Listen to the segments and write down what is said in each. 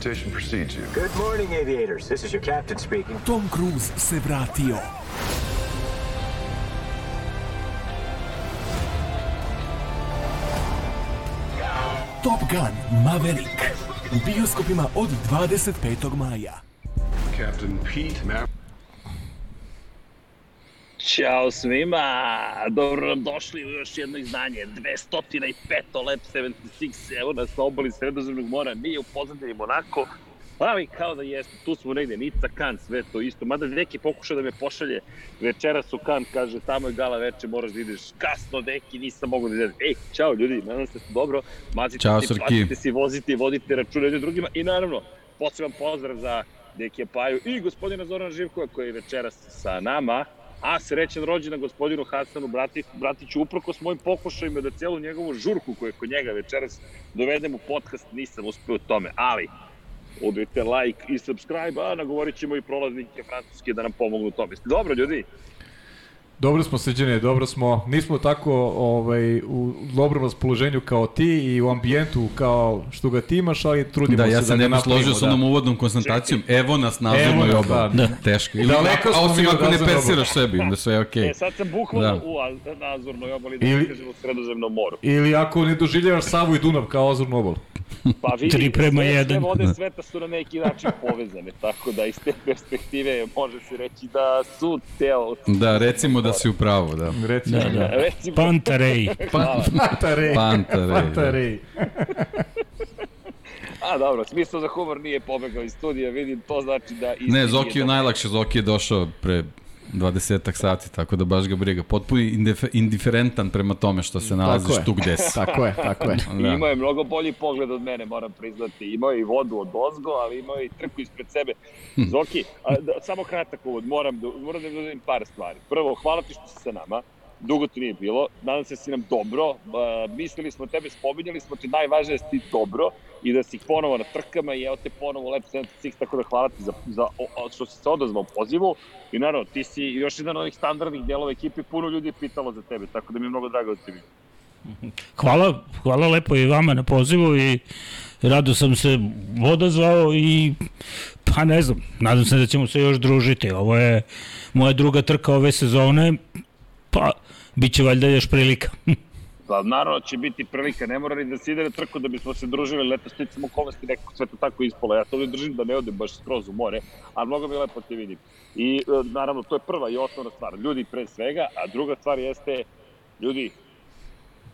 reputation precedes you. Good morning, aviators. This is your captain speaking. Tom Cruise se vratio. Top Gun Maverick u bioskopima od 25. maja. Captain Pete Maverick. Ćao svima, dobro nam došli u još jedno izdanje, 205. Lab 76, evo nas na obali Sredozemnog mora, nije u pozadini Monako, ali kao da jeste, tu smo negde, Nica, Kan, sve to isto, mada neki pokušao da me pošalje. Večeras u Kan, kaže, tamo je gala veče, moraš da ideš kasno, deki, nisam mogu da idem. Ej, čao ljudi, nadam se da ste dobro, mazite Ćao, se, Srki. platite se, vozite, vodite račune jednim drugima. I naravno, poseban pozdrav za Dekija Paju i gospodina Zorana Živkova koji je večeras sa nama, a srećan rođendan gospodinu Hasanu Brati, Bratiću, uprko s mojim pokušajima da celu njegovu žurku koju je kod njega večeras dovedem u podcast, nisam uspeo u tome, ali udrite like i subscribe, a nagovorit ćemo i prolaznike francuske da nam pomognu u tome. Dobro, ljudi, Dobro smo sređene, dobro smo, nismo tako ovaj, u dobrom raspoloženju kao ti i u ambijentu kao što ga ti imaš, ali trudimo Da, se ja da se ga ne bih složio sa da. onom uvodnom koncentracijom. Evo nas na nas, obali. da. Teško. Ili, Daleko a, osim ako ne persiraš sebi, onda sve je okej. e, sad sam bukvalno Da. u Az- na Azurnoj obali, da Ili- ne kažem u Sredozemnom moru. Ili ako ne doživljavaš Savu i Dunav kao Azurnu obalu. Pa vidi, Tri prema sve, jedan. sve vode sveta su na neki način povezane, tako da iz te perspektive može se reći da su teo... Da, recimo da si u pravu, da. Recimo. Da, da. Recimo, Pantarej. Pantarej. Pantarej. Pantarej. A dobro, smisao za humor nije pobegao iz studija, vidim, to znači da... Ne, Zoki je najlakše, Zoki je došao pre 20 sati, tako da baš ga briga. Potpuno indif indiferentan prema tome što se nalaziš tu gde si. Tako je, tako je. Da. Imao je mnogo bolji pogled od mene, moram priznati. Imao je i vodu od ozgo, ali imao je i trku ispred sebe. Zoki, a, da, samo kratak uvod, moram da, moram da vidim par stvari. Prvo, hvala ti što si sa nama. Dugo ti nije bilo, nadam se da si nam dobro, a, mislili smo tebe, spominjali smo ti, najvažnije da si dobro i da si ponovo na trkama i evo te ponovo Lab 76, tako da hvala ti za, za o, što si se odazvao pozivu i naravno ti si još jedan od ovih standardnih delova ekipe, puno ljudi je pitalo za tebe, tako da mi je mnogo drago da ti vidim. Hvala, hvala lepo i vama na pozivu i rado sam se odazvao i pa ne znam, nadam se da ćemo se još družiti. Ovo je moja druga trka ove sezone, pa bit će valjda još prilika. Pa naravno će biti prilika, ne mora ni da se ide na trku da bismo se družili, leto sticam okolnosti, nekako sve to tako ispalo. Ja to ovdje držim da ne odem baš skroz u more, ali mnogo mi lepo te vidim. I e, naravno, to je prva i osnovna stvar. Ljudi pre svega, a druga stvar jeste, ljudi,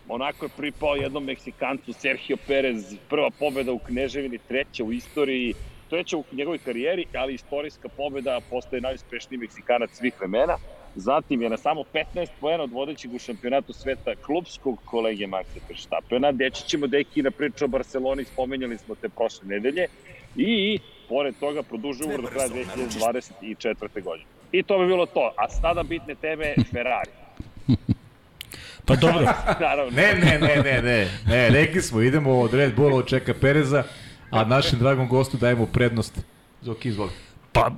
Monako je pripao jednom Meksikancu, Sergio Perez, prva pobeda u Kneževini, treća u istoriji, treća u njegovoj karijeri, ali istorijska pobeda, postaje najuspešniji Meksikanac svih vremena. Zatim je na samo 15 poena od vodećeg u šampionatu sveta klubskog kolege Maxa Verstappena. Deći ćemo deki na priču o Barceloni, spomenjali smo te prošle nedelje. I, pored toga, produžuje ugovor do kraja 2024. godine. I to bi bilo to. A sada bitne teme Ferrari. Pa dobro, Naravno. Ne, ne, ne, ne, ne, ne, rekli smo, idemo od Red Bulla od Čeka Pereza, a našem dragom gostu dajemo prednost. Zoki, izvoli. pa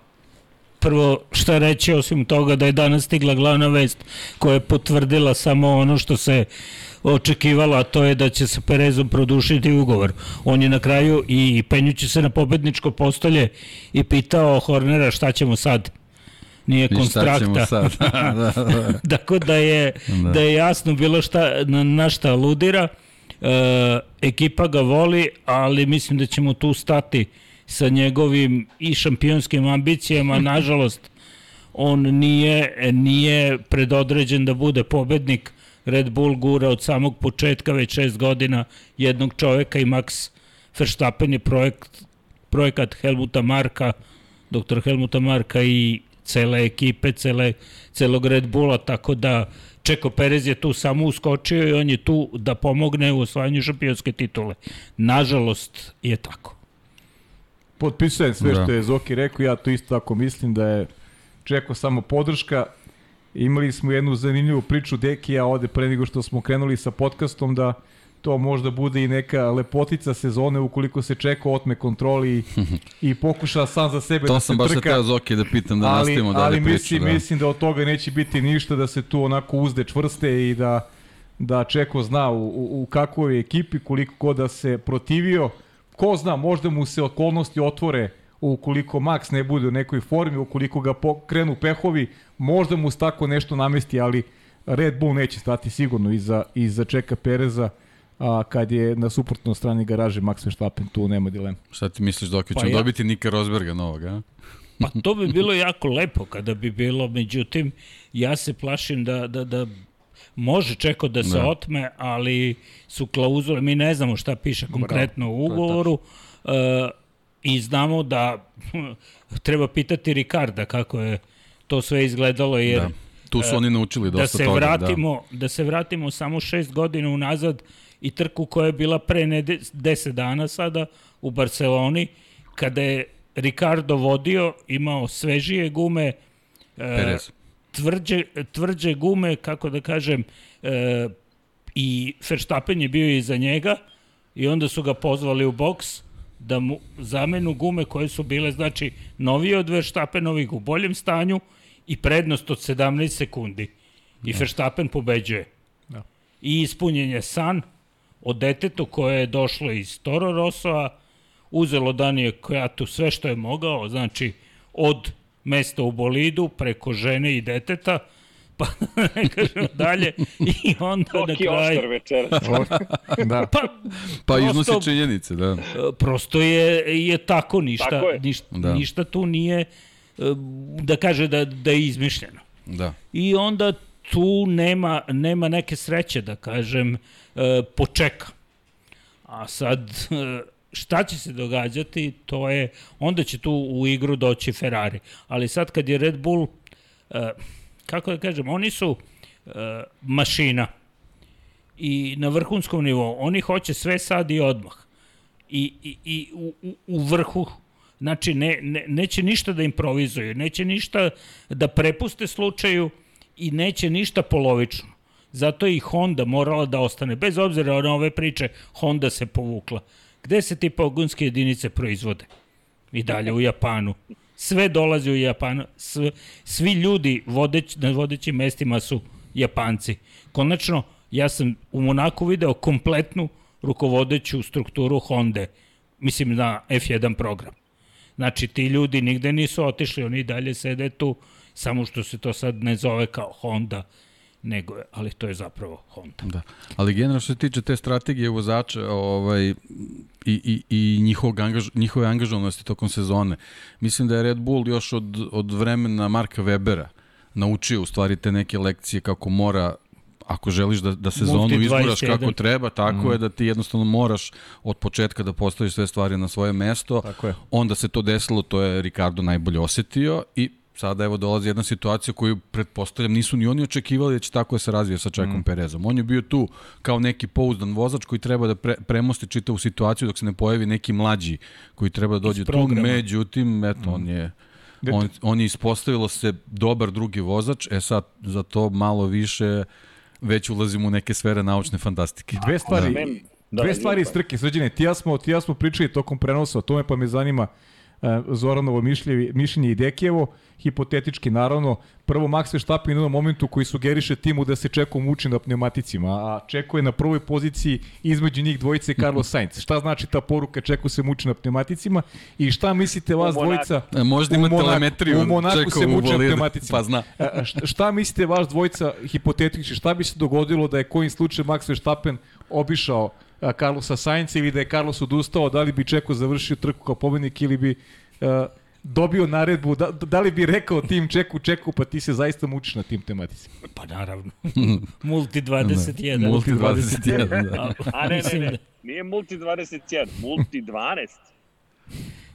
prvo šta reći osim toga da je danas stigla glavna vest koja je potvrdila samo ono što se očekivalo, a to je da će sa Perezom produšiti ugovor. On je na kraju i penjući se na pobedničko postolje i pitao Hornera šta ćemo sad. Nije konstrakta. sad? da, da. Tako da je, da. da je jasno bilo šta, na, na šta aludira. E, ekipa ga voli, ali mislim da ćemo tu stati sa njegovim i šampionskim ambicijama. Nažalost, on nije, nije predodređen da bude pobednik. Red Bull gura od samog početka, već šest godina, jednog čoveka i Max Verstappen je projekt, projekat Helmuta Marka, doktor Helmuta Marka i cele ekipe, cele, celog Red Bulla, tako da Čeko Perez je tu samo uskočio i on je tu da pomogne u osvajanju šampionske titule. Nažalost je tako. Potpisujem sve Da. što je Zoki rekao, ja to isto tako mislim da je Čeko samo podrška. Imali smo jednu zanimljivu priču Dekija ovde pre nego što smo krenuli sa podcastom da to možda bude i neka lepotica sezone ukoliko se Čeko otme kontroli i, i pokuša sam za sebe To da sam se baš trka. teo Zoki da pitam da ali, nastavimo dalje ali priču. mislim, da. mislim da od toga neće biti ništa, da se tu onako uzde čvrste i da da Čeko zna u, u, u kakvoj je ekipi, koliko god da se protivio. Ko zna, možda mu se okolnosti otvore ukoliko Max ne bude u nekoj formi, ukoliko ga krenu pehovi, možda mu se tako nešto namesti, ali Red Bull neće stati sigurno iza, iza Čeka Pereza a kad je na suprotnoj strani garaže Max Verstappen, tu nema dilema. Šta ti misliš dok pa ćemo ja... dobiti Nika Rosberga novog, a? Pa to bi bilo jako lepo kada bi bilo, međutim, ja se plašim da, da, da može čeko da se da. otme, ali su klauzule, mi ne znamo šta piše konkretno Bravo, u ugovoru uh, i znamo da treba pitati Ricarda kako je to sve izgledalo, jer da. Tu su oni naučili dosta da se toga. Vratimo, da. da se vratimo samo šest godina unazad i trku koja je bila pre ne deset dana sada u Barceloni, kada je Ricardo vodio, imao svežije gume, e, Perez. Tvrđe, tvrđe gume, kako da kažem, e, i Verstappen je bio iza njega i onda su ga pozvali u boks da mu zamenu gume koje su bile, znači, novije od Verstappenovih u boljem stanju i prednost od 17 sekundi. I da. Verstappen pobeđuje. Da. I ispunjen je san o detetu koje je došlo iz Toro Rosoa, uzelo Danije Kojatu sve što je mogao, znači od mesta u bolidu preko žene i deteta, pa ne kažem dalje, i onda na kraju... večeras. da. Pa, pa iznosi činjenice, da. Prosto je, je tako, ništa, tako je. Ništa, da. ništa tu nije, da kaže da, da je izmišljeno. Da. I onda tu nema, nema neke sreće, da kažem, počeka. A sad, šta će se događati, to je, onda će tu u igru doći Ferrari. Ali sad kad je Red Bull, eh, kako da kažem, oni su eh, mašina i na vrhunskom nivou, oni hoće sve sad i odmah. I, i, i u, u vrhu Znači, ne, ne, neće ništa da improvizuju, neće ništa da prepuste slučaju i neće ništa polovično. Zato je i Honda morala da ostane. Bez obzira na ove priče, Honda se povukla. Gde se ti pogonske jedinice proizvode? I dalje u Japanu. Sve dolazi u Japanu. Svi ljudi vodeć, na vodećim mestima su Japanci. Konačno, ja sam u Monaku video kompletnu rukovodeću strukturu Honda. Mislim na F1 program. Znači, ti ljudi nigde nisu otišli, oni dalje sede tu, samo što se to sad ne zove kao Honda, nego je, ali to je zapravo Honda. Da. Ali generalno što se tiče te strategije vozača ovaj, i, i, i njihovog angaž, njihove angažovanosti tokom sezone, mislim da je Red Bull još od, od vremena Marka Webera naučio u stvari te neke lekcije kako mora ako želiš da, da sezonu izguraš kako treba, tako mm. je da ti jednostavno moraš od početka da postaviš sve stvari na svoje mesto. Tako je. Onda se to desilo, to je Ricardo najbolje osetio i sada evo dolazi jedna situacija koju pretpostavljam nisu ni oni očekivali da će tako da se razvije sa Čekom mm. Perezom. On je bio tu kao neki pouzdan vozač koji treba da pre, premosti čitavu situaciju dok se ne pojavi neki mlađi koji treba da dođe tu. Međutim, eto, mm. on je on, on je ispostavilo se dobar drugi vozač, e sad za to malo više već ulazimo u neke sfere naučne fantastike. Dve stvari, da. dve stvari iz trke, srđene, ti ja smo, ti ja smo pričali tokom prenosa o tome, pa me zanima uh, Zoranovo mišljenje, mišljenje i Dekijevo hipotetički naravno, prvo Max Verstappen u jednom momentu koji sugeriše timu da se Čeko muči na pneumaticima, a Čeko je na prvoj poziciji između njih dvojice Carlos Sainz. Šta znači ta poruka Čeko se muči na pneumaticima i šta mislite vas dvojica? E, možda ima telemetriju. U Monaku se muči na pneumaticima. Pa zna. E, šta mislite vas dvojica hipotetički, šta bi se dogodilo da je kojim slučaj Max Verstappen obišao Carlosa Sainza ili da je Carlos odustao, da li bi Čeko završio trku kao pobednik ili bi uh, dobio naredbu, da, da li bi rekao tim čeku, čeku, pa ti se zaista mučiš na tim tematici? Pa naravno. multi 21. Da, multi 21, da. A ne, ne, ne, nije multi 21, multi 12.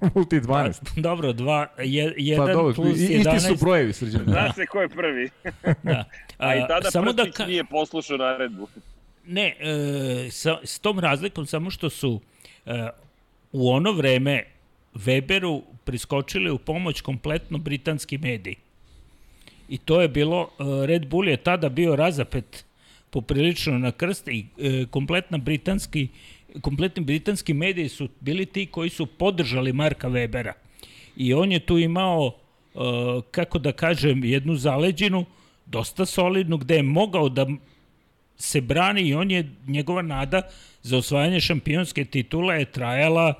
multi 12. Pa, dobro, dva, je, jedan pa, dobro, plus 11. Isti su brojevi, srđani. Zna se ko je prvi. da. A, A i tada samo da ka... nije poslušao naredbu. Ne, e, sa, s tom razlikom samo što su e, u ono vreme Weberu priskočili u pomoć kompletno britanski mediji. I to je bilo, e, Red Bull je tada bio razapet poprilično na krst i e, kompletna britanski, kompletni britanski mediji su bili ti koji su podržali Marka Webera. I on je tu imao, e, kako da kažem, jednu zaleđinu, dosta solidnu, gde je mogao da se brani i on je, njegova nada za osvajanje šampionske titule je trajala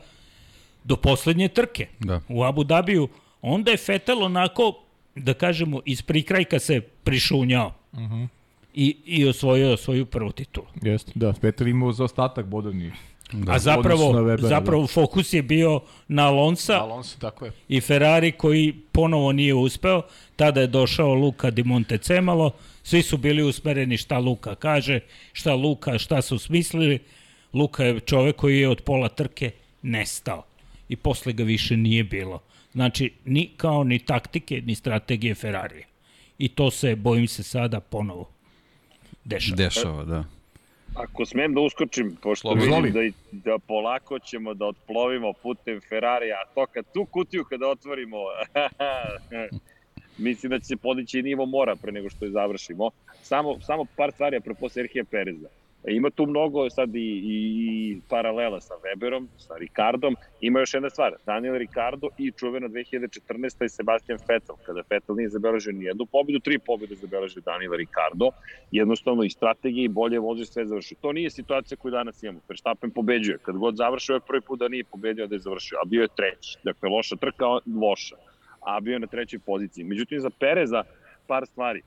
do poslednje trke Da. u Abu Dabiju. Onda je Vettel onako, da kažemo, iz prikrajka se prišunjao. Uh -huh. I, I osvojio svoju prvu titulu. Jeste, da. Vettel imao za ostatak bodovni. Da. A zapravo, zapravo fokus je bio na Alonsa Alonso, tako je. i Ferrari koji ponovo nije uspeo. Tada je došao Luka Di Montecemalo. Svi su bili usmereni šta Luka kaže, šta Luka, šta su smislili. Luka je čovek koji je od pola trke nestao. I posle ga više nije bilo. Znači, ni kao ni taktike, ni strategije Ferrarija. I to se, bojim se, sada ponovo dešava. Dešava, da. Ako smem da uskočim, pošto Slobodno. vidim da, i- da polako ćemo da otplovimo putem Ferrarija, a to kad tu kutiju kada otvorimo, mislim da će se podići i nivo mora pre nego što je završimo. Samo, samo par stvari apropo Serhija Pereza. E, Ima tu mnogo sad i, i, paralela sa Weberom, sa Ricardom. Ima još jedna stvar, Daniel Ricardo i čuvena 2014. i Sebastian Vettel. Kada Vettel nije zabeležio ni jednu pobedu, tri pobede zabeležio Daniel Ricardo. Jednostavno i strategije i bolje vozi sve završio. To nije situacija koju danas imamo. Verstappen pobeđuje. Kad god završio je prvi put da nije pobedio da je završio, a bio je treći. Dakle, loša trka, loša. A bio je na trećoj poziciji. Međutim, za Pereza par stvari.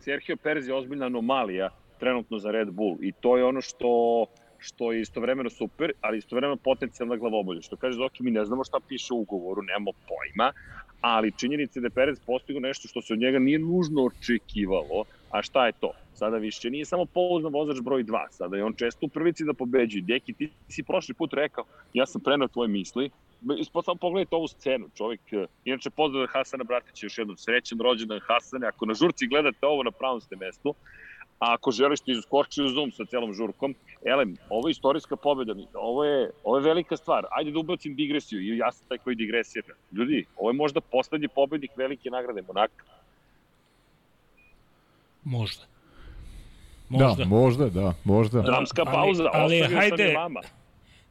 Sergio Perez je ozbiljna anomalija trenutno za Red Bull i to je ono što što je istovremeno super, ali istovremeno potencijalna glavobolja. Što kaže Zoki, mi ne znamo šta piše u ugovoru, nemamo pojma, ali činjenica je da je Perez postigao nešto što se od njega nije nužno očekivalo, a šta je to? Sada više nije samo pouzdan vozač broj 2, sada je on često u prvici da pobeđuje. Deki, ti si prošli put rekao, ja sam prenao tvoje misli, samo pogledajte ovu scenu, čovjek, inače pozdrav Hasana Bratića, još jednom srećan rođendan Hasane, ako na žurci gledate ovo na pravom ste mestu, a ako želiš ti skoči u Zoom sa celom žurkom, elem, ovo je istorijska pobjeda, ovo je, ovo je velika stvar, ajde da ubacim digresiju, i ja sam taj koji digresira. Ljudi, ovo je možda poslednji pobednik velike nagrade Monaka. Možda. Možda. Da, možda, da, možda. Dramska ali- pauza, ali sam hajde- vama.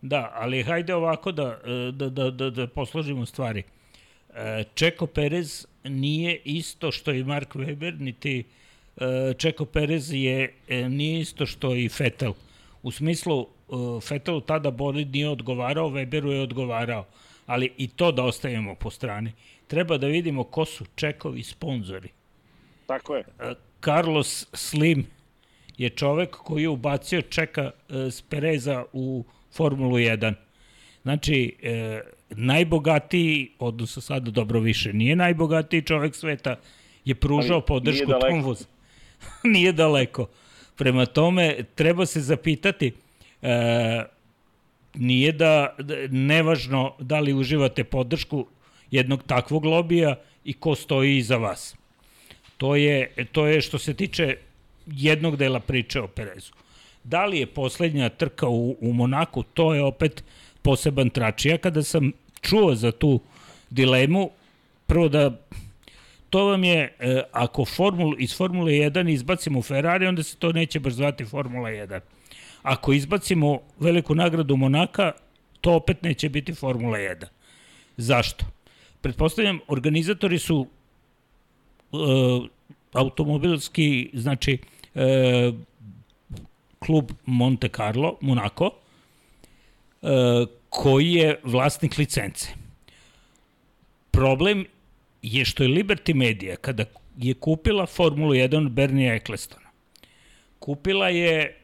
Da, ali hajde ovako da, e, da, da, da, da posložimo stvari. E, Čeko Perez nije isto što i Mark Weber, niti e, Čeko Perez je, e, nije isto što i Vettel. U smislu, e, Vettelu tada bolid nije odgovarao, Weberu je odgovarao. Ali i to da ostavimo po strani. Treba da vidimo ko su Čekovi sponzori. Tako je. E, Carlos Slim je čovek koji je ubacio Čeka e, s Pereza u Formulu 1. Znači, e, najbogatiji, odnosno sada dobro više, nije najbogatiji čovek sveta, je pružao Ali podršku tom vozu. nije daleko. Prema tome, treba se zapitati, e, nije da, nevažno da li uživate podršku jednog takvog lobija i ko stoji iza vas. To je, to je što se tiče jednog dela priče o Perezu. Da li je poslednja trka u, u Monaku, to je opet poseban tračija. Kada sam čuo za tu dilemu, prvo da to vam je, e, ako formul, iz Formule 1 izbacimo Ferrari, onda se to neće baš zvati Formula 1. Ako izbacimo veliku nagradu Monaka, to opet neće biti Formula 1. Zašto? Pretpostavljam, organizatori su e, automobilski, znači e, klub Monte Carlo, Monaco, e, koji je vlasnik licence. Problem je što je Liberty Media, kada je kupila Formulu 1 od Bernija Ecclestona, kupila je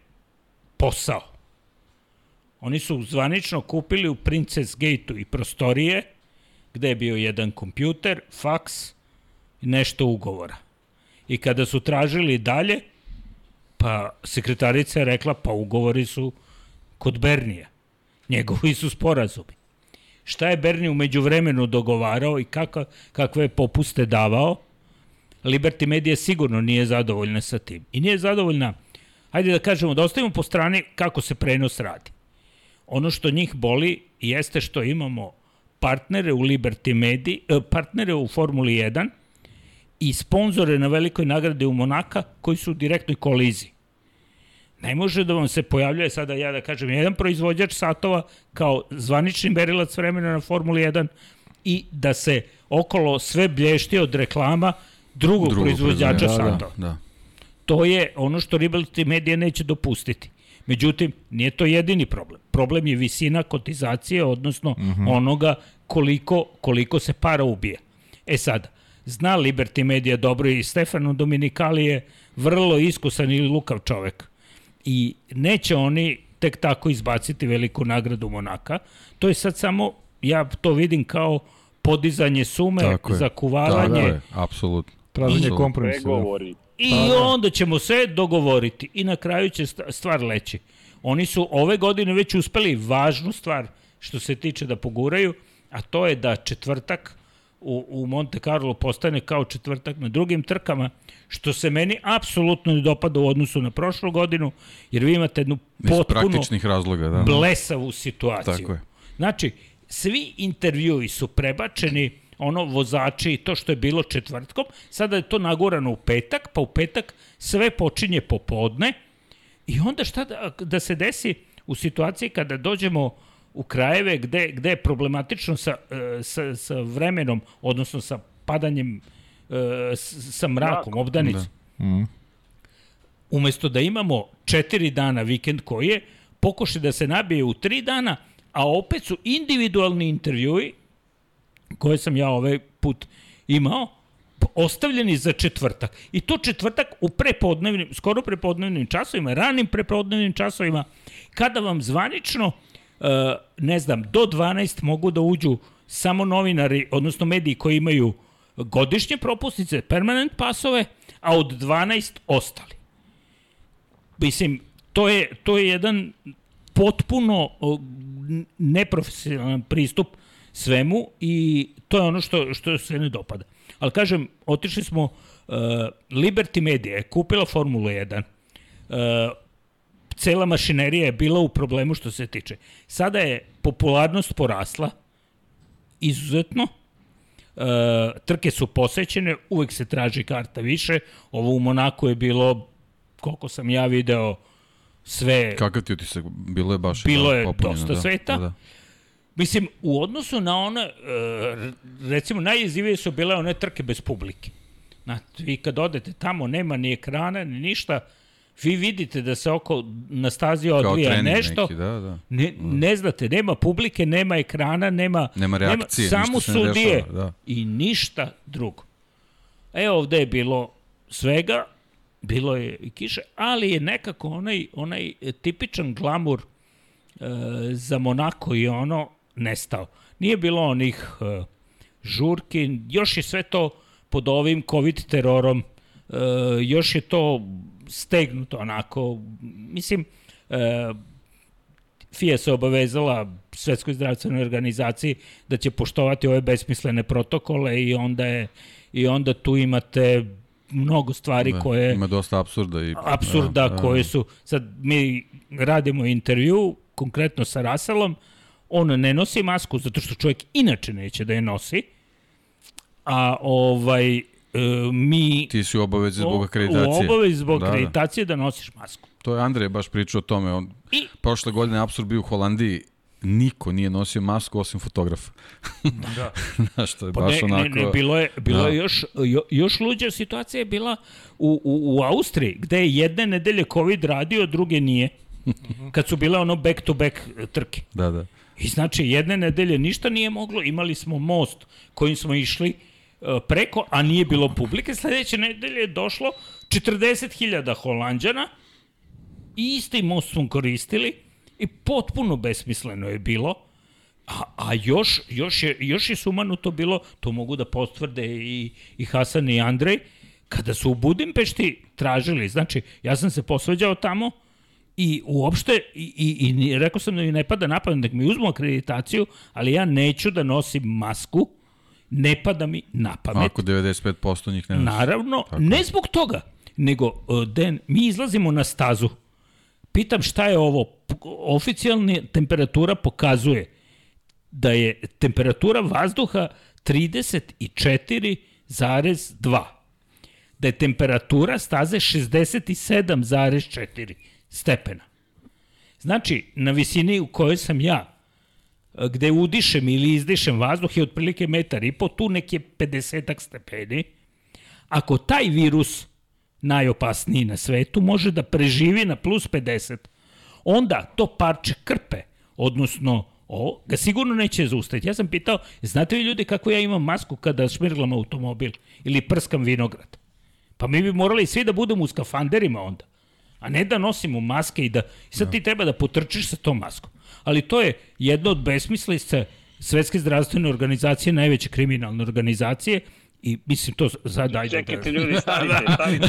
posao. Oni su zvanično kupili u Princess Gate-u i prostorije, gde je bio jedan kompjuter, faks i nešto ugovora. I kada su tražili dalje, pa sekretarica je rekla, pa ugovori su kod Bernija. Njegovi su sporazumi. Šta je Berni umeđu vremenu dogovarao i kaka, kakve je popuste davao, Liberty Media sigurno nije zadovoljna sa tim. I nije zadovoljna, hajde da kažemo, da ostavimo po strani kako se prenos radi. Ono što njih boli jeste što imamo partnere u Liberty Media, eh, partnere u Formuli 1 i sponzore na velikoj nagradi u Monaka koji su u direktnoj koliziji. Ne može da vam se pojavljuje sada ja da kažem jedan proizvođač satova kao zvanični merilac vremena na Formuli 1 i da se okolo sve blješti od reklama drugog, drugog proizvođača proizvođača, satova. Da, da. to je ono što Liberty Media neće dopustiti. Međutim, nije to jedini problem. Problem je visina kotizacije, odnosno mm -hmm. onoga koliko, koliko se para ubije. E sad, zna Liberty Media dobro i Stefano Dominikali je vrlo iskusan i lukav čovek. I neće oni tek tako izbaciti veliku nagradu Monaka. To je sad samo, ja to vidim kao podizanje sume, Tako je. zakuvavanje. Da, da, da, apsolutno. Traženje kompromisa. Da. I onda ćemo sve dogovoriti i na kraju će stvar leći. Oni su ove godine već uspeli važnu stvar što se tiče da poguraju, a to je da četvrtak u, u Monte Carlo postane kao četvrtak na drugim trkama, što se meni apsolutno ne dopada u odnosu na prošlu godinu, jer vi imate jednu potpuno razloga, da. blesavu situaciju. Tako je. Znači, svi intervjui su prebačeni, ono, vozači i to što je bilo četvrtkom, sada je to nagurano u petak, pa u petak sve počinje popodne i onda šta da, da se desi u situaciji kada dođemo u krajeve gde, gde je problematično sa, e, sa, sa vremenom, odnosno sa padanjem, s- sa mrakom, obdanicom. Da. Umesto da imamo četiri dana vikend koji je, pokuši da se nabije u tri dana, a opet su individualni intervjui, koje sam ja ovaj put imao, ostavljeni za četvrtak. I to četvrtak u prepodnevnim, skoro prepodnevnim časovima, ranim prepodnevnim časovima, kada vam zvanično, e, ne znam, do 12 mogu da uđu samo novinari, odnosno mediji koji imaju godišnje propusnice, permanent pasove, a od 12 ostali. Mislim, to je, to je jedan potpuno neprofesionalan pristup svemu i to je ono što, što se ne dopada. Ali kažem, otišli smo, uh, Liberty Media je kupila Formulu 1, uh, cela mašinerija je bila u problemu što se tiče. Sada je popularnost porasla izuzetno, trke su posećene, uvek se traži karta više. Ovo u Monaku je bilo, koliko sam ja video, sve Kakav ti utisak? Bilo je baš Bilo je dosta da, sveta. Da, da. Mislim, u odnosu na one, e, recimo, najjezivije su bile one trke bez publike. Znate, vi kad odete tamo, nema ni ekrana, ni ništa, vi vidite da se oko na stazi odvija nešto, neki, da, da. ne, ne znate, nema publike, nema ekrana, nema, Nema reakcije, samo ništa se ne sudije dešava, da. i ništa drugo. E, ovde je bilo svega, bilo je i kiše, ali je nekako onaj, onaj tipičan glamur e, za Monako i ono nestao. Nije bilo onih e, žurki, još je sve to pod ovim covid terorom, e, još je to stegnuto onako, mislim, e, FIA se obavezala Svetskoj zdravstvenoj organizaciji da će poštovati ove besmislene protokole i onda je i onda tu imate mnogo stvari Da, koje Ima dosta apsurda. I, apsurda da, da, koje su sad mi radimo intervju konkretno sa Russellom on ne nosi masku zato što čovjek inače neće da je nosi a ovaj mi Ti si u obavezi zbog u akreditacije. obavezi zbog Da, da. akreditacije da nosiš masku To je Andrej baš pričao o tome. On, I- Prošle godine apsurd bio u Holandiji. Niko nije nosio masku osim fotografa. da. Znaš, to je Pa baš ne, onako... ne, ne, bilo je, bilo Da. je još, jo, još luđa situacija je bila u, u, u Austriji, gde je jedne nedelje COVID radio, druge nije. Kad su bile ono back-to-back trke. Da, da. I znači, jedne nedelje ništa nije moglo, imali smo most kojim smo išli e, preko, a nije bilo publike. Sledeće nedelje je došlo 40.000 Holandjana i isti most smo koristili i potpuno besmisleno je bilo. A, a još, još, je, još je sumanuto bilo, to mogu da potvrde i, i Hasan i Andrej, kada su u Budimpešti tražili, znači, ja sam se posveđao tamo i uopšte, i, i, i rekao sam da mi ne pada na pamet, nek mi uzmu akreditaciju, ali ja neću da nosim masku, ne pada mi na pamet. Ako 95% njih ne nosi. Naravno, ne zbog toga, nego, uh, Den, mi izlazimo na stazu. Pitam šta je ovo? Oficijalna temperatura pokazuje da je temperatura vazduha 34,2. Da je temperatura staze 67,4 stepena. Znači, na visini u kojoj sam ja, e, gde udišem ili izdišem vazduh je otprilike metar i po, tu neke 50 stepeni. Ako taj virus najopasniji na svetu, može da preživi na plus 50, onda to parče krpe, odnosno o, ga sigurno neće zaustaviti. Ja sam pitao, znate li ljudi kako ja imam masku kada šmirglam automobil ili prskam vinograd? Pa mi bi morali svi da budemo u skafanderima onda, a ne da nosimo maske i da... I sad ti treba da potrčiš sa tom maskom. Ali to je jedno od besmislica Svetske zdravstvene organizacije, najveće kriminalne organizacije, I mislim to sad ajde. Čekajte ljudi, stanite, stanite,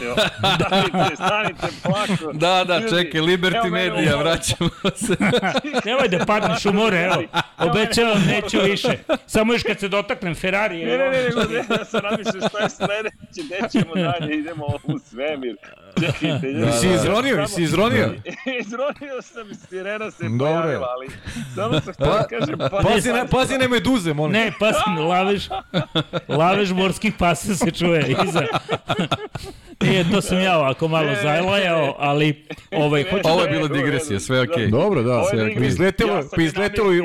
stanite, stanite, polako. Da, da, Ljudi, čekaj, Liberty evo Media, u- vraćamo se. Nemoj da padneš u more, evo. Obećavam, neću više. Samo još kad se dotaknem Ferrari. Ne, ne, ne, ne, ne, ja sam razmišljao šta je sledeće, gde ćemo dalje, idemo u svemir. Čekajte, ljudi. Da, si izronio, si izronio. Izronio sam, sirena se Dobro. pojavila, ali samo sam htio da kažem, pa... Pazi, ne, pazi na meduze, molim. Ne, pas, lavež, lavež morskih pasa se čuje iza. Nije, to sam ja ovako malo zajlajao, ali ovaj, hoću Ovo je da... bila digresija, sve okej. Dobro, da. Sve okej. Izletelo, Ja sam pa izletelo i,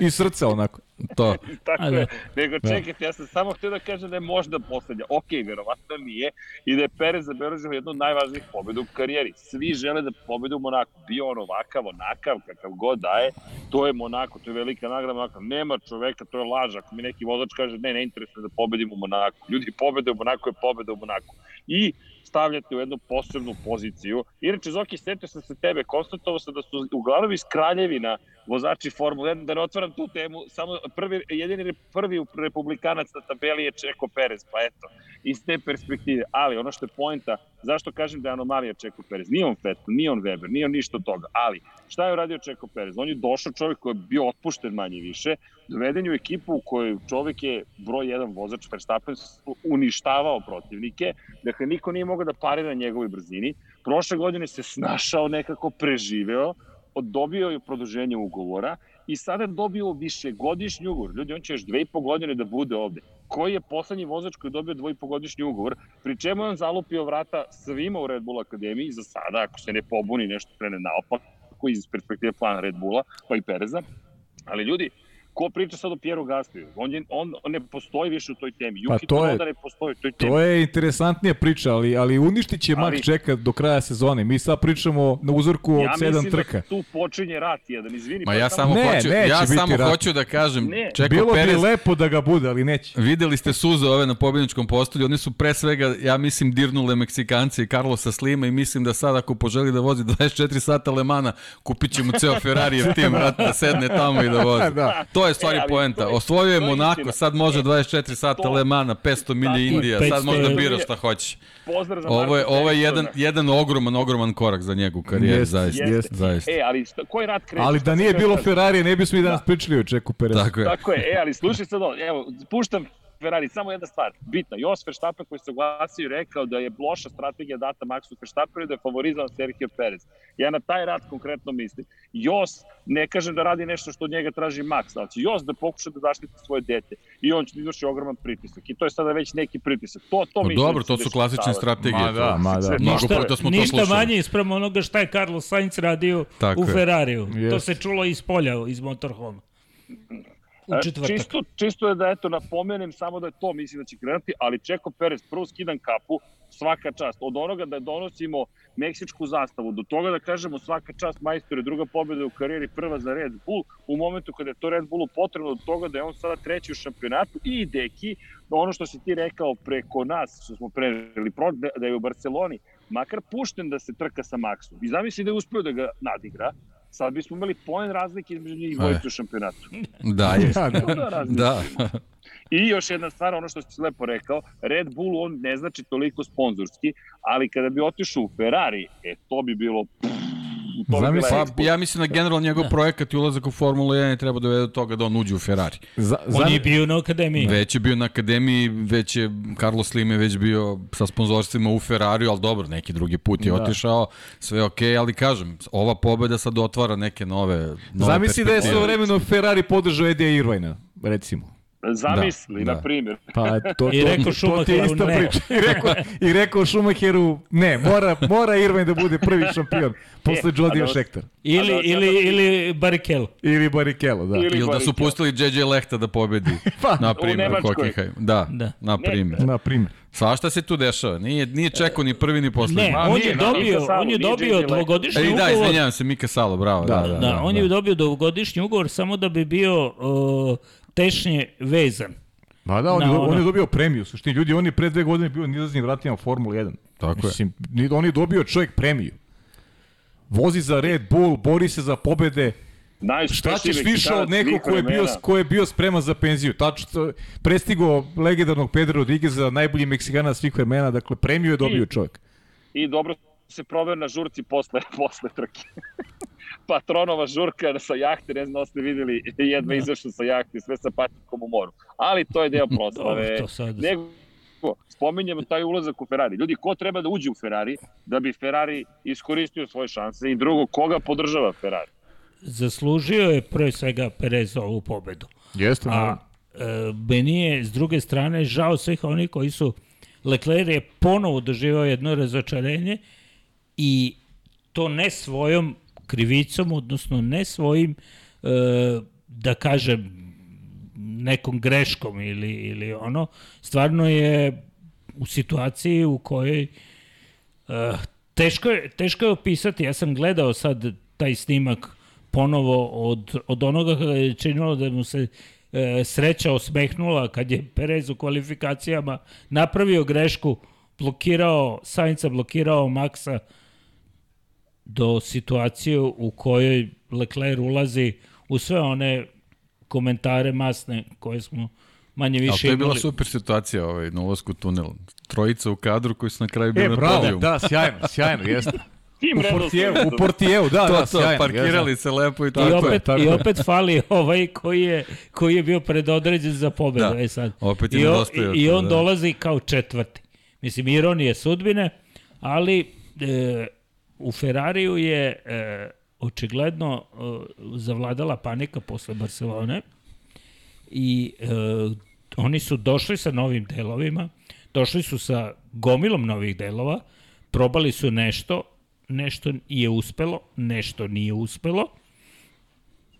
iz srca onako. To. Tako A, da. je. Nego čekajte, ja sam samo htio da kažem da je možda poslednja. Ok, verovatno nije. I da je Perez zabeležio jednu od najvažnijih pobjeda u karijeri. Svi žele da pobede u Monaku. Bio on ovakav, onakav, kakav god da je. To je Monako, to je velika nagrada Monaka. Nema čoveka, to je laž. Ako mi neki vozač kaže ne, ne interesuje da pobedim u Monaku. Ljudi, pobede u Monaku je pobeda u Monaku. I stavljate u jednu posebnu poziciju. Inače, Zoki, setio sam se tebe, konstatovao sam da su uglavnom iz Kraljevina vozači Formule 1, da ne otvaram tu temu, samo prvi, jedini prvi republikanac na tabeli je Čeko Perez, pa eto, iz te perspektive. Ali ono što je poenta, zašto kažem da je anomalija Čeko Perez? Nije on Vettel, nije on Weber, nije on ništa od toga, ali šta je uradio Čeko Perez? On je došao čovjek koji je bio otpušten manje više, doveden u ekipu u kojoj čovjek je broj jedan vozač, Verstappen uništavao protivnike, dakle niko nije mogao da parira njegovoj brzini. Prošle godine se snašao, nekako preživeo, dobio je produženje ugovora i sada je dobio višegodišnji ugovor. Ljudi, on će još dve i po godine da bude ovde. Koji je poslednji vozač koji je dobio dvojpogodišnji ugovor, pri čemu je on zalupio vrata svima u Red Bull Akademiji, za sada, ako se ne pobuni, nešto krene naopako iz perspektive plana Red Bulla, pa i Pereza. Ali ljudi, ko priča sad o Pieru Gasliju? On, je, on, on ne postoji više u toj temi. Pa Yuki to je- Tsunoda ne postoji u toj temi. To je interesantnija priča, ali, ali uništit će Max čeka do kraja sezone. Mi sad pričamo na uzorku od ja sedam mislim trka. da tu počinje rat jedan, izvini. Ma pa ja samo Ne, hoću, neće ja biti samo rat. hoću da kažem, Ne. Čeko Bilo Perez, bi lepo da ga bude, ali neće. Videli ste suze ove na pobjedničkom postolju, oni su pre svega, ja mislim, dirnule Meksikance i Carlosa Slima i mislim da sad ako poželi da vozi 24 sata Lemana, kupit će mu ceo Ferrarijev tim, vrat, da sedne tamo i da vozi. Da. To je stvari E, poenta. Osvojio je Monako, sad može E, 24 sata to- Lemana, 500 milija Indija, sad 500 može da bira šta hoće. Pozdrav za Ovo je, ovo je jedan, jedan ogroman, ogroman korak za njegu u karijeri, Jeste, zaista. jeste. zaista. E, ali šta, koji rat kreće? Ali da nije htio bilo kažem? Ferrarija, ne bismo i danas pričali o Čeku Perezu. Tako je. Tako je, e, ali slušaj sad ovo, evo, puštam Ferrari, samo jedna stvar, bitna. Jos Verstappen koji se oglasio i rekao da je loša strategija data Maxu Verstappenu i da je favorizovan Sergio Perez. Ja na taj rat konkretno mislim. Jos ne kažem da radi nešto što od njega traži Max, ali će Jos da pokuša da zaštiti svoje dete i on će da izvrši ogroman pritisak. I to je sada već neki pritisak. To, to Pa dobro, da se to su klasične strategije. Ma da, to. ma da. Ništa, puta smo to ništa slušali. manje isprem onoga šta je Carlos Sainz radio Tako u je. Ferrariju. To Jeste. se čulo iz polja, iz motorhoma. U E, četvrtak. Čisto, čisto je da eto napomenem samo da je to mislim da će krenuti, ali Čeko Perez prvo skidam kapu, svaka čast. Od onoga da donosimo meksičku zastavu, do toga da kažemo svaka čast majstore, druga pobjeda u karijeri, prva za Red Bull, u momentu kada je to Red Bullu potrebno, do toga da je on sada treći u šampionatu i Deki, ono što si ti rekao preko nas, što smo preželi, da da je u Barceloni, makar pušten da se trka sa Maxom. I zamisli da je uspio da ga nadigra, sad bismo imali poen razlike između njih E. dvojice u šampionatu. Da, je. Da, da. To da. Da. I još jedna stvar, ono što si lepo rekao, Red Bull on ne znači toliko sponzorski, ali kada bi otišao u Ferrari, e, to bi bilo... Bi Zamisli- bila Pa, ja mislim da generalno njegov projekat i ulazak u Formulu 1 je treba dovede do toga da on uđe u Ferrari. Za, za, On je bio na akademiji. Već je bio na akademiji, već je Carlos Slim je već bio sa sponzorstvima u Ferrariju, ali dobro, neki drugi put je Da. otišao, sve je okej, ali kažem, ova pobeda sad otvara neke nove, nove Zamisli da je sve vremeno Ferrari podržao Edija Irvajna, recimo. Zamisli, Da, na da. primjer. Pa to, I rekao ista ne. priča. I rekao, I rekao Schumacheru ne, mora, mora Irvine da bude prvi šampion posle E, Jodija da- Šektar. Ili, da- ili, ili Barrichello. Ili Barrichello, da. Ili- Ili da su pustili JJ Lehta da pobedi, Pa, na u primjer, Nemačkoj. Hockenheim. Da, Da. na primjer. Na primjer. Svašta se tu dešava. Nije, nije čekao ni prvi ni poslednji. Ne, Ma, on nije, je dobio, Salo, on je dobio dvogodišnji E, da, ugovor. izvinjavam se, Mika Salo, bravo. Da, da, Da, da, on je dobio dvogodišnji ugovor samo da bi bio uh, tešnje vezan. Ma da, on, je, Na on ono. je dobio premiju. u Suštini, ljudi, on je pre dve godine bio nilaznim vratima Formula 1. Tako je. Mislim, ni- on je dobio čovjek premiju. Vozi za Red Bull, bori se za pobede. Šta ćeš više od nekog ko je bio, ko je bio spreman za penziju? Tačno, prestigo legendarnog Pedro Rodrigueza, najbolji Meksikana svih vremena, dakle premiju je dobio čovjek. I dobro se proveo na žurci posle, posle trke. Patronova žurka sa jahte, ne znam da ste videli, jedva izašao sa jahte, sve sa patikom u moru. Ali to je deo proslave. Dobro, to sad- Nego, spominjemo taj ulazak u Ferrari. Ljudi, ko treba da uđe u Ferrari da bi Ferrari iskoristio svoje šanse i drugo, koga podržava Ferrari? Zaslužio je pre svega Perez ovu pobedu. Jeste, A e, meni je s druge strane žao svih onih koji su Leclerc je ponovo doživao jedno razočarenje i to ne svojom krivicom, odnosno ne svojim e, da kažem nekom greškom ili, ili ono, stvarno je u situaciji u kojoj uh, teško, je, teško je opisati, ja sam gledao sad taj snimak ponovo od, od onoga kada je činilo da mu se e, sreća osmehnula kad je Perez u kvalifikacijama napravio grešku, blokirao, Sainca blokirao Maxa do situacije u kojoj Leclerc ulazi u sve one komentare masne koje smo manje Ali više to je bila imali. super situacija ovaj, na ulazku u tunel. Trojica u kadru koji su na kraju bili E, na bravo, podijumu. da, sjajno, sjajno, jeste. Tim U Portijevu, u Portijevu, da, to, da, to, sjajno. parkirali jeste. se lepo i I tako je. opet, tako I je. opet fali ovaj koji je, koji je bio predodređen za pobedu. Da, e sad. opet je I, o- nedostajao i, I on da. dolazi kao četvrti. Mislim, ironije sudbine, ali e, u Ferrariju je e, očigledno e, zavladala panika posle Barcelone i e, oni su došli sa novim delovima, došli su sa gomilom novih delova, probali su nešto, nešto je uspelo, nešto nije uspelo.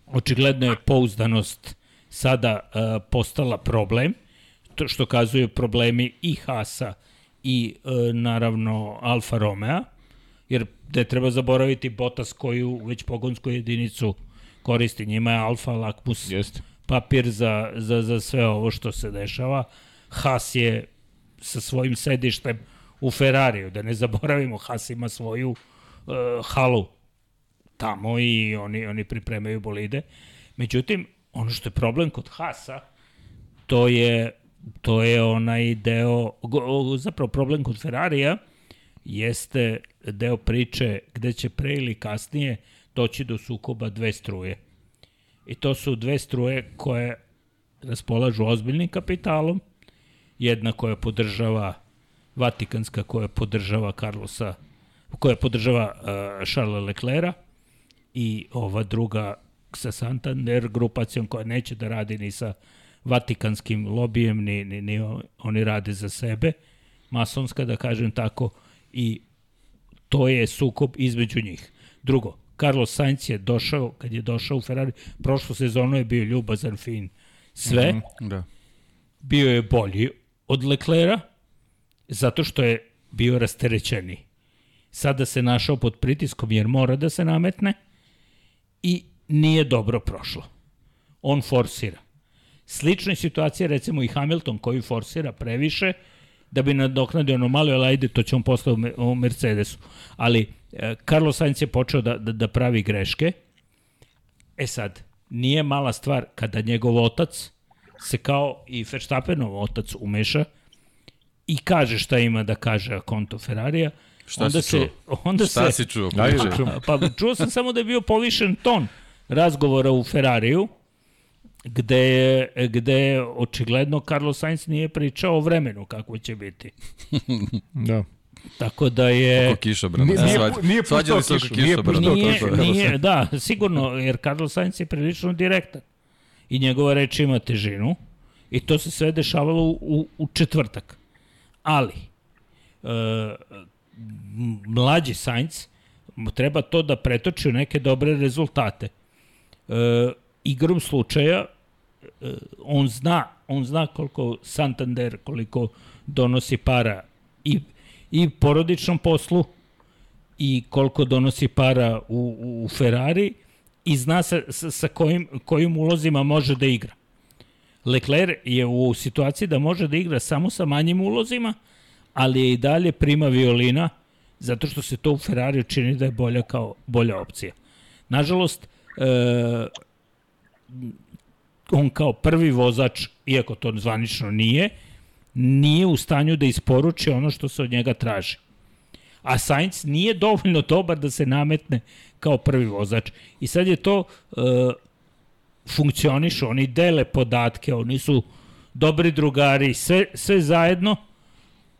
Očigledno je pouzdanost sada e, postala problem, to što kazuju problemi i Hasa i e, naravno Alfa Romeo, jer ne treba zaboraviti Botas koju već pogonsku jedinicu koristi. Njima je Alfa lakmus Jeste. papir za, za, za sve ovo što se dešava. Haas je sa svojim sedištem u Ferrariju, da ne zaboravimo, Haas ima svoju uh, halu tamo i oni, oni pripremaju bolide. Međutim, ono što je problem kod Hasa, to je, to je onaj deo, go- zapravo problem kod Ferrarija, jeste deo priče gde će pre ili kasnije doći do sukoba dve struje. I to su dve struje koje raspolažu ozbiljnim kapitalom, jedna koja podržava Vatikanska koja podržava Carlosa koja podržava uh, Charles Leclerca i ova druga sa Santander grupacijom koja neće da radi ni sa Vatikanskim lobijem, ni, ni, ni oni rade za sebe, masonska da kažem tako, i to je sukob između njih. Drugo, Carlos Sainz je došao, kad je došao u Ferrari, prošlu sezonu je bio ljubazan, fin, sve, mm -hmm. Da. bio je bolji od Leclera, zato što je bio rasterećeni. Sada se našao pod pritiskom jer mora da se nametne i nije dobro prošlo. On forsira. Slična je situacija recimo i Hamilton koji forsira previše da bi nadoknadio anomaliju, ali ajde, to će on posle u Me- u Mercedesu. Ali e, Carlos Sainz je počeo da, da, da pravi greške. E sad, nije mala stvar kada njegov otac se kao i Verstappenov otac umeša i kaže šta ima da kaže a konto Ferrarija, Šta onda si se, čuo? onda Šta se, si čuo? Ajde, čujemo. Pa čuo sam samo da je bio povišen ton razgovora u Ferrariju, gde je, gde je očigledno Carlos Sainz nije pričao o vremenu kako će biti. Da. Tako da je... Oko kišobrana. Nije- se nije- svađa- nije Svađali se oko kišu, nije kišobrana. Nije, to je. nije, da, sigurno, jer Carlos Sainz je prilično direktan. I njegova reč ima težinu. I to se sve dešavalo u, u, četvrtak. Ali, e, mlađi Sainz treba to da pretoči u neke dobre rezultate. E, igrom slučaja, on zna, on zna koliko Santander, koliko donosi para i, i porodičnom poslu i koliko donosi para u, u Ferrari i zna sa, sa, sa kojim, kojim ulozima može da igra. Leclerc je u situaciji da može da igra samo sa manjim ulozima, ali je i dalje prima violina, zato što se to u Ferrari čini da je bolja, kao, bolja opcija. Nažalost, e, on kao prvi vozač, iako to zvanično nije, nije u stanju da isporuči ono što se od njega traži. A Sainz nije dovoljno dobar da se nametne kao prvi vozač. I sad je to e, funkcionišu, oni dele podatke, oni su dobri drugari, sve, sve zajedno,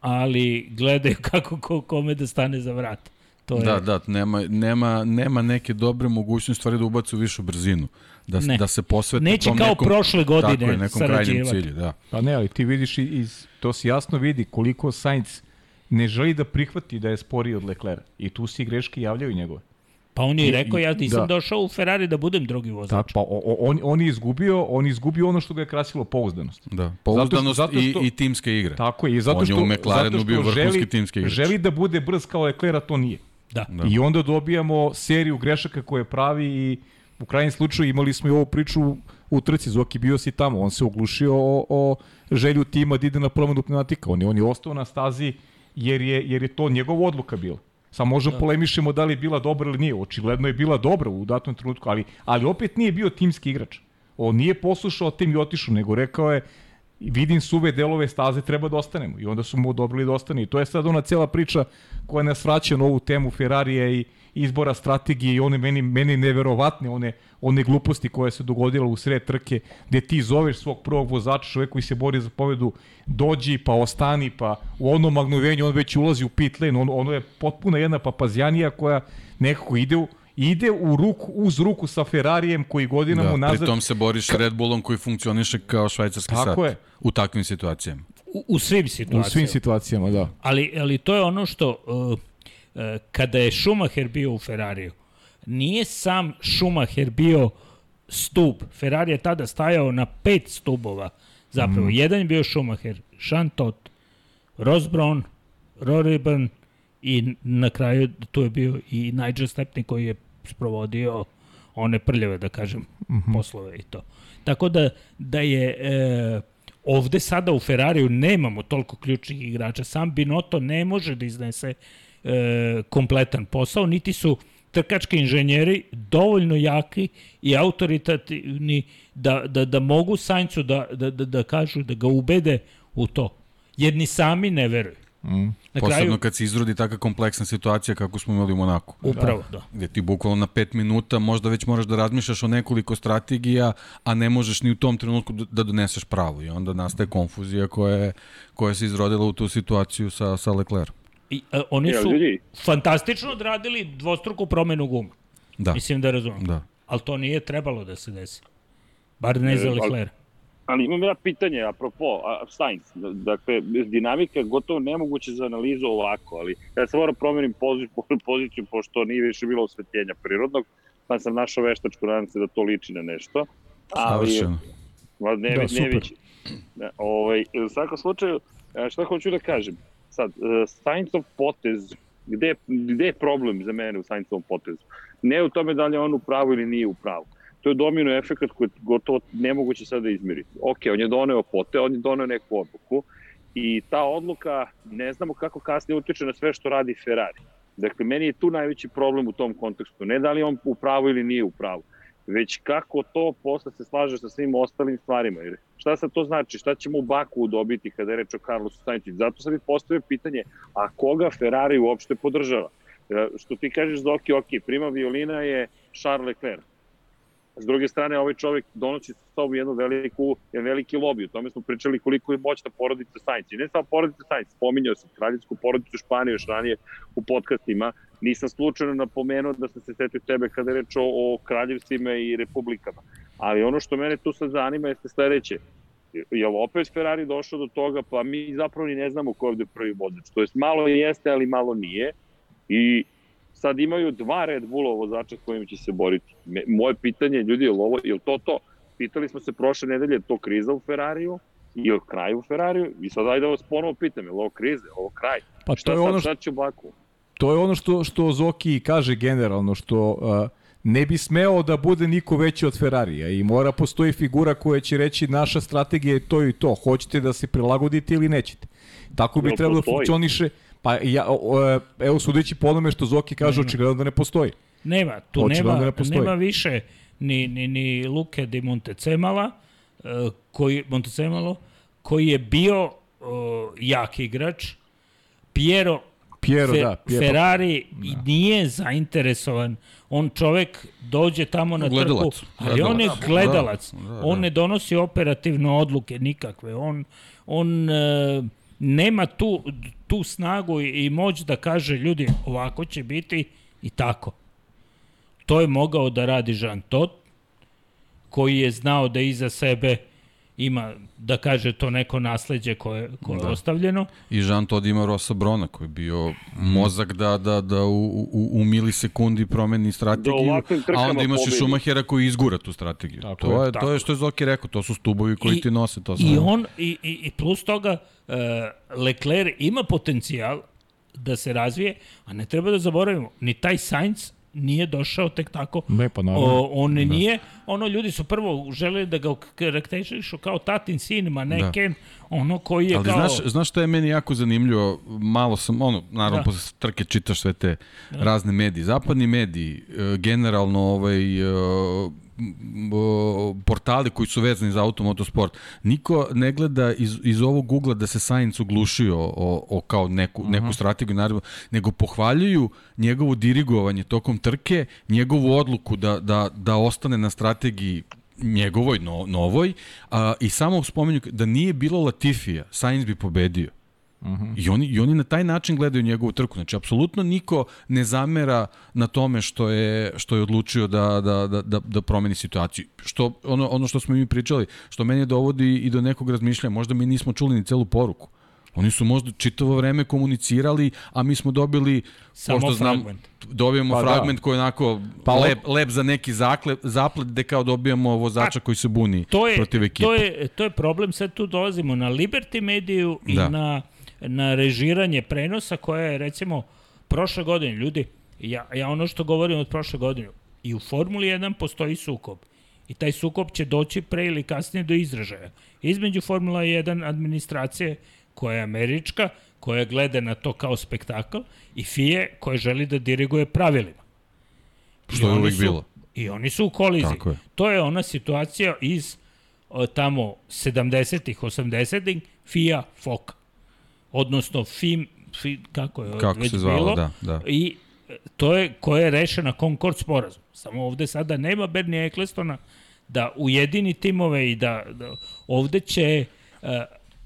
ali gledaju kako ko, kome da stane za vrat. To je... Da, da, nema, nema, nema neke dobre mogućnosti stvari da ubacu višu brzinu. Da, Ne. da se posvete Neće tom kao nekom, prošle godine tako je, nekom krajnjem sarađivati. cilju. Da. Pa ne, ali ti vidiš i iz, to se jasno vidi koliko Sainz ne želi da prihvati da je sporiji od Leclerc. I tu se greške javljaju njegove. Pa on je I- rekao, ja nisam da. došao u Ferrari da budem drugi vozač. Tako, pa o, on, on je izgubio, on je izgubio ono što ga je krasilo pouzdanost. Da, pouzdanost zato što- i, i timske igre. Tako je, i zato On je što, u McLarenu zato što bio vrhunski želi, timski igrač. Želi da bude brz kao Leclerc, a to nije. Da. Da. I onda dobijamo seriju grešaka koje pravi i u krajnjem slučaju imali smo i ovu priču u trci, Zoki bio si tamo, on se oglušio o, o želju tima da ide na promenu pneumatika, on je, on je ostao na stazi jer je, jer je to njegova odluka bila. Samo možemo da. polemišemo da li je bila dobra ili nije. Očigledno je bila dobra u datom trenutku, ali, ali opet nije bio timski igrač. On nije poslušao tim i otišao, nego rekao je vidim suve delove staze, treba da ostanemo. I onda su mu odobrili da ostane. I to je sad ona cela priča koja nas vraća na ovu temu Ferrarija i izbora strategije i one meni, meni neverovatne, one, one gluposti koje se dogodila u sred trke, gde ti zoveš svog prvog vozača, čovek koji se bori za pobedu, dođi pa ostani, pa u onom magnovenju on već ulazi u pit lane, on, ono je potpuna jedna papazjanija koja nekako ide u, ide u ruku, uz ruku sa Ferrarijem koji godinama Da, unazad... pritom se boriš Red Bullom koji funkcioniše kao švajcarski Tako sat je. u takvim situacijama. U, u svim U situacijama. svim situacijama, da. Ali, ali to je ono što, uh, kada je Schumacher bio u Ferrariju, nije sam Schumacher bio stub. Ferrari je tada stajao na pet stubova. Zapravo, mm. jedan je bio Schumacher, Jean Todt, Ross Brown, Rory Byrne i na kraju tu je bio i Nigel Stepney koji je sprovodio one prljave, da kažem, mm -hmm. poslove i to. Tako da, da je e, ovde sada u Ferrariju nemamo toliko ključnih igrača. Sam Binotto ne može da iznese e, kompletan posao, niti su trkački inženjeri dovoljno jaki i autoritativni da, da, da mogu Saincu da, da, da, da kažu, da ga ubede u to. Jer ni sami ne veruju. Mm. Na Posebno kraju, kad se izrodi taka kompleksna situacija kako smo imali u Monaku. upravo, da. Gde ti bukvalno na pet minuta možda već moraš da razmišljaš o nekoliko strategija, a ne možeš ni u tom trenutku da- da doneseš pravu. I onda nastaje konfuzija koja, je, koja se izrodila u tu situaciju sa, sa Leclerom. I, a, oni Ja, su ljudi. fantastično odradili dvostruku promenu guma. Da, Mislim da razumem. da. Ali to nije trebalo da se desi. Bar ne za E, ali- Leclerc. Ali imam ja pitanje, apropo, a, Sainz, dakle, dinamika je gotovo nemoguće za analizu ovako, ali ja sam moram promenim poziciju, poziciju pošto nije više bilo osvetljenja prirodnog, pa sam našao veštačku, nadam se da to liči na nešto. Ali, Savršeno. Ne, Da, da, super. ne. Ne, ovaj, u svakom slučaju, e, šta hoću da kažem? Sad, e, Sainzov potez, gde, gde je problem za mene u Sainzovom potezu? Ne u tome da li je on u pravu ili nije u pravu. To je domino efekt koji je gotovo nemoguće sada da izmiriti. Ok, on je doneo pote, on je doneo neku odluku i ta odluka, ne znamo kako kasnije utiče na sve što radi Ferrari. Dakle, meni je tu najveći problem u tom kontekstu. Ne da li on u pravu ili nije u pravu, već kako to posle se slaže sa svim ostalim stvarima. Jer šta sad to znači? Šta ćemo u Baku dobiti kada je reč o Carlosu Sainzu? Zato sad mi postavio pitanje, a koga Ferrari uopšte podržava? E, Što ti kažeš, Zoki, ok, prima violina je Charles Leclerc. S druge strane, ovaj čovjek donosi sa sobom jednu veliku, jedan veliki lobby. O tome smo pričali koliko je moćna porodica Sainz. I ne samo porodica Sainz, spominjao sam kraljevsku porodicu Španije još ranije u podcastima. Nisam slučajno napomenuo da sam se setio tebe kada je reč o, o kraljevstvima i republikama. Ali ono što mene tu sad zanima jeste sledeće. Je li opet Ferrari došao do toga, pa mi zapravo ni ne znamo ko je ovde prvi vozač. To jest malo jeste, ali malo nije. I sad imaju dva Red Bulla vozača s kojima će se boriti. Moje pitanje, ljudi, je li, ovo, je li to to? pitali smo se prošle nedelje, je to kriza u Ferrariju i o kraju u Ferrariju i sad ajde da vas ponovo pitam, je li ovo krize, ovo kraj? Pa šta to je sad, ono šta će u Baku? To je ono što, što Zoki kaže generalno, što uh, ne bi smeo da bude niko veći od Ferrarija i mora postoji figura koja će reći naša strategija je to i to, hoćete da se prilagodite ili nećete. Tako bi Jel trebalo da postoji? funkcioniše, pa ja, o, o, evo sudeći po onome što Zoki kaže, očigledno da ne postoji. Nema, tu Očigledno nema, ne postoji. nema više ni, ni, ni Luke di Montecemala, uh, koji, Montecemalo, koji je bio uh, jak igrač. Piero, Piero, da, Piero. Ferrari da. nije zainteresovan. On čovek dođe tamo na Gledalac. trku, ali on je Gledalac. gledalac. Da, da, On da. ne donosi operativne odluke nikakve. On, on uh, nema tu, tu snagu i, i moć da kaže ljudi ovako će biti i tako. To je mogao da radi Jean Todt, koji je znao da iza sebe ima, da kaže, to neko nasledđe koje, koje da. je ostavljeno. I Jean Todt ima Rosa Brona koji je bio mozak da, da, da u, u, u milisekundi promeni strategiju, ovakvim a onda imaš i pobedi. Šumahera koji izgura tu strategiju. Tako to, je, je, to je što je Zoki rekao, to su stubovi koji I- ti nose to sve. I on, i, i, i plus toga, uh, Leclerc ima potencijal da se razvije, a ne treba da zaboravimo, ni taj Sainz nije došao tek tako. Ne, pa naravno. O, on da. nije, ono ljudi su prvo želeli da ga karakterišu kao tatin sin, ma ne Da. Ken, ono koji je Ali kao... znaš, znaš šta je meni jako zanimljivo? Malo sam, ono, naravno, Da. posle trke čitaš sve te da. razne medije. Zapadni mediji, e, generalno ovaj, portali koji su vezani za automotosport, niko ne gleda iz, iz ovog ugla da se Sainz uglušio o, o kao neku, uh -huh. neku strategiju, naravno, nego pohvaljuju njegovo dirigovanje tokom trke, njegovu odluku da, da, da ostane na strategiji njegovoj, no, novoj, a, i samo spomenju da nije bilo Latifija, Sainz bi pobedio. -huh. I, oni, I oni na taj način gledaju njegovu trku. Znači, apsolutno niko ne zamera na tome što je, što je odlučio da, da, da, da, da promeni situaciju. Što, ono, ono što smo mi pričali, što mene dovodi i do nekog razmišljanja, možda mi nismo čuli ni celu poruku. Oni su možda čitavo vreme komunicirali, a mi smo dobili, Samo pošto znam, fragment. dobijemo Pa pa da. fragment koji je onako Pa pa lep, lep za neki zaklep, zaplet, gde kao dobijamo vozača koji se buni to je, protiv ekipe. To je, to je problem, sad tu dolazimo na Liberty mediju i Da. na, na režiranje prenosa koje je recimo prošle godine, ljudi, ja, ja ono što govorim od prošle godine, i u Formuli 1 postoji sukob. I taj sukob će doći pre ili kasnije do izražaja. Između Formula 1 administracije, koja je američka, koja gleda na to kao spektakl, i FIE, koja želi da diriguje pravilima. I Što je oni uvek su- bilo. I oni su u koliziji. Tako je. To je ona situacija iz o, tamo 70-ih, 80-ih, FIA FOK. Odnosno FIM, FI, kako je Kako već se zvalo, bilo. da, da. I e, to je koja je rešena Concord sporazum. Samo ovde sada nema Bernie Ecclestona da ujedini timove i da, da ovde će uh,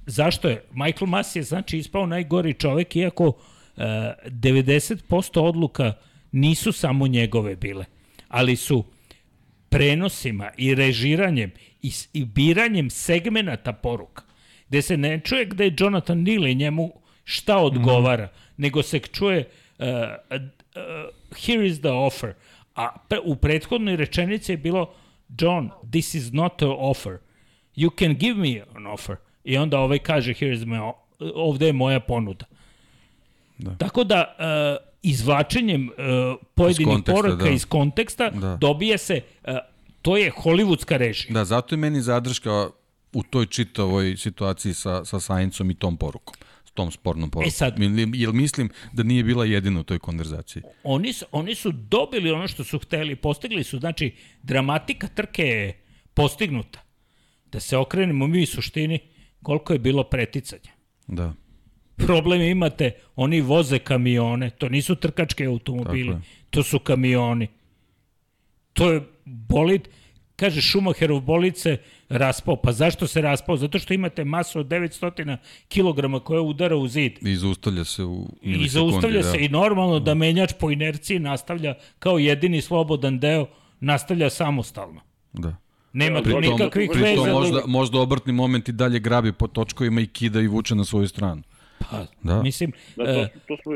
zašto je Michael Mas je znači ispao najgori čovek iako uh, 90% odluka nisu samo njegove bile ali su prenosima i režiranjem i, i biranjem segmenata poruka gde se ne čuje gde je Jonathan Neal i njemu šta odgovara, mm. nego se čuje uh, uh, here is the offer. A pre, u prethodnoj rečenici je bilo John, this is not an offer. You can give me an offer. I onda ovaj kaže here is my, ovde je moja ponuda. Da. Tako da uh, izvlačenjem uh, pojedinih konteksta, poruka da. iz konteksta Da. dobije se uh, to je hollywoodska režija. Da, zato je meni zadrška u toj čitavoj situaciji sa, sa Saincom i tom porukom s tom spornom porukom. E sad- Jer mislim da nije bila jedina u toj konverzaciji. oni su, oni su dobili ono što su hteli, postigli su, znači, dramatika trke je postignuta. Da se okrenemo mi u suštini koliko je bilo preticanja. Da. Problem imate, oni voze kamione, to nisu trkačke automobili, to su kamioni. To je bolid, kaže Schumacherov bolid se raspao. Pa zašto se raspao? Zato što imate masu od 900 kg koja udara u zid. I zaustavlja se u I zaustavlja da. se i normalno da menjač po inerciji nastavlja kao jedini slobodan deo, nastavlja samostalno. Da. Nema tu nikakvih to veza. možda, možda obrtni moment i dalje grabi po točkovima i kida i vuče na svoju stranu. Pa, Da. Mislim, Da, e, to, to smo,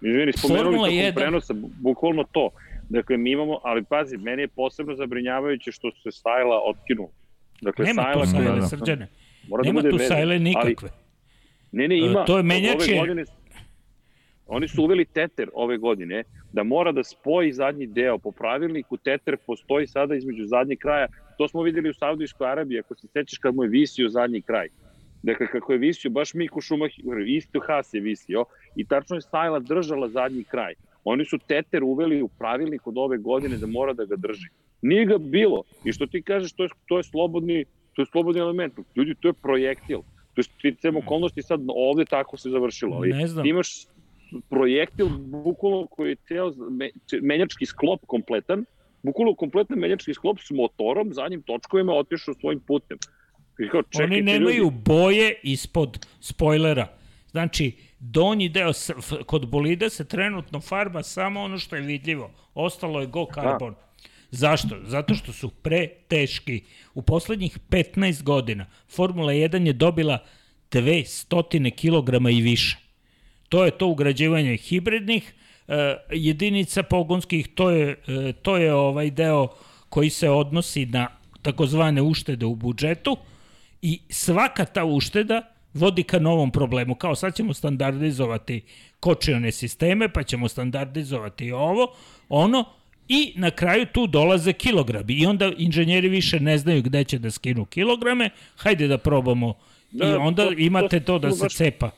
izvini, spomenuli tokom 1. prenosa, bu- bukvalno to. Dakle, mi imamo, ali pazi, meni je posebno zabrinjavajuće što se stajala otkinula. Dakle, Nema tu sajla koja- sajle, da. srđane. Mora da Nema bude tu sajle ali- nikakve. Ne, ne, ima. E, to je Ove menjačke- godine- Oni su uveli teter ove godine, da mora da spoji zadnji deo. Po pravilniku teter postoji sada između zadnjeg kraja. To smo videli u Saudijskoj Arabiji, ako se sećaš kad mu je visio zadnji kraj. Dakle, kako je visio, baš Miku Šumahir, isto Haas je visio i tačno je Sajla držala zadnji kraj. Oni su teter uveli u pravilnik od ove godine da mora da ga drži. Nije ga bilo. I što ti kažeš, to je, to je slobodni to je slobodni element. Ljudi, to je projektil. To je sticajem okolnosti sad ovde tako se završilo. Ali Ne znam. ti imaš projektil bukvalno koji je ceo me, menjački sklop kompletan, bukvalno kompletan menjački sklop s motorom, zadnjim točkovima otišao svojim putem. I kao, čekajte, Oni nemaju ljudi, boje ispod spoilera. Znači, donji deo kod bolida se trenutno farba samo ono što je vidljivo. Ostalo je go karbon. Zašto? Zato što su pre teški. U poslednjih 15 godina Formula 1 je dobila 200 kg i više. To je to ugrađivanje hibridnih e, jedinica pogonskih, to je, e, to je ovaj deo koji se odnosi na takozvane uštede u budžetu i svaka ta ušteda vodi ka novom problemu. Kao sad ćemo standardizovati kočione sisteme, pa ćemo standardizovati ovo, ono, i na kraju tu dolaze kilogrami. I onda inženjeri više ne znaju gde će da skinu kilograme, hajde da probamo. Da, I onda to- imate to da to se baš cepa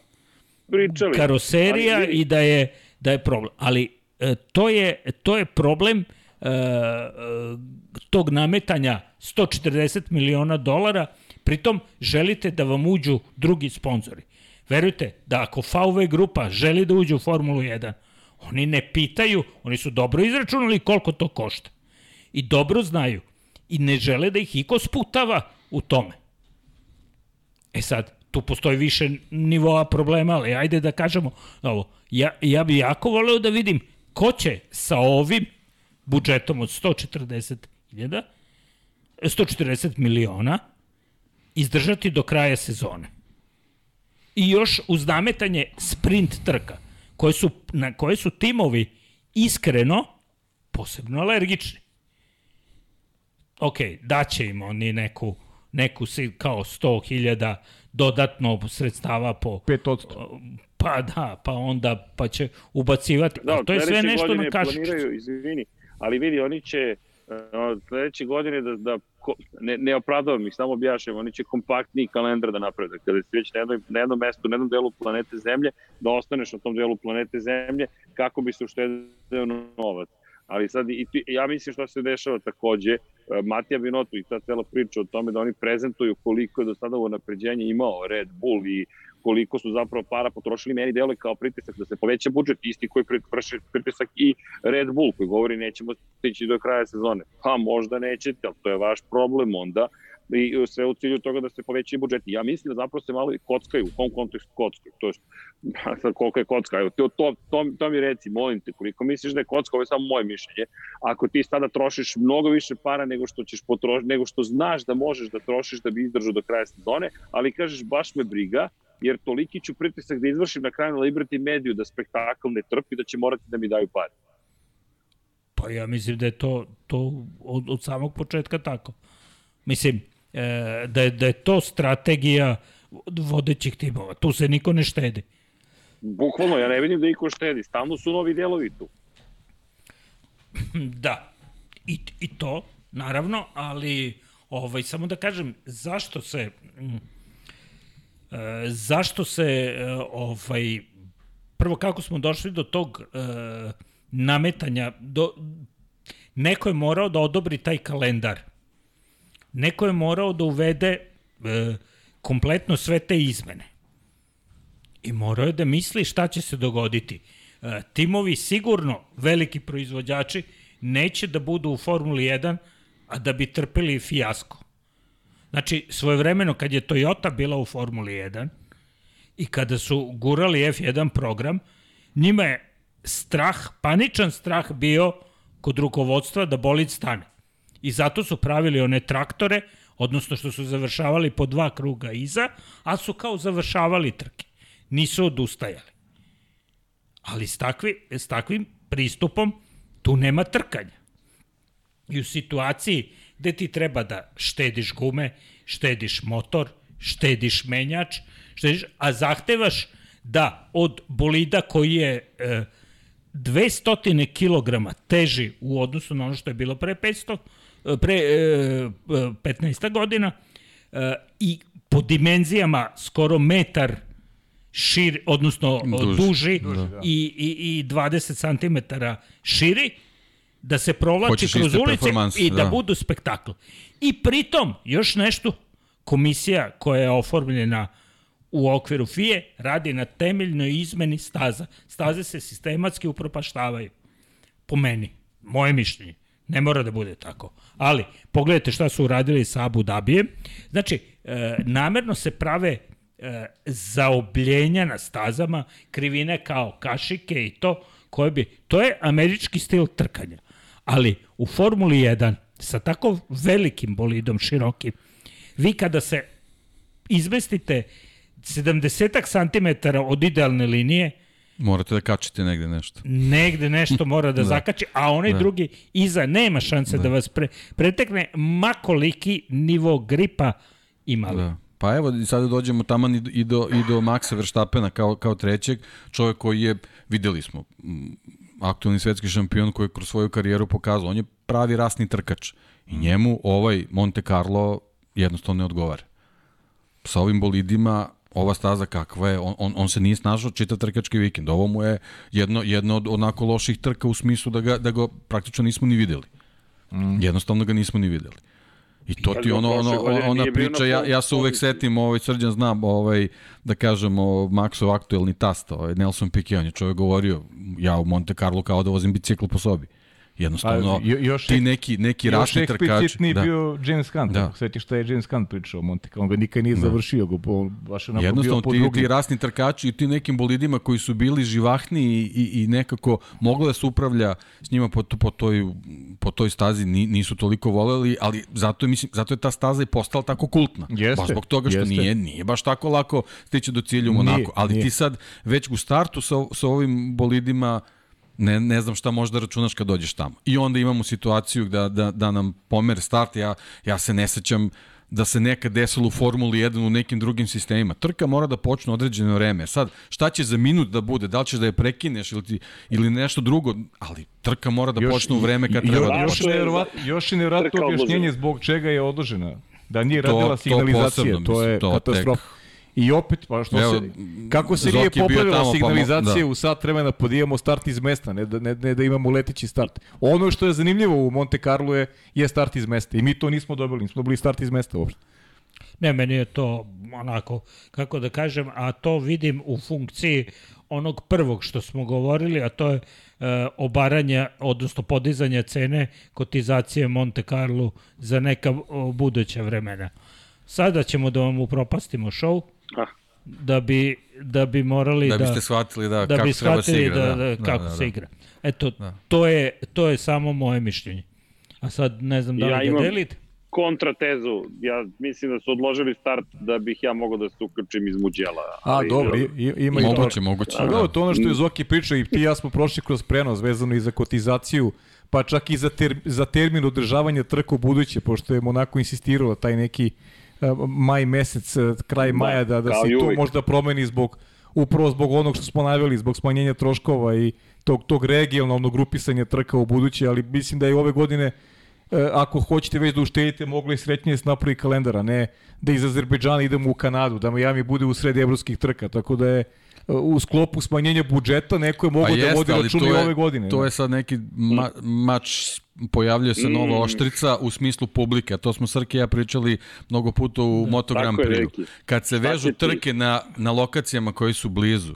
pričali. karoserija Ali i da je da je problem. Ali e, to je to je problem e, e, tog nametanja 140 miliona dolara, pritom želite da vam uđu drugi sponzori. Verujte da ako VW grupa želi da uđe u Formulu 1, oni ne pitaju, oni su dobro izračunali koliko to košta. I dobro znaju. I ne žele da ih iko sputava u tome. E sad, tu postoji više nivoa problema, ali ajde da kažemo ovo. Ja, ja bi jako voleo da vidim ko će sa ovim budžetom od 140.000 140 miliona izdržati do kraja sezone. I još uz nametanje sprint trka, koje su, na koje su timovi iskreno posebno alergični. Ok, daće im oni neku, neku kao 100.000 dodatno sredstava po... 5%. Pa da, pa onda pa će ubacivati. Da, to je sve nešto na kašičicu. planiraju, izvini, ali vidi, oni će sledeće godine da, da ne, ne opravdavam ih, samo objašnjam, oni će kompaktniji kalendar da naprave. Dakle, Kada si već na, jednoj, na jednom mestu, na jednom delu planete Zemlje, da ostaneš na tom delu planete Zemlje kako bi se uštedeo novac. Ali sad, i ja mislim što se dešava takođe, e, Matija Binotto i ta cela priča o tome da oni prezentuju koliko je do sada ovo napređenje imao Red Bull i koliko su zapravo para potrošili, meni deluje kao pritisak da se poveća budžet, isti koji vrši pritisak i Red Bull, koji govori nećemo stići do kraja sezone. Pa možda nećete, ali to je vaš problem onda i sve u cilju toga da se poveća i budžet. Ja mislim da zapravo se malo i kockaju, u kom kontekstu kockaju, to je sad koliko je kocka, evo, to, to, to, to mi reci, molim te, koliko misliš da je kocka, ovo je samo moje mišljenje, ako ti sada trošiš mnogo više para nego što ćeš potrošiti, nego što znaš da možeš da trošiš da bi izdržao do kraja sezone, ali kažeš baš me briga, jer toliki ću pritisak da izvršim na kraju na Liberty Mediju da spektakl ne trpi, da će morati da mi daju pare. Pa ja mislim da je to, to od, od samog početka tako. Mislim, e, da, je, da je to strategija vodećih timova. Tu se niko ne štedi. Bukvalno, ja ne vidim da iko štedi. Stalno su novi delovi tu. Da. I, I to, naravno, ali ovaj, samo da kažem, zašto se mm, zašto se e, ovaj prvo kako smo došli do tog e, nametanja do neko je morao da odobri taj kalendar. Neko je morao da uvede e, kompletno sve te izmene. I morao je da misli šta će se dogoditi. E, timovi sigurno veliki proizvođači neće da budu u Formuli 1 a da bi trpeli fijasko Znači, svojevremeno kad je Toyota bila u Formuli 1 i kada su gurali F1 program, njima je strah, paničan strah bio kod rukovodstva da bolid stane. I zato su pravili one traktore, odnosno što su završavali po dva kruga iza, a su kao završavali trke. Nisu odustajali. Ali s, takvi, s takvim pristupom tu nema trkanja. I u situaciji gde ti treba da štediš gume, štediš motor, štediš menjač, štediš, a zahtevaš da od bolida koji je e, 200 kg teži u odnosu na ono što je bilo pre 500, e, pre e, 15 godina e, i po dimenzijama skoro metar šir, odnosno duži, duži da. i, i, i 20 cm širi, da se provlači kroz ulice i da, da. budu spektakl. I pritom, još nešto, komisija koja je oformljena u okviru FIE radi na temeljnoj izmeni staza. Staze se sistematski upropaštavaju. Po meni, moje mišljenje. Ne mora da bude tako. Ali, pogledajte šta su uradili sa Abu Dhabijem. Znači, e, namerno se prave e, zaobljenja na stazama, krivine kao kašike i to, koje bi, to je američki stil trkanja. Ali u Formuli 1, sa tako velikim bolidom, širokim, vi kada se izmestite 70 cm od idealne linije, Morate da kačite negde nešto. negde nešto mora da, Da. zakači, a onaj Da. drugi iza nema šanse da, da vas pre, pretekne makoliki nivo gripa imali. Da. Pa evo, sada dođemo taman i do, i do, Maxa Verstappena kao, kao trećeg, čovjek koji je, videli smo, aktualni svetski šampion koji je kroz svoju karijeru pokazao, on je pravi rasni trkač i njemu ovaj Monte Carlo jednostavno ne odgovara. Sa ovim bolidima ova staza kakva je, on, on, on se nije snašao čitav trkački vikend. Ovo mu je jedno, jedno od onako loših trka u smislu da ga, da ga praktično nismo ni videli. Mm. Jednostavno ga nismo ni videli. I to ti ono, ono, ona priča, ja, ja se uvek setim, ovaj, srđan znam, ovaj, da kažemo, Maxov aktuelni tast, ovaj, Nelson Piquet, on je čovjek govorio, ja u Monte Carlo kao da vozim bicikl po sobi. Jednostavno, Pa, jo- još ti ek- neki, neki Još rasni trkači. eksplicitniji Da. bio James Hunt. Da. Da. Sjetiš šta je James Hunt pričao o Monte. On ga nikad nije završio. Go, on baš onako bio Jednostavno, po ti, ti rasni trkači i ti nekim bolidima koji su bili živahni i, i, i nekako moglo da se upravlja s njima po, po, toj, po toj stazi, ni, nisu toliko voleli, ali zato je, mislim, zato je ta staza i postala tako kultna. Jeste, Baš zbog toga što jeste. nije, nije baš tako lako stići do cilja u Nije, Monaku. ali nije. ti sad već u startu sa, sa ovim bolidima ne, ne znam šta možda računaš kad dođeš tamo. I onda imamo situaciju da, da, da nam pomer start, ja, ja se ne sećam da se nekad desilo u Formuli 1 u nekim drugim sistemima. Trka mora da počne određeno vreme. Sad, šta će za minut da bude? Da li ćeš da je prekineš ili, ti, ili nešto drugo? Ali trka mora da počne u vreme kad i- treba još, da još, počne. je nevjerovatno, još je nevjerovatno Trka objašnjenje zbog čega je odložena. Da nije To- radila to signalizacija. posebno, To, je to katastrofa. I opet, pa što Evo, se, kako se nije popravila pa mo- signalizacija da. u sat vremena, pa da imamo start iz mesta, ne da, ne, ne da imamo leteći start. Ono što je zanimljivo u Monte Carlo je, je start iz mesta. I mi to nismo dobili, nismo dobili start iz mesta uopšte. Ne, meni je to onako, kako da kažem, a to vidim u funkciji onog prvog što smo govorili, a to je e, obaranje, odnosno podizanje cene kotizacije Monte Carlo za neka o, buduća vremena. Sada ćemo da vam upropastimo show, Ah. da bi, da bi morali Da da... biste shvatili da, da kako bi treba se shvatili igra. da, da, kako da, se igra. Eto, to, je, to je samo moje mišljenje. A sad ne znam da li Ja ga imam- delite. kontratezu. Ja mislim da su odložili start da bih ja mogao da se uključim iz Muđela. A, dobro, i, ima i to. Moguće, moguće. A dobro, to ono što je Zoki pričao i ti i ja smo prošli kroz prenos vezano i za kotizaciju, pa čak i za, ter, za termin održavanja trka u buduće, pošto je Monako insistirao da taj neki uh, maj mesec, uh, kraj Da, maja, da, da se to možda promeni zbog upravo zbog onog što smo naveli, zbog smanjenja troškova i tog, tog regionalnog grupisanja trka u buduće, ali mislim da je ove godine e, ako hoćete već da uštedite, mogli srećnije se napravi kalendar, a ne da iz Azerbejdžana idemo u Kanadu, da Miami bude u sred evropskih trka, tako da je e, u sklopu smanjenja budžeta neko je mogao da jeste, vodi ali račun i to je- ove godine. To da. je sad neki ma, mač, pojavljuje se nova oštrica u smislu publike, a to smo Srke i ja pričali mnogo puta u Moto Grand Tako je, Prix. Deki. Kad se vežu trke na, na lokacijama koji su blizu,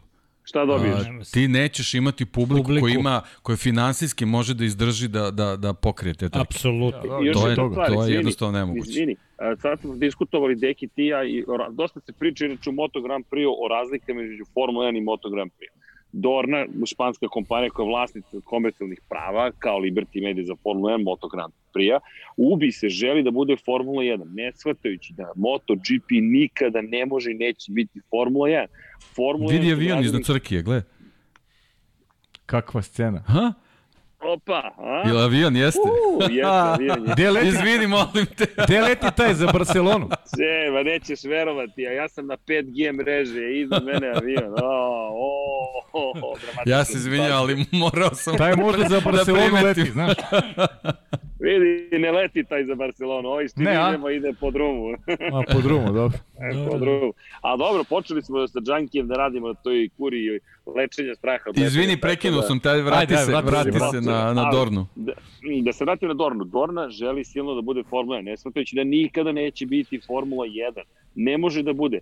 Šta dobiješ? Se. ti nećeš imati publiku, Publiku. koja ima, koja finansijski može da izdrži da, da, da pokrije te trke. Apsolutno. I još to je- to stvar, je izvini, jednostavno nemoguće. Izvini, a, sad smo diskutovali Deki ti i ja i dosta se priča inače u Moto Grand Prix o razlikama između Formula 1 i Moto Grand Prix. Dorna, španska kompanija koja je vlasnica komercijalnih prava, kao Liberty Media za Formula 1, Moto Grand Prix-a, ubi se želi da bude Formula 1, ne shvatajući da MotoGP nikada ne može i neće biti Formula 1. Formula Vidi 1 su avion iznad crkije, gle. Kakva scena. Ha? Opa, a? Ili avion, jeste? U, jeste, avion je. Gde leti, Izvini, molim te. gde leti taj za Barcelonu? E, ma nećeš verovati, a ja sam na 5G mreže, iza mene avion. O, o, o, o. Ja se izvinjam, ali morao sam... Taj možda za Barcelonu primetim. leti, znaš. Vidi, ne leti taj za Barcelonu, ovaj idemo ide po drumu. A, po drumu, dobro. E, po drumu. A dobro, počeli smo sa Džankijem da radimo na toj kuri i lečenja straha. od Izvini, prekinuo da- sam, taj vrati Ajde, se, vrati se, vrati vrati se na, na Ali- Dornu. Da, da se vratim na Dornu. Dorna želi silno da bude Formula 1, ne smatajući da nikada neće biti Formula 1. Ne može da bude.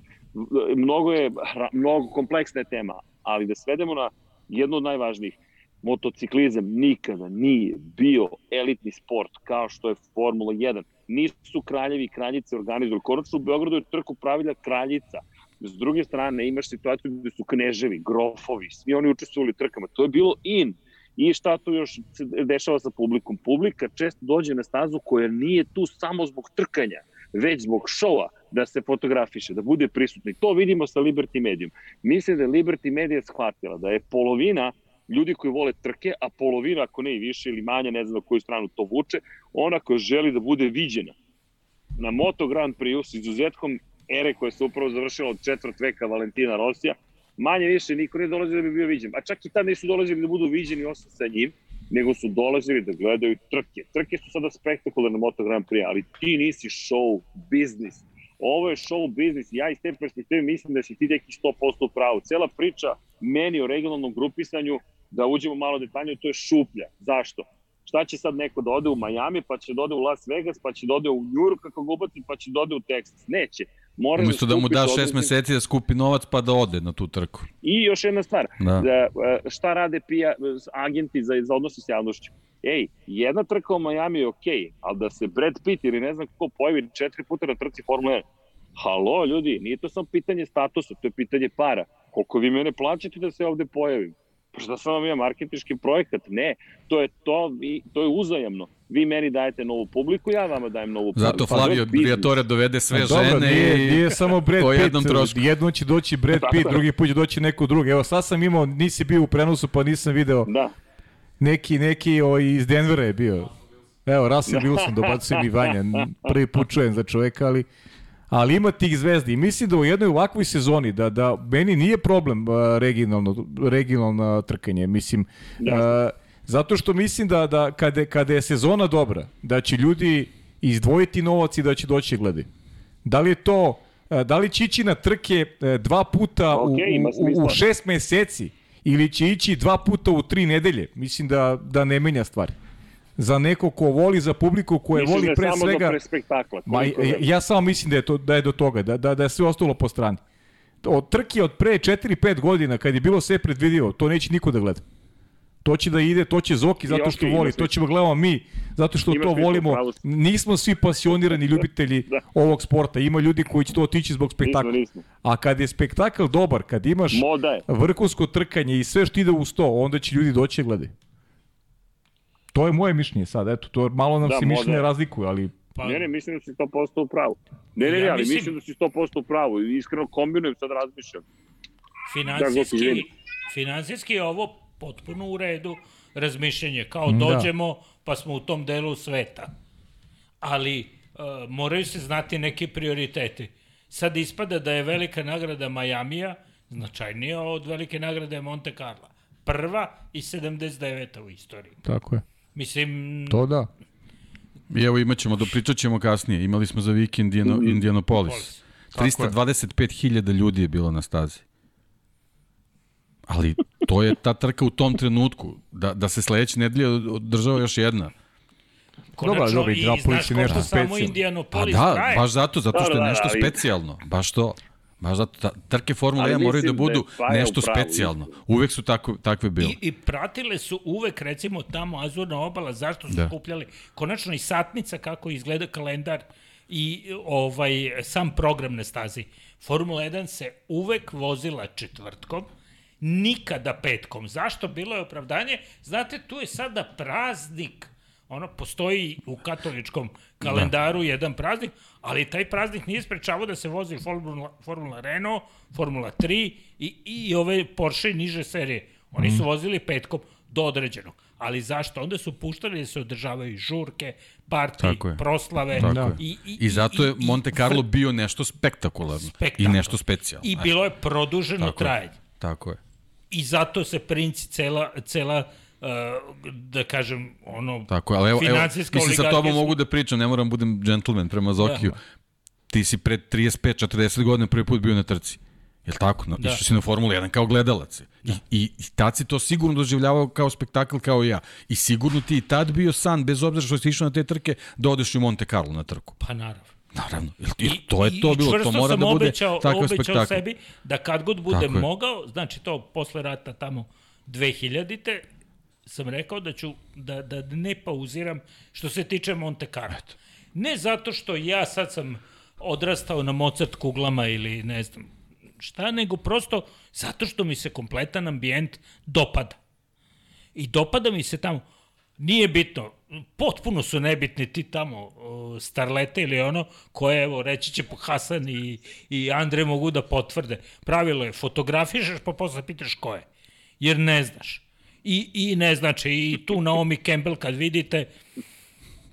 Mnogo je, mnogo kompleksna je tema, ali da svedemo na jednu od najvažnijih. Motociklizam nikada nije bio elitni sport kao što je Formula 1. Nisu kraljevi i kraljice organizovali. Konačno u Beogradu je trku pravila kraljica. S druge strane imaš situaciju gde su kneževi, grofovi, svi oni učestvovali trkama. To je bilo in. I šta tu još se dešava sa publikom? Publika često dođe na stazu koja nije tu samo zbog trkanja, već zbog šoua da se fotografiše, da bude prisutni. To vidimo sa Liberty Medijom. Mislim da je Liberty Media shvatila da je polovina ljudi koji vole trke, a polovina, ako ne i više ili manje, ne znam na koju stranu to vuče, ona koja želi da bude viđena. Na Moto Grand Prix s izuzetkom ere koja se upravo završila od četvrt veka Valentina Rosija, manje više niko ne dolazi da bi bio viđen. A čak i tad nisu dolazili da budu viđeni osim sa njim, nego su dolazili da gledaju trke. Trke su sada spektakularne Moto Grand Prix, ali ti nisi show biznis. Ovo je show biznis. Ja iz te perspektive mislim da si ti neki 100% u pravu. Cela priča meni o regionalnom grupisanju, da uđemo malo detaljnije, to je šuplja. Zašto? Šta će sad neko da ode u Miami, pa će da ode u Las Vegas, pa će da ode u York kako ga ubaci, pa će da ode u Texas. Neće. Moraš Umesto da mu skupiš daš šest određen- meseci da skupi novac pa da ode na tu trku. I još jedna stvar, Da. da. e, šta rade pija, agenti za, za odnose s javnošću? Ej, jedna trka u Miami je okej, ali da se Brad Pitt ili ne znam ko pojavi četiri puta na trci Formula 1, halo ljudi, nije to samo pitanje statusa, to je pitanje para. Koliko vi mene plaćate da se ovde pojavim? Pa šta sam vam ja marketinški projekat? Ne, to je to, vi, to je uzajamno. Vi meni dajete novu publiku, ja vama dajem novu publiku. Zato Pa, Flavio biznis. Briatore dovede sve A dobro, žene nije, i nije samo Brad po Pitt, jednom trošku. jednom će doći Brad Tako Pitt, je. drugi put će doći neko drugi. Evo sad sam imao, nisi bio u prenosu pa nisam video, Da, neki, neki o, iz Denvera je bio. Evo, Russell Wilson, dobacujem i Vanja, prvi put čujem za čoveka, ali ali ima tih zvezdi. I mislim da u jednoj ovakvoj sezoni da da meni nije problem uh, regionalno regionalno trkanje mislim uh, zato što mislim da da kada kada je sezona dobra da će ljudi izdvojiti novac i da će doći gledati da li je to uh, da li će ići na trke uh, dva puta ima u, u, šest meseci ili će ići dva puta u tri nedelje? Mislim da da ne menja stvari za neko ko voli za publiku koje Misliš voli da pre samo svega do pre spektakla. Ma, koliko ja, samo mislim da je, to, da je do toga, da, da, da je sve ostalo po strani. Od trke od pre 4-5 godina, kad je bilo sve predvidivo, to neće niko da gleda. To će da ide, to će Zoki zato što ima voli, to ćemo gledamo mi, zato što Ima to volimo. pravo si. Nismo svi pasionirani ljubitelji Da. ovog sporta. Ima ljudi koji će to otići zbog spektakla. nismo. A kad je spektakl dobar, kad imaš vrhunsko trkanje i sve što ide uz to, onda će ljudi doći da gledaju. To je moje mišljenje sad, eto, to malo nam Da, se mišljenje je. razlikuju, ali Pa, Ne, ne, mislim da si 100% u pravu. Ne, ne, ne, Ja ali mislim- mislim da si 100% u pravu. I Iskreno kombinujem, sad razmišljam. Da, finansijski, izvini. finansijski je ovo potpuno u redu razmišljenje. Kao Da. dođemo, pa smo u tom delu sveta. Ali uh, moraju se znati neki prioriteti. Sad ispada da je velika nagrada Majamija značajnija od velike nagrade Monte Carlo. Prva i 79. u istoriji. tako je. Mislim, To da. I evo imat ćemo, dopričat ćemo kasnije. Imali smo za vikend Indiano, Indianapolis. 325.000 ljudi je bilo na stazi. Ali to je ta trka u tom trenutku. Da, da se sledeće nedelje održava još jedna. konačno, dobro, i Indianapolis znaš je ko nešto što samo specijalno. Pa da, traje. baš zato, zato što Da, je da, nešto specijalno. Baš to. Baš zato, ta, trke Formule Ali 1 moraju da da budu u nešto pravu, specijalno. Uvek su tako, takve bile. I, I pratile su uvek, recimo, tamo Azurna obala, zašto su Da. da. skupljali. Konačno i satnica, kako izgleda kalendar i ovaj sam program na stazi. Formula 1 se uvek vozila četvrtkom, nikada petkom. Zašto? Bilo je opravdanje. Znate, tu je sada praznik ono postoji u katoličkom kalendaru da. jedan praznik, ali taj praznik nije sprečavao da se vozi Formula, Formula Renault, Formula 3 i, i ove Porsche niže serije. Oni su vozili petkom do određenog. Ali zašto? Onda su puštali da se održavaju žurke, partije, je. proslave. Tako Da. je. I, i, I zato je i- i- Monte Carlo bio nešto spektakularno. I nešto specijalno. I bilo je produženo Tako je. trajanje. Tako je. I zato se princi cela, cela uh, da kažem, ono, Tako je, ali evo, evo mislim sa tobom mogu da pričam, ne moram budem džentlmen prema Zokiju. Da. Ti si pred 35-40 godina prvi put bio na trci. Jel tako? No, Da. Išao si na Formulu 1 kao gledalac. I, i, I tad si to sigurno doživljavao kao spektakl kao i ja. I sigurno ti i tad bio san, bez obzira što si išao na te trke, da odeš u Monte Carlo na trku. Pa naravno. Naravno. Jer to je to i bilo. To mora da bude obećao, takav obećao spektakl. sebi da kad god budem je. mogao, znači to posle rata tamo 2000-te, sam rekao da ću da, da ne pauziram što se tiče Monte Carlo. Ne zato što ja sad sam odrastao na Mozart kuglama ili ne znam šta, nego prosto zato što mi se kompletan ambijent dopada. I dopada mi se tamo, nije bitno, potpuno su nebitni ti tamo starlete ili ono, koje, evo, reći će Hasan i, i Andre mogu da potvrde. Pravilo je, fotografišeš pa posle pitaš ko je, jer ne znaš. I, i ne znači, i tu Naomi Campbell kad vidite,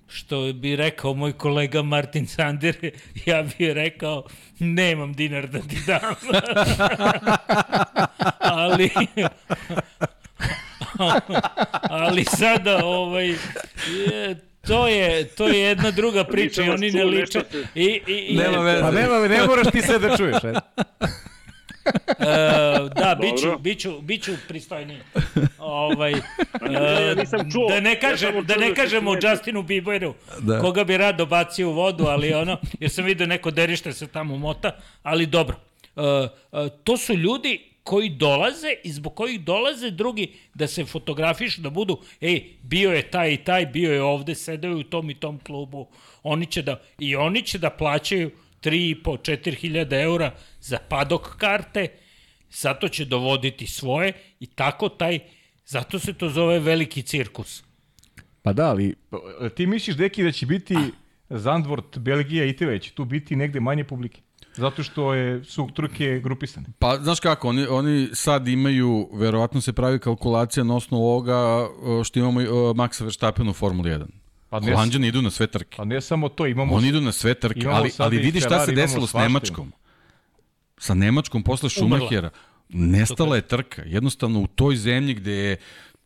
što bi rekao moj kolega Martin Sander, ja bih rekao, nemam dinar da ti dam. ali, ali sada, ovaj, je, to je, to je jedna druga priča i oni ne liče. I, i, i, Nema veze. Pa nema, ne moraš ti sve da čuješ. E. E, da, biću, biću, biću pristojniji. Ovaj, ja e, čuo. da ne, Ja kažem, samo da ne da kažemo. Justinu Bieberu, Da. koga bi rado bacio u vodu, ali ono, jer sam vidio neko derište se tamo mota, ali dobro. E, e, to su ljudi koji dolaze i zbog kojih dolaze drugi da se fotografišu, da budu, ej, bio je taj i taj, bio je ovde, sedeo je u tom i tom klubu, oni će da, i oni će da plaćaju 3,5, 4 hiljada eura za padok karte, zato će dovoditi svoje i tako taj, zato se to zove veliki cirkus. Pa da, ali e, ti misliš, Deki, da će biti Zandvort, Belgija i te će tu biti negde manje publike? Zato što je, su trke grupisane. Pa, znaš kako, oni, oni sad imaju, verovatno se pravi kalkulacija na osnovu ovoga o, što imamo o, Maxa Verstappen u Formuli 1. Pa ne, Holandjani idu na sve trke. pa ne samo to, imamo... Oni idu na sve trke, ali, ali vidi šta se desilo s. Nemačkom. Sa Nemačkom posle Schumachera. Nestala je trka. Jednostavno u toj zemlji gde je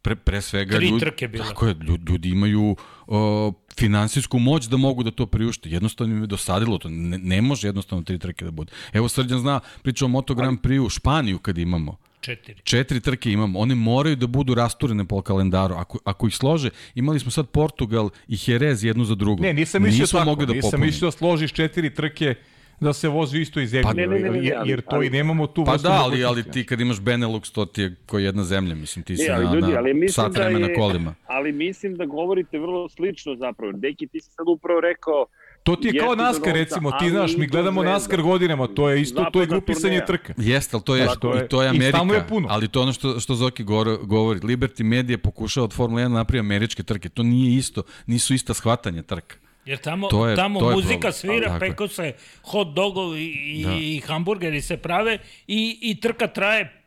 pre, pre svega Tri ljudi, trke bile. tako je, ljudi, ljudi imaju o, finansijsku moć da mogu da to priušte. Jednostavno im je dosadilo to. Ne, ne može jednostavno tri trke da bude. Evo Srđan zna, pričao o Moto Grand Prix u Španiju kad imamo. Četiri. Četiri trke imamo, one moraju da budu rasturene po kalendaru. Ako, ako ih slože, imali smo sad Portugal i Jerez jednu za drugu. Ne, nisam mislio Nismo tako, mogli da nisam mislio da složiš četiri trke da se vozi u istoj zemlji, Pa- jer, Ne, ne, ne, ne, jer, jer to ali- i nemamo tu Pa da, ali, ali ti kad imaš Benelux, to ti je ko jedna zemlja, mislim, ti si Ne, ali na, ljudi, na ali mislim sat da vremena je- kolima. Ali mislim da govorite vrlo slično zapravo. Deki, ti si sad upravo rekao To ti je kao NASCAR, recimo, ti znaš, mi i gledamo. NASCAR godinama, to je isto, to je grupisanje trka. Jeste, ali to je, Tako je. i to je I Amerika, stalno je puno. ali to je ono što, što Zoki govori. Liberty Media pokušava od Formule 1 napravi američke trke. To nije isto, nisu ista shvatanja trka. Jer tamo, To je- tamo to je muzika problem. svira, Tako je. peko se hot dogovi i, Da. i hamburgeri se prave i, i trka traje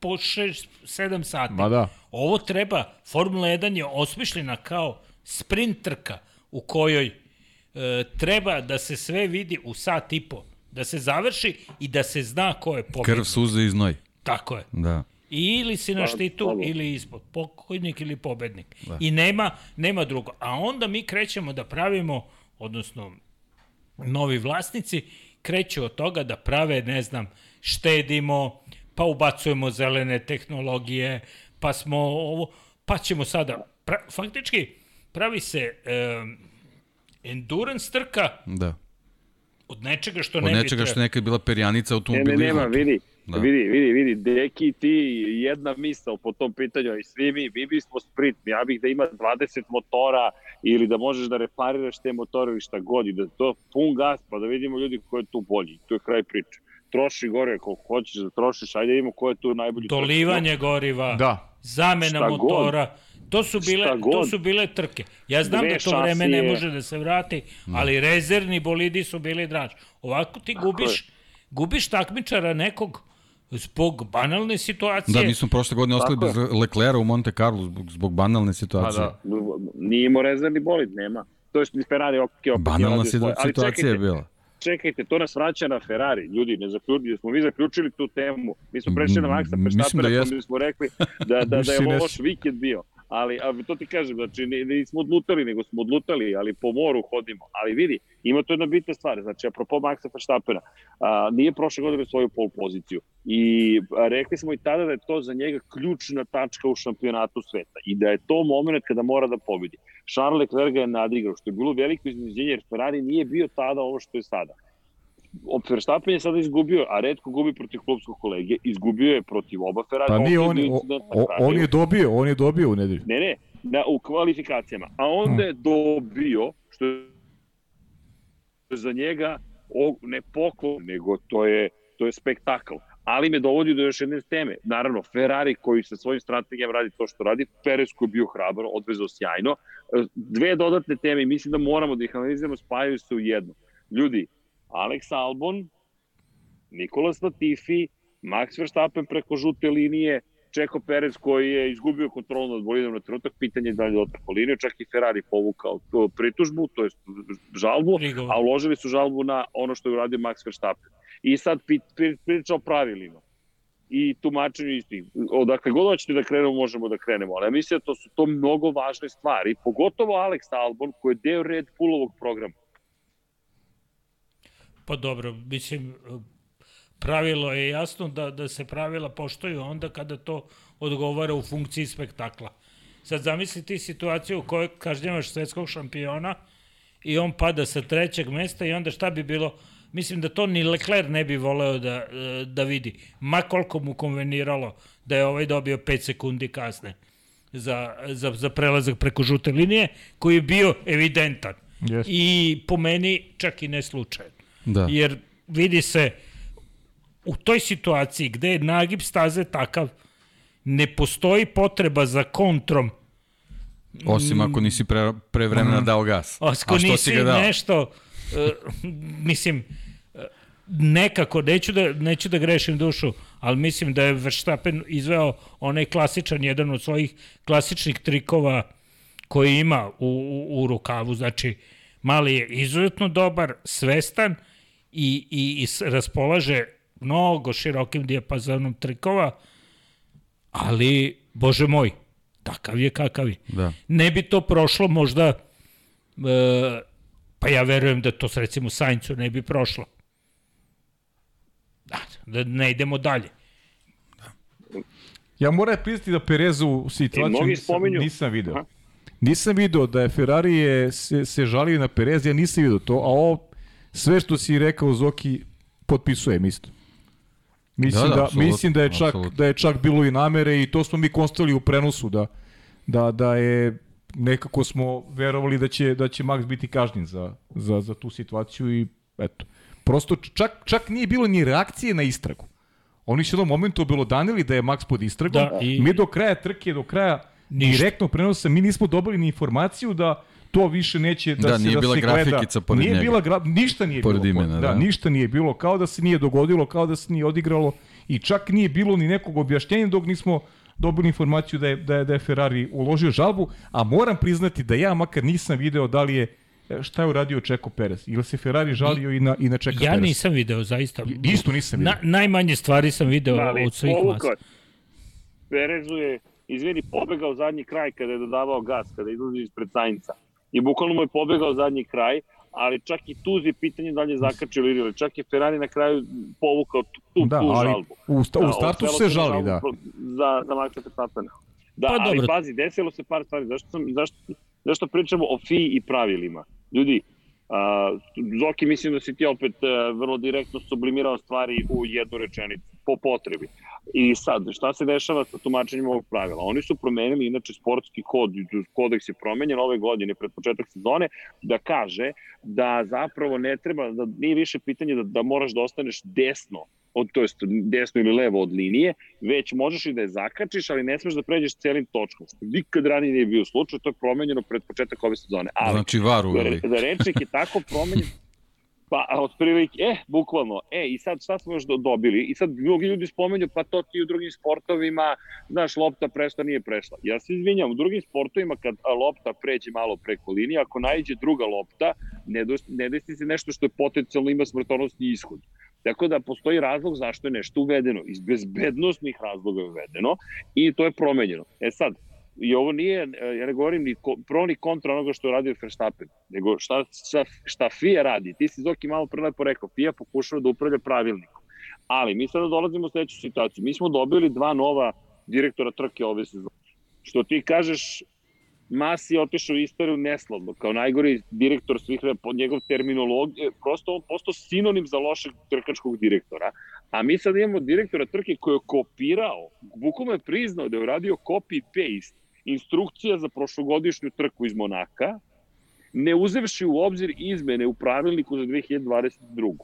po 6-7 sati. Ma da. Ovo treba, Formula 1 je osmišljena kao sprint trka u kojoj e, treba da se sve vidi u sat i po, da se završi i da se zna ko je pobednik. Krv, suze i znoj. Tako je. Da. I ili si na štitu ili ispod, pokojnik ili pobednik. Da. I nema, nema drugo. A onda mi krećemo da pravimo, odnosno novi vlasnici, kreću od toga da prave, ne znam, štedimo, pa ubacujemo zelene tehnologije, pa smo ovo, pa ćemo sada, pra, faktički pravi se um, endurance trka Da. od nečega što Od ne bi nečega što je trebalo. nekad bila perjanica Ne, automobila. ne, nema, vidi, Da. vidi, vidi, vidi, deki ti jedna misao po tom pitanju i svi mi, mi bismo sprint, ja bih da ima 20 motora ili da možeš da repariraš te motore ili šta god i da to pun gas pa da vidimo ljudi ko je tu bolji, to je kraj priče. Troši gore ako hoćeš da trošiš, ajde da vidimo ko je tu najbolji. Dolivanje goriva. Da. zamena Šta god. To su bile god. to su bile trke. Ja znam Dve da to vreme ne može da se vrati, ali rezervni bolidi su bili draž. Ovako ti gubiš gubiš takmičara nekog zbog banalne situacije. Da, mi smo prošle godine ostali bez Leclera u Monte Carlo zbog, zbog banalne situacije. Pa da. Nije imao rezervni bolid, nema. To je Ferrari, ok, ok. Banalna svoje. Ali situacija je čekajte, bila. čekajte, to nas vraća na Ferrari. Ljudi, ne zaključili, smo mi zaključili tu temu. Mi smo prešli na Maxa mislim da jesmo. da smo rekli da, da, da je jesmo. loš vikend bio. Ali, ali to ti kažem, znači nismo odlutali, nego smo odlutali, ali po moru hodimo. Ali vidi, ima to jedna bitna stvar. Znači, apropo Maxa Verstappena, a, nije prošle godine svoju pol poziciju. I a, rekli smo i tada da je to za njega ključna tačka u šampionatu sveta. I da je to moment kada mora da pobedi. Charles Leclerc ga je nadigrao, što je bilo veliko iznenađenje, jer Ferrari nije bio tada ovo što je sada. Verstappen je sada izgubio, a redko gubi protiv klubskog kolege, izgubio je protiv oba Ferrari. Pa nije on, o, o, on je dobio, on je dobio u nedelju. Ne, ne, na, u kvalifikacijama. A onda je dobio, što je za njega o, ne poklon, nego to je, to je spektakl. Ali me dovodi do još jedne teme. Naravno, Ferrari koji sa svojim strategijama radi to što radi, Perez koji je bio hrabar, odvezao sjajno. E, Dve dodatne teme mislim da moramo da ih analiziramo, spajaju se u jednu. Ljudi, Alex Albon, Nikolas Latifi, Max Verstappen preko žute linije, Čeko Perez koji je izgubio kontrolu nad bolidom na trenutak, pitanje je da li je otrpao liniju, čak i Ferrari povukao to pritužbu, to je žalbu, a uložili su žalbu na ono što je uradio Max Verstappen. I sad priča o pravilima i tumačenju istih. Odakle god hoćete da krenemo, možemo da krenemo, ali ja mislim da to su to mnogo važne stvari, pogotovo Alex Albon koji je deo Red Bullovog programa. Pa dobro, mislim, pravilo je jasno da, da se pravila poštoju onda kada to odgovara u funkciji spektakla. Sad zamisli ti situaciju u kojoj kažnjavaš svetskog šampiona i on pada sa trećeg mesta i onda šta bi bilo? Mislim da to ni Leclerc ne bi voleo da, da vidi. Ma koliko mu konveniralo da je ovaj dobio 5 sekundi kasne za, za, za prelazak preko žute linije, koji je bio evidentan. Jeste. I po meni čak i ne slučajan. Da. Jer vidi se u toj situaciji gde je nagib staze takav, ne postoji potreba za kontrom Osim ako nisi pre, pre vremena dao gas. Ako A što nisi si ga dao? nešto, uh, mislim, nekako, neću da, neću da grešim dušu, ali mislim da je Verstappen izveo onaj klasičan, jedan od svojih klasičnih trikova koji ima u, u, u rukavu. Znači, Mali je izuzetno dobar, svestan i, i, i raspolaže mnogo širokim dijapazonom trikova, ali, bože moj, takav je kakav je. Da. Ne bi to prošlo možda, e, pa ja verujem da to recimo Saincu ne bi prošlo. Da, da ne idemo dalje. Ja moram priznati da Perezu u E, situaciju mnogi nisam, spominju- nisam video. Aha. Nisam video da je Ferrari je, se, se žalio na Perez, ja nisam video to, a ovo sve što si rekao Zoki potpisujem isto. Mislim Da, da, da, mislim da je čak apsolutno. da je čak bilo i namere i to smo mi konstatili u prenosu da da da je nekako smo verovali da će da će Max biti kažnjen za za za tu situaciju i eto. Prosto čak čak nije bilo ni reakcije na istragu. Oni su u jednom momentu obelodanili da je Max pod istragom. Da, i- Mi do kraja trke, do kraja Ništa. direktnog prenosa, mi nismo dobili ni informaciju da to više neće da, Da, se nije da bila se gleda. grafikica pored nije njega. bila gra, ništa nije Pored bilo. imena, da, da. ništa nije bilo, kao da se nije dogodilo, kao da se nije odigralo i čak nije bilo ni nekog objašnjenja dok nismo dobili informaciju da je, da je, da je Ferrari uložio žalbu, a moram priznati da ja makar nisam video da li je šta je uradio Čeko Perez. Ili se Ferrari žalio i na, i na Čeka Ja Perez? nisam video, zaista. I- Isto nisam video. Na, najmanje stvari sam video ali od svih je. Perezu je, izvini, pobegao zadnji kraj kada je dodavao gas, kada izlazi ispred Sainca. I bukvalno mu je pobegao zadnji kraj, ali čak i tu je pitanje da li je zakačio ili ili čak je Ferrari na kraju povukao tu, tu, Da, tu ali žalbu. u, sta, Da, u startu odselo se žali, da. Za, za Maxa Verstappena. Da, Pa ali dobro. pazi, desilo se par stvari. Zašto, sam, zašto, zašto pričamo o FI i pravilima? Ljudi, Uh, Zoki, mislim da si ti opet uh, vrlo direktno sublimirao stvari u jednu rečenicu, po potrebi. I sad, šta se dešava sa tumačenjem ovog pravila? Oni su promenili, inače, sportski kod, kodeks je promenjen ove godine pred početak sezone, da kaže da zapravo ne treba, da nije više pitanje da, da moraš da ostaneš desno od, to jest desno ili levo od linije, već možeš i da je zakačiš, ali ne smeš da pređeš celim točkom, što nikad ranije nije bio slučaj, to je promenjeno pred početak ove sezone. Ali, Znači var uveli. za rečnik je tako promenjen Pa, otprilike, e, bukvalno, e, i sad šta smo još do, dobili? I sad mnogi ljudi spomenju, pa to ti u drugim sportovima, znaš, lopta prešla, nije prešla. Ja se izvinjam, u drugim sportovima kad lopta pređe malo preko linije, ako najđe druga lopta, ne, ne desi se nešto što je potencijalno ima smrtonosni ishod. Tako da postoji razlog zašto je nešto uvedeno. Iz bezbednostnih razloga je uvedeno i to je promenjeno. E sad, i ovo nije, ja ne govorim ni pro ni kontra onoga što je radio Verstappen, nego šta, šta, šta FIA radi. Ti si Zoki malo prelepo rekao, FIA pokušava da upravlja pravilnikom. Ali mi sada dolazimo u sledeću situaciju. Mi smo dobili dva nova direktora trke ove sezone. Što ti kažeš, Masi je otišao u istoriju neslavno, kao najgori direktor svih, pod njegov terminologije, prosto on postao sinonim za lošeg trkačkog direktora. A mi sad imamo direktora trke koji je kopirao, bukvalno je priznao da je uradio copy-paste instrukcija za prošlogodišnju trku iz Monaka, ne uzevši u obzir izmene u pravilniku za 2022.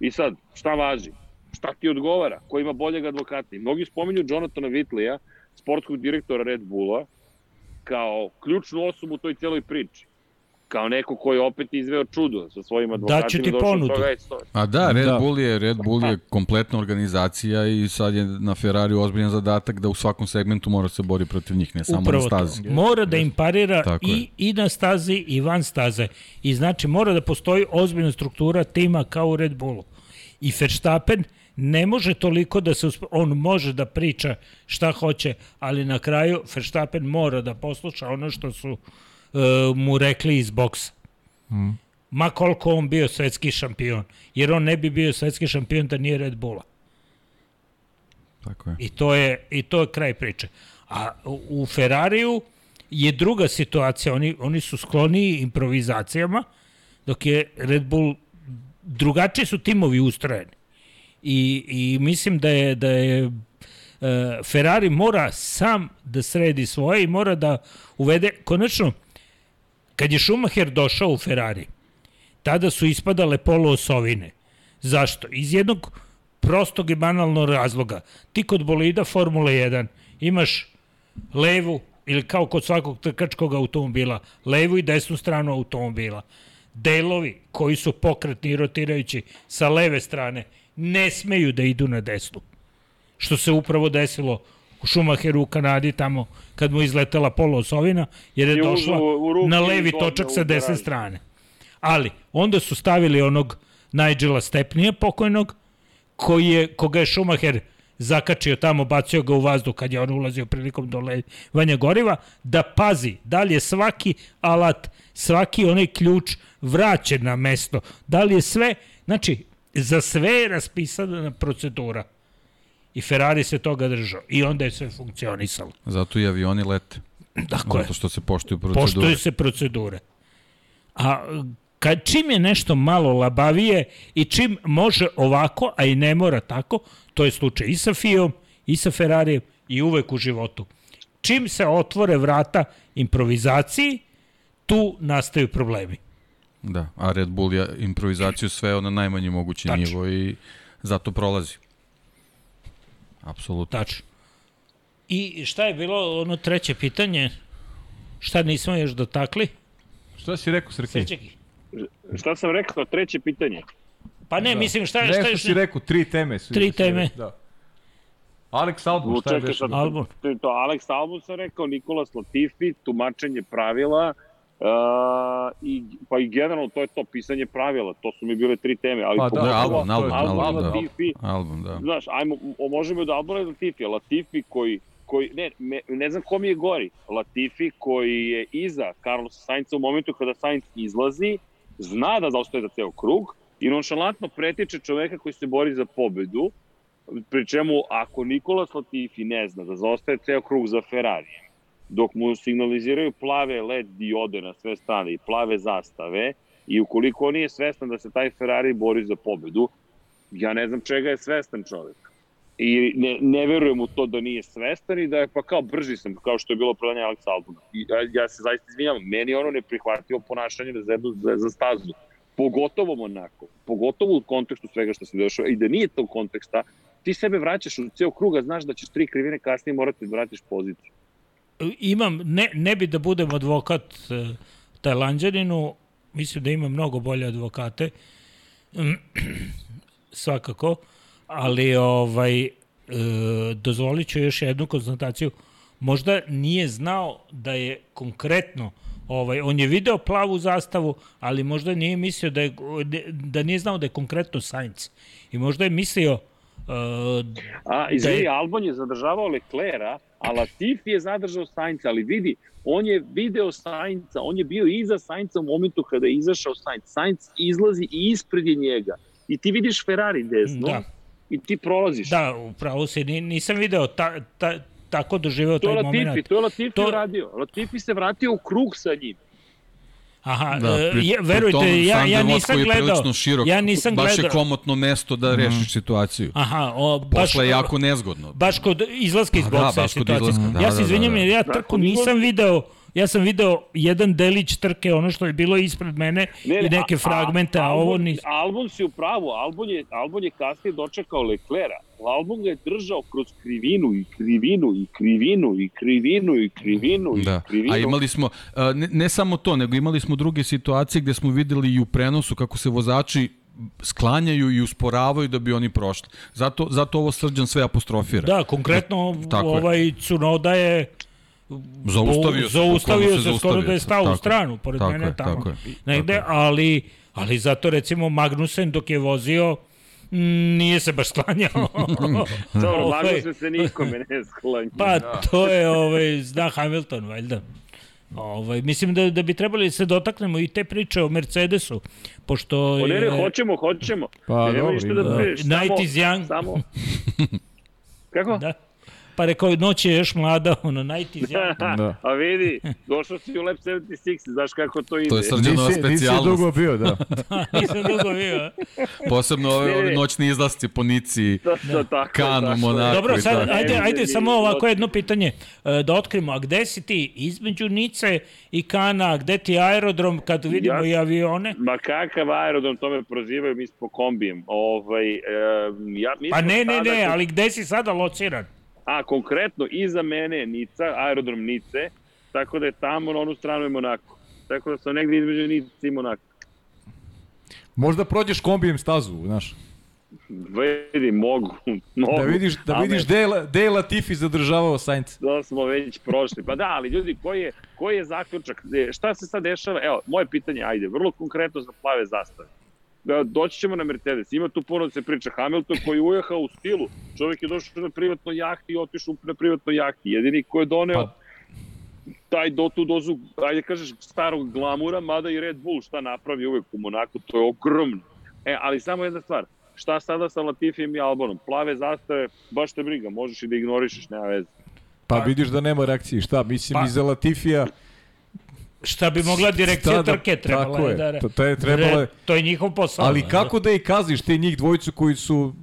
I sad, šta važi? Šta ti odgovara? Ko ima boljeg advokata? Mnogi spominju Jonathana Whitleya, sportskog direktora Red Bulla, kao ključnu osobu u toj celoj priči kao neko koji je opet izveo čudo sa svojim advokatima. Daću ti ponudu. Toga je A da, Red da. Bull je Red Bull je kompletna organizacija i sad je na Ferrari ozbiljan zadatak da u svakom segmentu mora se bori protiv njih, ne samo Upravo na stazi. To. Mora da im parira Tako i, je. i na stazi i van staze. I znači mora da postoji ozbiljna struktura tima kao u Red Bullu. I Verstappen ne može toliko da se on može da priča šta hoće, ali na kraju Verstappen mora da posluša ono što su uh, mu rekli iz boksa. Mm. Ma koliko on bio svetski šampion. Jer on ne bi bio svetski šampion da nije Red Bulla. Tako je. I to je, i to je kraj priče. A u Ferrariju je druga situacija. Oni, oni su skloni improvizacijama, dok je Red Bull drugačije su timovi ustrojeni. I, i mislim da je, da je e, Ferrari mora sam da sredi svoje i mora da uvede, konačno, Kad je Schumacher došao u Ferrari, tada su ispadale poluosovine. Zašto? Iz jednog prostog i banalnog razloga. Ti kod bolida Formule 1 imaš levu, ili kao kod svakog trkačkog automobila, levu i desnu stranu automobila. Delovi koji su pokretni i rotirajući sa leve strane ne smeju da idu na desnu. Što se upravo desilo u Schumacheru u Kanadi tamo kad mu izletela poluosovina jer je došla na levi točak sa desne strane. Ali onda su stavili onog Nigela Stepnija pokojnog koji je, koga je Schumacher zakačio tamo, bacio ga u vazduh kad je on ulazio prilikom dolevanja goriva, da pazi da li je svaki alat, svaki onaj ključ vraćen na mesto, da li je sve, znači, za sve je raspisana procedura. I Ferrari se toga držao. I onda je sve funkcionisalo. Zato i avioni lete. Tako Zato što se poštuju procedure. Poštuju se procedure. A kad čim je nešto malo labavije i čim može ovako, a i ne mora tako, to je slučaj i sa Fijom, i sa Ferrarijem, i uvek u životu. Čim se otvore vrata improvizaciji, tu nastaju problemi. Da, a Red Bull je improvizaciju sve na najmanji mogući Tačno. nivo i zato prolazi. Apsolutno. Tačno. I šta je bilo ono treće pitanje? Šta nismo još dotakli? Šta si rekao, Srki? Šta sam rekao? Treće pitanje. Pa ne, da. mislim, šta, je... šta je... si rekao, tri teme. Su, tri teme. Da. Alex Albon, šta je već? Albon. To, Alex Albon sam rekao, Nikola Latifi, tumačenje pravila, Uh, i, pa i generalno to je to pisanje pravila, to su mi bile tri teme, ali pa, da, album, album, album, album, da. Latifi, album, da. Znaš, ajmo, možemo da album je Latifi, Latifi koji koji, ne, me, ne znam kom je gori, Latifi koji je iza Carlosa Sainca u momentu kada Sainz izlazi, zna da zaostaje za ceo krug i nonšalantno pretiče čoveka koji se bori za pobedu, pri čemu ako Nikola Latifi ne zna da zaostaje ceo krug za Ferrari, dok mu signaliziraju plave LED diode na sve strane i plave zastave i ukoliko on nije svestan da se taj Ferrari bori za pobedu, ja ne znam čega je svestan čovek. I ne, ne verujem u to da nije svestan i da je pa kao brži sam, kao što je bilo predanje Alex Albona. I ja, ja se zaista izvinjam, meni ono neprihvatljivo ponašanje za, za, za stazu. Pogotovo Monako, pogotovo u kontekstu svega što se dešava. I da nije tog konteksta, ti sebe vraćaš u ceo kruga, znaš da ćeš tri krivine kasnije morati da vratiš poziciju imam, ne, ne bi da budem advokat e, Tajlanđaninu, mislim da ima mnogo bolje advokate, svakako, ali ovaj, e, dozvolit ću još jednu konstataciju. Možda nije znao da je konkretno Ovaj, on je video plavu zastavu, ali možda nije mislio da je, da nije znao da je konkretno Sainz. I možda je mislio uh, A, izvini, da je- Albon je zadržavao Leclera, a Latifi je zadržao Sainca, ali vidi, on je video Sainca, on je bio iza Sainca u momentu kada je izašao Sainz. Sainz izlazi i ispred je njega. I ti vidiš Ferrari desno Da. i ti prolaziš. Da, upravo se, ni- nisam video ta, ta, tako doživeo To taj Latifi, moment. to je Latifi To- uradio. Latifi se vratio u krug sa njim. Aha, Da, e, pri, pri verujte, tom ja, ja nisam gledao. širok, ja nisam baš gledao. je komotno mesto da rešiš situaciju. Aha, o, baš, Posle je jako nezgodno. baš kod izlaska iz da, boksa je baš kod situacija. izlaska, da, ja se da, izvinjam, da, da. jer ja Da, trku nisam video, ja sam video jedan delić trke, ono što je bilo ispred mene i neke a- fragmente, a, ovo Albon- ni... Albon si u pravu, Albon je, Albon je kasnije dočekao Leclera. Albon ga je držao kroz krivinu i krivinu i krivinu i krivinu i krivinu i Da. krivinu. A imali smo, a, ne, ne samo to, nego imali smo druge situacije gde smo videli i u prenosu kako se vozači sklanjaju i usporavaju da bi oni prošli. Zato, zato ovo srđan sve apostrofira. Da, konkretno Tako je. ovaj Cunoda je Zaustavio se. zaustavio bukvalno se, skoro da je stao Tako u stranu, pored Tako mene je, tamo. tako. Negde, Tako ali, ali zato recimo Magnusen dok je vozio mm, nije se baš sklanjao. Dobro, Ovaj, Magnussen se nikome ne sklanja. Pa to je, ovaj, zna Hamilton, valjda. Ovaj, mislim da, da bi trebali da se dotaknemo i te priče o Mercedesu, pošto... O, ne, ne, hoćemo, hoćemo. Pa, Ne, dobro, da priješ. Night samo, is young. Samo... Kako? Da. Pa rekao, noć je još mlada, ono, young. Da. A vidi, došao si u Lab 76, znaš kako to ide. To je srđanova Nisi, nisi specijalnost. dugo bio, da. Nisam dugo bio. Posebno ove, ove noćni izlasci po Nici. To, to, tako, Kanu. Monaku. Dobro, sad, tako. ajde, ajde samo ovako jedno pitanje, e, da otkrimo, a gde si ti između Nice i Kana, gde ti aerodrom kad vidimo Ja- i avione? Ma kakav aerodrom, to me prozivaju, mi smo kombijem. Ovaj, e, ja, mi Pa ne, ne, ne, ali gde si sada lociran? A, konkretno, iza mene je Nica, aerodrom Nice, tako da je tamo na onu stranu je Monako. Tako da sam negdje između Nice i Monaka. Možda prođeš kombijem stazu, znaš. Vidi, mogu, mogu. Da vidiš, da vidiš gde je, gde je Latifi zadržavao Sainz. To smo već prošli. Pa da, ali ljudi, koji je, koji je zaključak? E, Šta se sad dešava? Evo, moje pitanje, ajde, vrlo konkretno za plave zastave. E, Doći ćemo na Mercedes. Ima tu puno da se priča. Hamilton koji je ujehao u stilu. Čovjek je došao na privatno jahti i otišao na privatno jahti. Jedini ko je doneo Pa- taj do tu dozu, ajde kažeš, starog glamura, mada i Red Bull šta napravi uvek u Monaku, to je ogromno. E, ali samo jedna stvar, šta sada sa Latifijem i Albonom? Plave zastave, baš te briga, možeš i da ignorišeš, nema veze. Pa vidiš da nema reakcije. Šta, mislim, Pa- iza Latifija... Šta bi mogla direkcija da- trke trebala tako je, da... to- to je trebalo je- To je njihov posao. Ali kako da ih kaziš, te njih dvojicu koji su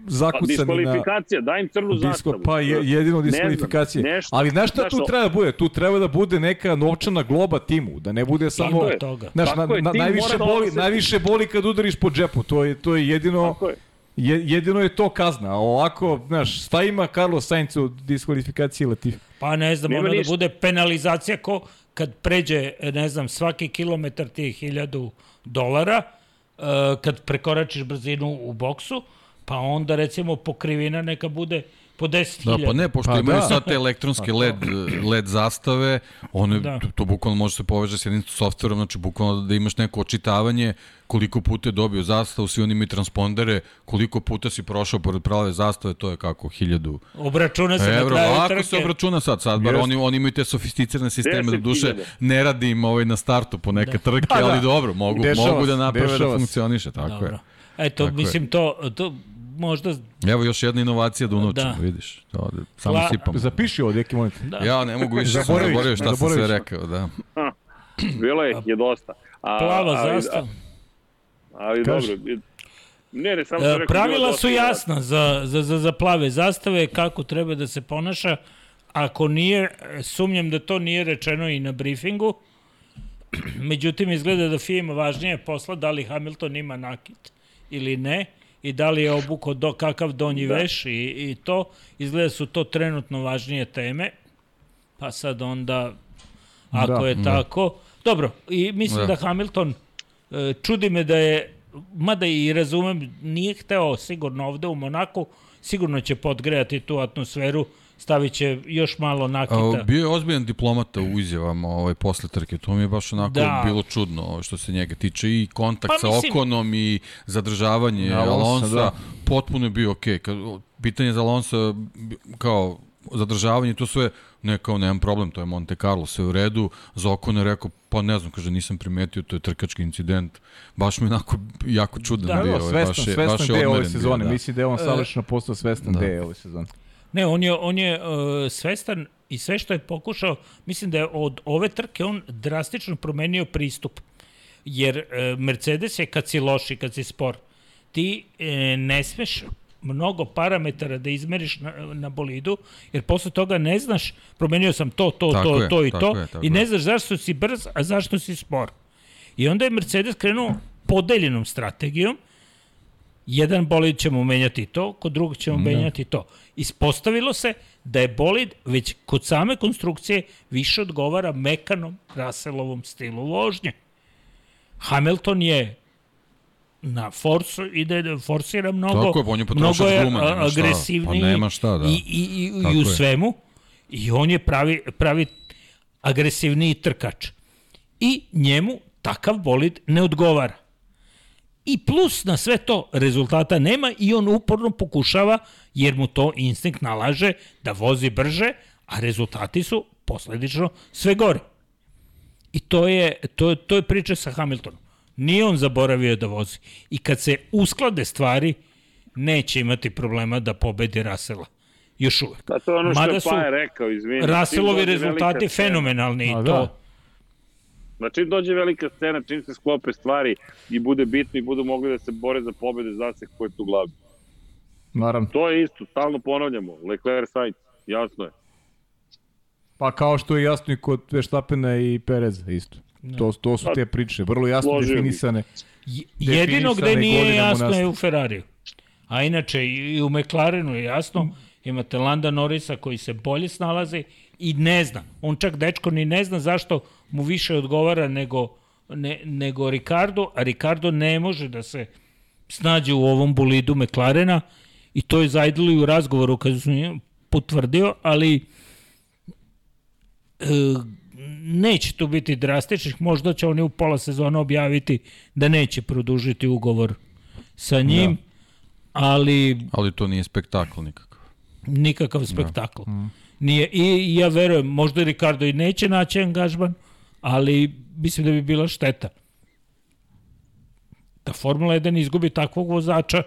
Pa, zakucani na... diskvalifikacija, daj im crnu Disko, zastavu. pa je, jedino Ne znam, Ali znaš šta znaš, tu o- treba da bude? Tu treba da bude neka novčana globa timu, da ne bude samo... je. toga. Znaš, Tako na, na, najviše, da boli, najviše boli kad udariš po džepu, to je, to je jedino... Tako je. Je, jedino je to kazna. A ovako, znaš, šta ima Carlos Sainz od diskvalifikacije Latifi? Pa ne znam, ono da bude penalizacija ko kad pređe, ne znam, svaki kilometar ti je hiljadu dolara, uh, kad prekoračiš brzinu u boksu, pa onda recimo pokrivina neka bude po 10.000. Da, pa ne, pošto Pa imaju da. sad te elektronske LED, LED zastave, one, Da. to, to bukvalno može se poveže s jednim softverom, znači bukvalno da imaš neko očitavanje koliko puta je dobio zastavu, svi oni imaju transpondere, koliko puta si prošao pored prave zastave, to je kako, hiljadu Obračuna se na evro. kraju Lako trke. se obračuna sad, sad bar oni, oni imaju te sofisticirane sisteme, do 10.000. duše ne radi im ovaj na startu po neke trke, Pa da. ali dobro, mogu, Dešava mogu da naprave da funkcioniše, tako Dobro. je. Eto, Tako je. mislim, to, to možda... Evo još jedna inovacija da unučimo, Da. vidiš. To, da, samo Hla- sipamo. Zapiši ovo, neki moment. Da. Ja ne mogu više, sam zaboravio šta sam sve rekao, da. Bilo je, je dosta. A, Plava ali- zastava. Ali Kaži. dobro. Ne, ne, samo sam E, rekao, Pravila su i jasna za, za, za, za plave zastave, kako treba da se ponaša. Ako nije, sumnjam da to nije rečeno i na briefingu. Međutim, izgleda da FIA ima važnije posla, da li Hamilton ima nakit ili ne i da li je obuko do, kakav donji da. veš i, i to. Izgleda da su to trenutno važnije teme. Pa sad onda, ako Da, je da. tako, Dobro, i mislim da, Da. da Hamilton, e, čudi me da je, mada i razumem, nije hteo sigurno ovde u Monaku, sigurno će podgrejati tu atmosferu, stavit će još malo A, nakita. bio je ozbiljan diplomata u izjavama ovaj, posle trke. To mi je baš onako Da. da. bilo čudno ovaj, što se njega tiče. I kontakt Pa sa mislim- Okonom i zadržavanje Alonsa, Alonsa. da. Potpuno je bio okej. Kad Pitanje za Alonsa kao zadržavanje, to sve, ne kao nemam problem, to je Monte Carlo, sve u redu. Za Okon je rekao, pa ne znam, kaže, nisam primetio, to je trkački incident. Baš mi je onako jako čudan Da, bio. Da, ovaj, svestan, baš je, svestan baš je gde je ove bio, sezone. da. Mislim da je on savršeno postao svestan da. gde je ove sezone. Ne, on je, on je uh, svestan i sve što je pokušao, mislim da je od ove trke on drastično promenio pristup. Jer uh, Mercedes je kad si loš i kad si spor, ti e, ne smeš mnogo parametara da izmeriš na, na bolidu, jer posle toga ne znaš, promenio sam to, to, Tako to, je, to i to, je, i ne znaš zašto si brz, a zašto si spor. I onda je Mercedes krenuo podeljenom strategijom, jedan bolid ćemo menjati to, kod drugog ćemo da. menjati to. Ispostavilo se da je bolid već kod same konstrukcije više odgovara mekanom Russellovom stilu vožnje. Hamilton je na forsu ide da forsira mnogo Tako je, on je mnogo je guma, agresivniji Pa nema šta, da. i, i, i, Tako i u je. svemu i on je pravi, pravi agresivniji trkač i njemu takav bolid ne odgovara I plus na sve to rezultata nema i on uporno pokušava, jer mu to instinkt nalaže da vozi brže, a rezultati su posledično sve gore. I to je, to, je- to je priča sa Hamiltonom. Nije on zaboravio da vozi. I kad se usklade stvari, neće imati problema da pobedi Rasela. Još uvek. Da, to je ono što Mada je Paja rekao, izvini. Raselovi rezultati fenomenalni. I da. Znači, dođe velika scena, čim se sklope stvari i bude bitno i budu mogli da se bore za pobede, zna se ko je tu glavni. Naravno. To je isto, stalno ponavljamo. Leclerc Sainz, jasno je. Pa kao što je jasno i kod Veštapena i Pereza isto. To, to su Pa, te priče, vrlo jasno složio definisane. Je- Jedino gde nije jasno je u Ferrariju. A inače i u McLarenu je jasno, imate Landa Norrisa koji se bolje snalazi i ne zna. On čak dečko ni ne zna zašto mu više odgovara nego, ne, nego Ricardo, a Ricardo ne može da se snađe u ovom bolidu McLarena i to je zajdilo i u razgovoru kad su potvrdio, ali e, neće tu biti drastičnih, možda će oni u pola sezona objaviti da neće produžiti ugovor sa njim, da. ali Ali to nije spektakl nikakav. nikakav spektakl. Nije, I ja verujem, možda Ricardo i neće naći angažman, ali mislim da bi bila šteta. Da Formula 1 izgubi takvog vozača,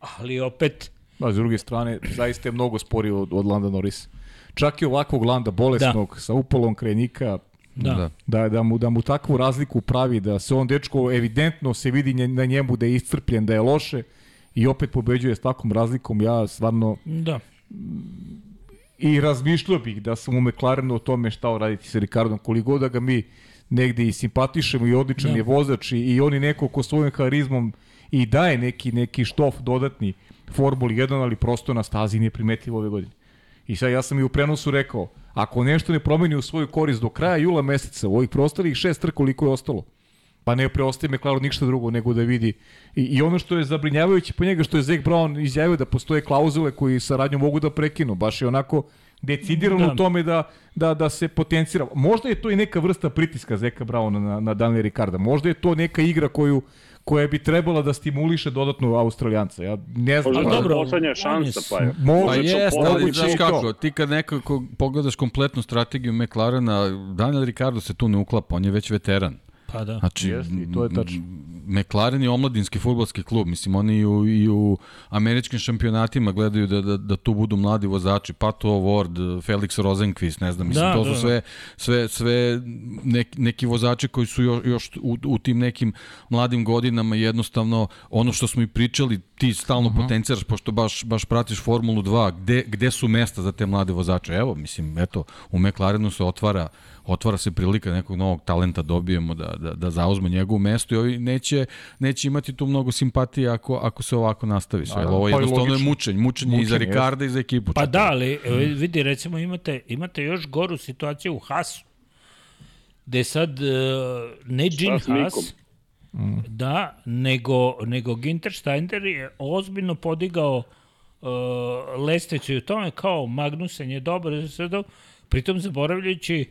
ali opet A s druge strane, zaista je mnogo sporiji od, od Landa Norrisa. Čak i ovakvog Landa, bolesnog, da. sa upolom krenika, da. Da. da, da, mu, da mu takvu razliku pravi, da se on dečko evidentno se vidi nje- na njemu da je iscrpljen, da je loše i opet pobeđuje s takvom razlikom, ja stvarno da. I razmišljao bih da sam u McLarenu o tome šta uraditi sa Ricardom, koliko god da ga mi negde i simpatišemo i odličan Da. je vozač i, i on je neko ko svojim harizmom i daje neki, neki štof dodatni Formuli 1, ali prosto na stazi nije primetljivo ove godine. I sad ja sam i u prenosu rekao, ako nešto ne promeni u svoju korist do kraja jula meseca, u ovih preostalih šest trka koliko je ostalo, pa ne preostaje McLaren ništa drugo nego da vidi. I, I ono što je zabrinjavajuće po njega što je Zek Brown izjavio da postoje klauzule koji saradnju mogu da prekinu. Baš je onako decidirano Da. u tome da, da, da se potencira. Možda je to i neka vrsta pritiska Zeka Browna na, na Daniela Ricarda. Možda je to neka igra koju koja bi trebala da stimuliše dodatno Australijanca. Ja ne znam. Možda je dobro, to poslednja šansa, s- pa je. Može, Pa to jeste, ali znaš kako, ti kad nekako pogledaš kompletnu strategiju McLarena, Daniel Ricardo se tu ne uklapa, on je već veteran. Pa da. Znači, Jeste, i to je tačno. McLaren je omladinski futbolski klub, mislim, oni i u, i u američkim šampionatima gledaju da, da, da tu budu mladi vozači, Pato Ward, Felix Rosenqvist, ne znam, mislim, Da, to da, su sve, sve, sve neki, neki vozači koji su još, još u, u tim nekim mladim godinama jednostavno, ono što smo i pričali, ti stalno uh -huh. potenciraš, pošto baš, baš pratiš Formulu 2, gde, gde su mesta za te mlade vozače? Evo, mislim, eto, u McLarenu se otvara otvara se prilika da nekog novog talenta dobijemo da, da, da zauzme njegovo mesto i ovi neće, neće imati tu mnogo simpatije ako, ako se ovako nastavi sve. Ovo pa i jednostavno je logično. mučenje, mučenje, i za Ricarda i za ekipu. Pa da, ali e, vidi, recimo imate, imate još goru situaciju u Hasu. gde sad uh, ne Gene s Mikom? Haas, da, nego, nego Ginter Steiner je ozbiljno podigao uh, lestvicu i u tome kao Magnusen je dobar to, pritom zaboravljajući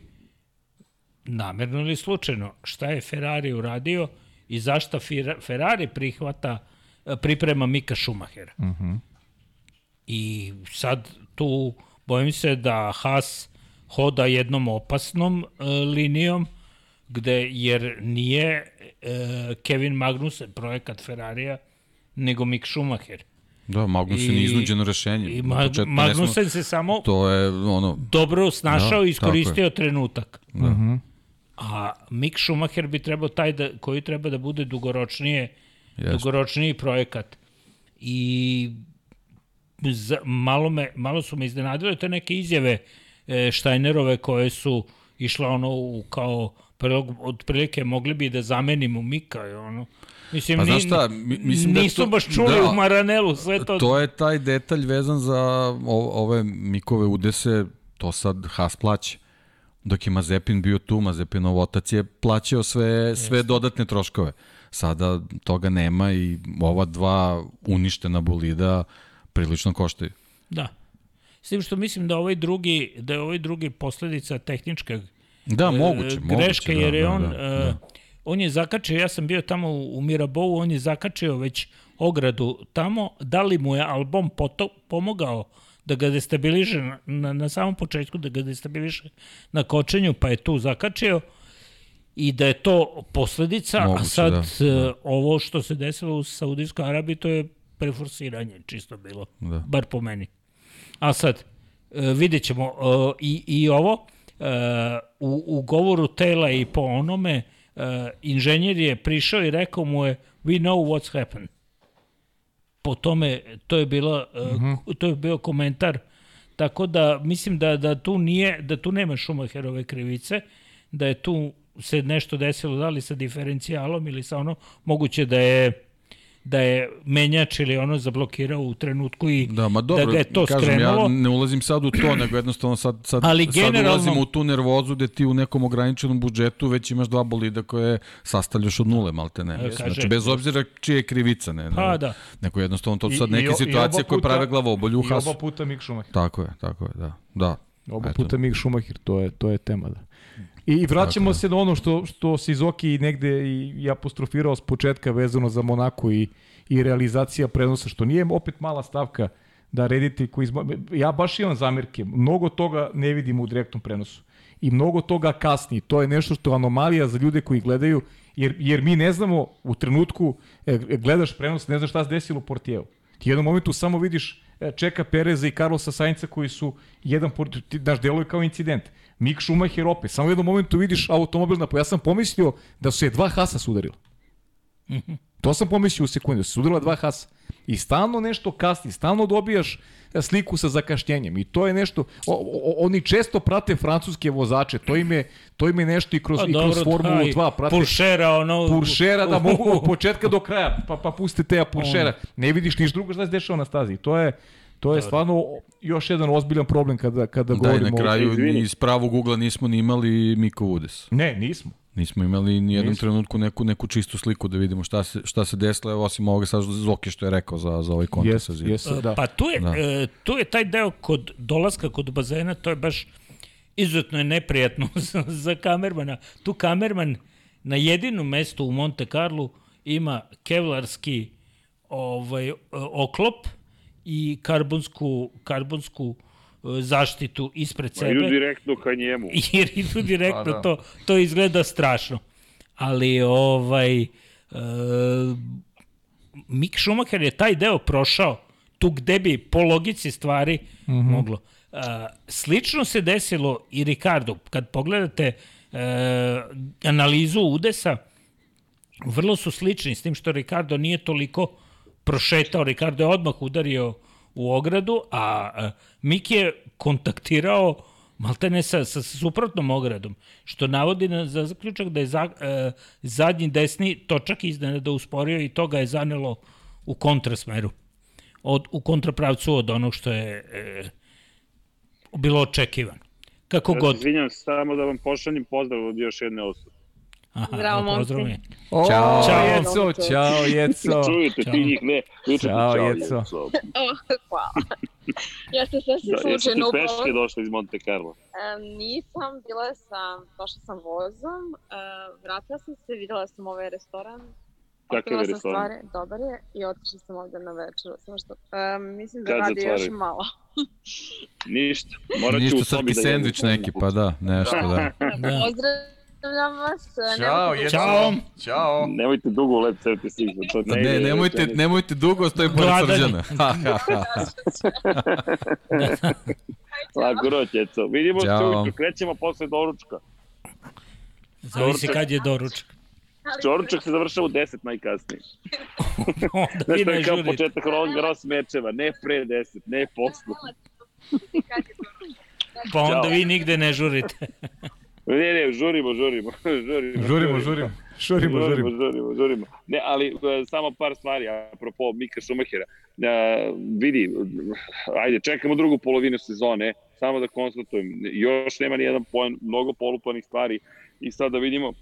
namerno ili slučajno šta je Ferrari uradio i zašto Ferrari prihvata eh, priprema Mika Schumachera. Uh -huh. I sad tu bojim se da Haas hoda jednom opasnom e, linijom gde jer nije e, Kevin Magnussen projekat Ferrarija nego Mick Schumacher. Da, Magnussen je iznuđeno rešenje. I Na Ma, početku ne smo- Magnussen se samo To je ono, dobro snašao Da, i iskoristio trenutak. Da. A Mick Schumacher bi trebao taj da, koji treba da bude dugoročnije Jeste. dugoročniji projekat. I za, malo, me, malo su me iznenadile te neke izjave e, Štajnerove koje su išle ono u kao prilog, otprilike mogli bi da zamenimo Mika i ono. Mislim, Pa ni- šta, mi- mislim da nisu to- baš čuli da. u Maranelu sve to. to je taj detalj vezan za o, ove Mikove udese, to sad Haas plaća. Dok je Mazepin bio tu, Mazepinov otac je plaćao sve, sve dodatne troškove. Sada toga nema i ova dva uništena bolida prilično koštaju. Da. S tim što mislim da ovaj drugi, da je ovaj drugi posledica tehnička Da, moguće, e, moguće. greška, jer da, je da, on, da, e, da. on je zakačio, ja sam bio tamo u, u Mirabou, on je zakačio već ogradu tamo, da li mu je album poto, pomogao da ga destabiliše na, na, na samom početku, da ga destabiliše na kočenju, pa je tu zakačio i da je to posledica, a Moguće, sad da, e, ovo što se desilo u Saudijskoj Arabiji, to je preforsiranje čisto bilo, Da. bar po meni. A sad, e, vidjet ćemo e, i, i ovo, u, u govoru tela i po onome, inženjer je prišao i rekao mu je, we know what's happened. Po tome, to je, bilo, e, to je bio komentar, tako da mislim da, da tu nije, da tu nema Schumacherove krivice, da je tu se nešto desilo, da li sa diferencijalom ili sa ono, moguće da je da je menjač ili ono zablokirao u trenutku i Da, ma dobro, da ga je to kažem, skrenulo. ja ne ulazim sad u to, nego jednostavno sad, sad, Ali sad generalno- ulazimo u tu nervozu gde ti u nekom ograničenom budžetu već imaš dva bolida koje sastavljaš od nule, malte ne. E, kaže- Znači, bez obzira čije je krivica, ne. Pa, da. Neko jednostavno, to su I- sad i neke o- i situacije koje puta- prave glavobolju u I Hasu. oba puta Mick Schumacher. Tako je, tako je, da. Da. Oba Eto. puta Mick Schumacher, to je, to je tema, da. I, i vraćamo se na ono što, što se Zoki negde i, i apostrofirao s početka vezano za Monako i, i realizacija prenosa, što nije opet mala stavka da rediti koji izba... Ja baš imam zamirke, mnogo toga ne vidimo u direktnom prenosu. I mnogo toga kasni. To je nešto što je anomalija za ljude koji gledaju, jer, jer mi ne znamo u trenutku, e, gledaš prenos, ne znaš šta se desilo u Portijevu. Ti u jednom momentu samo vidiš e, Čeka Pereza i Carlosa Sainca koji su jedan, ti, znaš, deluju kao incident. Mick Schumacher opet, samo u jednom momentu vidiš automobil na... Ja sam pomislio da su je dva Hasa sudarila. To sam pomislio u sekundu, da su sudarila dva Hasa. I stalno nešto kasni, stalno dobijaš sliku sa zakašnjenjem. I to je nešto, o, o, oni često prate francuske vozače, to im je, to im je nešto i kroz, Pa i kroz dobro, Formulu taj 2. Prate, Pulšera, ono... Puršera da mogu od početka do kraja, pa, pa puste te Puršera. Ne vidiš niš drugo šta se dešava na stazi. To je, to je stvarno još jedan ozbiljan problem kada, kada Da, i govorimo na o... kraju ni iz pravog ugla nismo ni imali Miko Udes. Ne, nismo. Nismo imali ni jednom Nismo. trenutku neku, neku čistu sliku da vidimo šta se, šta se desilo, evo, osim ovoga sad Zoki što je rekao za, za ovaj kontakt Jes, sa zidom. jes, da. Pa tu je, Da. e, tu je taj deo kod dolaska kod bazena, to je baš izuzetno je neprijatno za, za kamermana. Tu kamerman na jedinom mestu u Monte Carlo ima kevlarski ovaj, e, oklop i karbonsku, karbonsku e, zaštitu ispred Pa sebe. idu direktno ka njemu. jer idu direktno, Pa da. to, to izgleda strašno. Ali, ovaj, e, Mick Schumacher je taj deo prošao tu gde bi po logici stvari mm -hmm. moglo. E, slično se desilo i Ricardo. Kad pogledate e, analizu udesa, vrlo su slični s tim što Ricardo nije toliko prošetao. Ricardo je odmah udario u ogradu, a Mik je kontaktirao maltene sa, sa suprotnom ogradom, što navodi na, za zaključak da je za, e, zadnji desni točak iznenada usporio i to ga je zanelo u kontrasmeru, od, u kontrapravcu od onog što je e, bilo očekivano. kako Ja god. izvinjam samo da vam pošaljem pozdrav od još jedne osobe. Aha, Zdravo, momci. pozdrav mi. O, Ćao. Ćao, Jeco, ćao, Jeco. Čujete, Ćao. ti njih ne. Vi čujete, Ćao, čao, Jeco. Jeco. Oh, hvala. ja se sasvim Da, slučajno ti peške upala. došli iz Monte Carlo? Nisam, bila sam, došla sam vozom, vratila sam se, videla sam ovaj restoran. Kakav je sam restoran? Stvari, dobar je i otišla sam ovde na večeru. Samo što, mislim da Kad radi još malo. Ništa. Morat ću Ništa srpski da jedem. sendvič neki, pa da, nešto da. Da. Pozdravljam vas. e, Ćao, nemojte. Ćao. Ćao. Nemojte dugo u Lab 76. To ne, ne, nemojte, nemojte dugo, stoji pored srđana. Ha, ha, ha, ha. Lako noć, Jeco. Vidimo se ujutru, krećemo posle doručka. Zavisi kad je doručak. Doručak se završava u 10 najkasnije. Onda to ne je kao početak Roland Garros mečeva, ne pre 10, ne posle. Pa onda vi nigde ne žurite. Ne, ne, žurimo, žurimo, žurimo. Žurimo, žurimo. Žurimo, žurimo. žurimo, žurimo. Ne, ali e, samo par stvari, apropo Mika Šumahera. E, vidi, ajde, čekamo drugu polovinu sezone, samo da konstatujem, još nema ni jedan poen, mnogo polupanih stvari i sad da vidimo,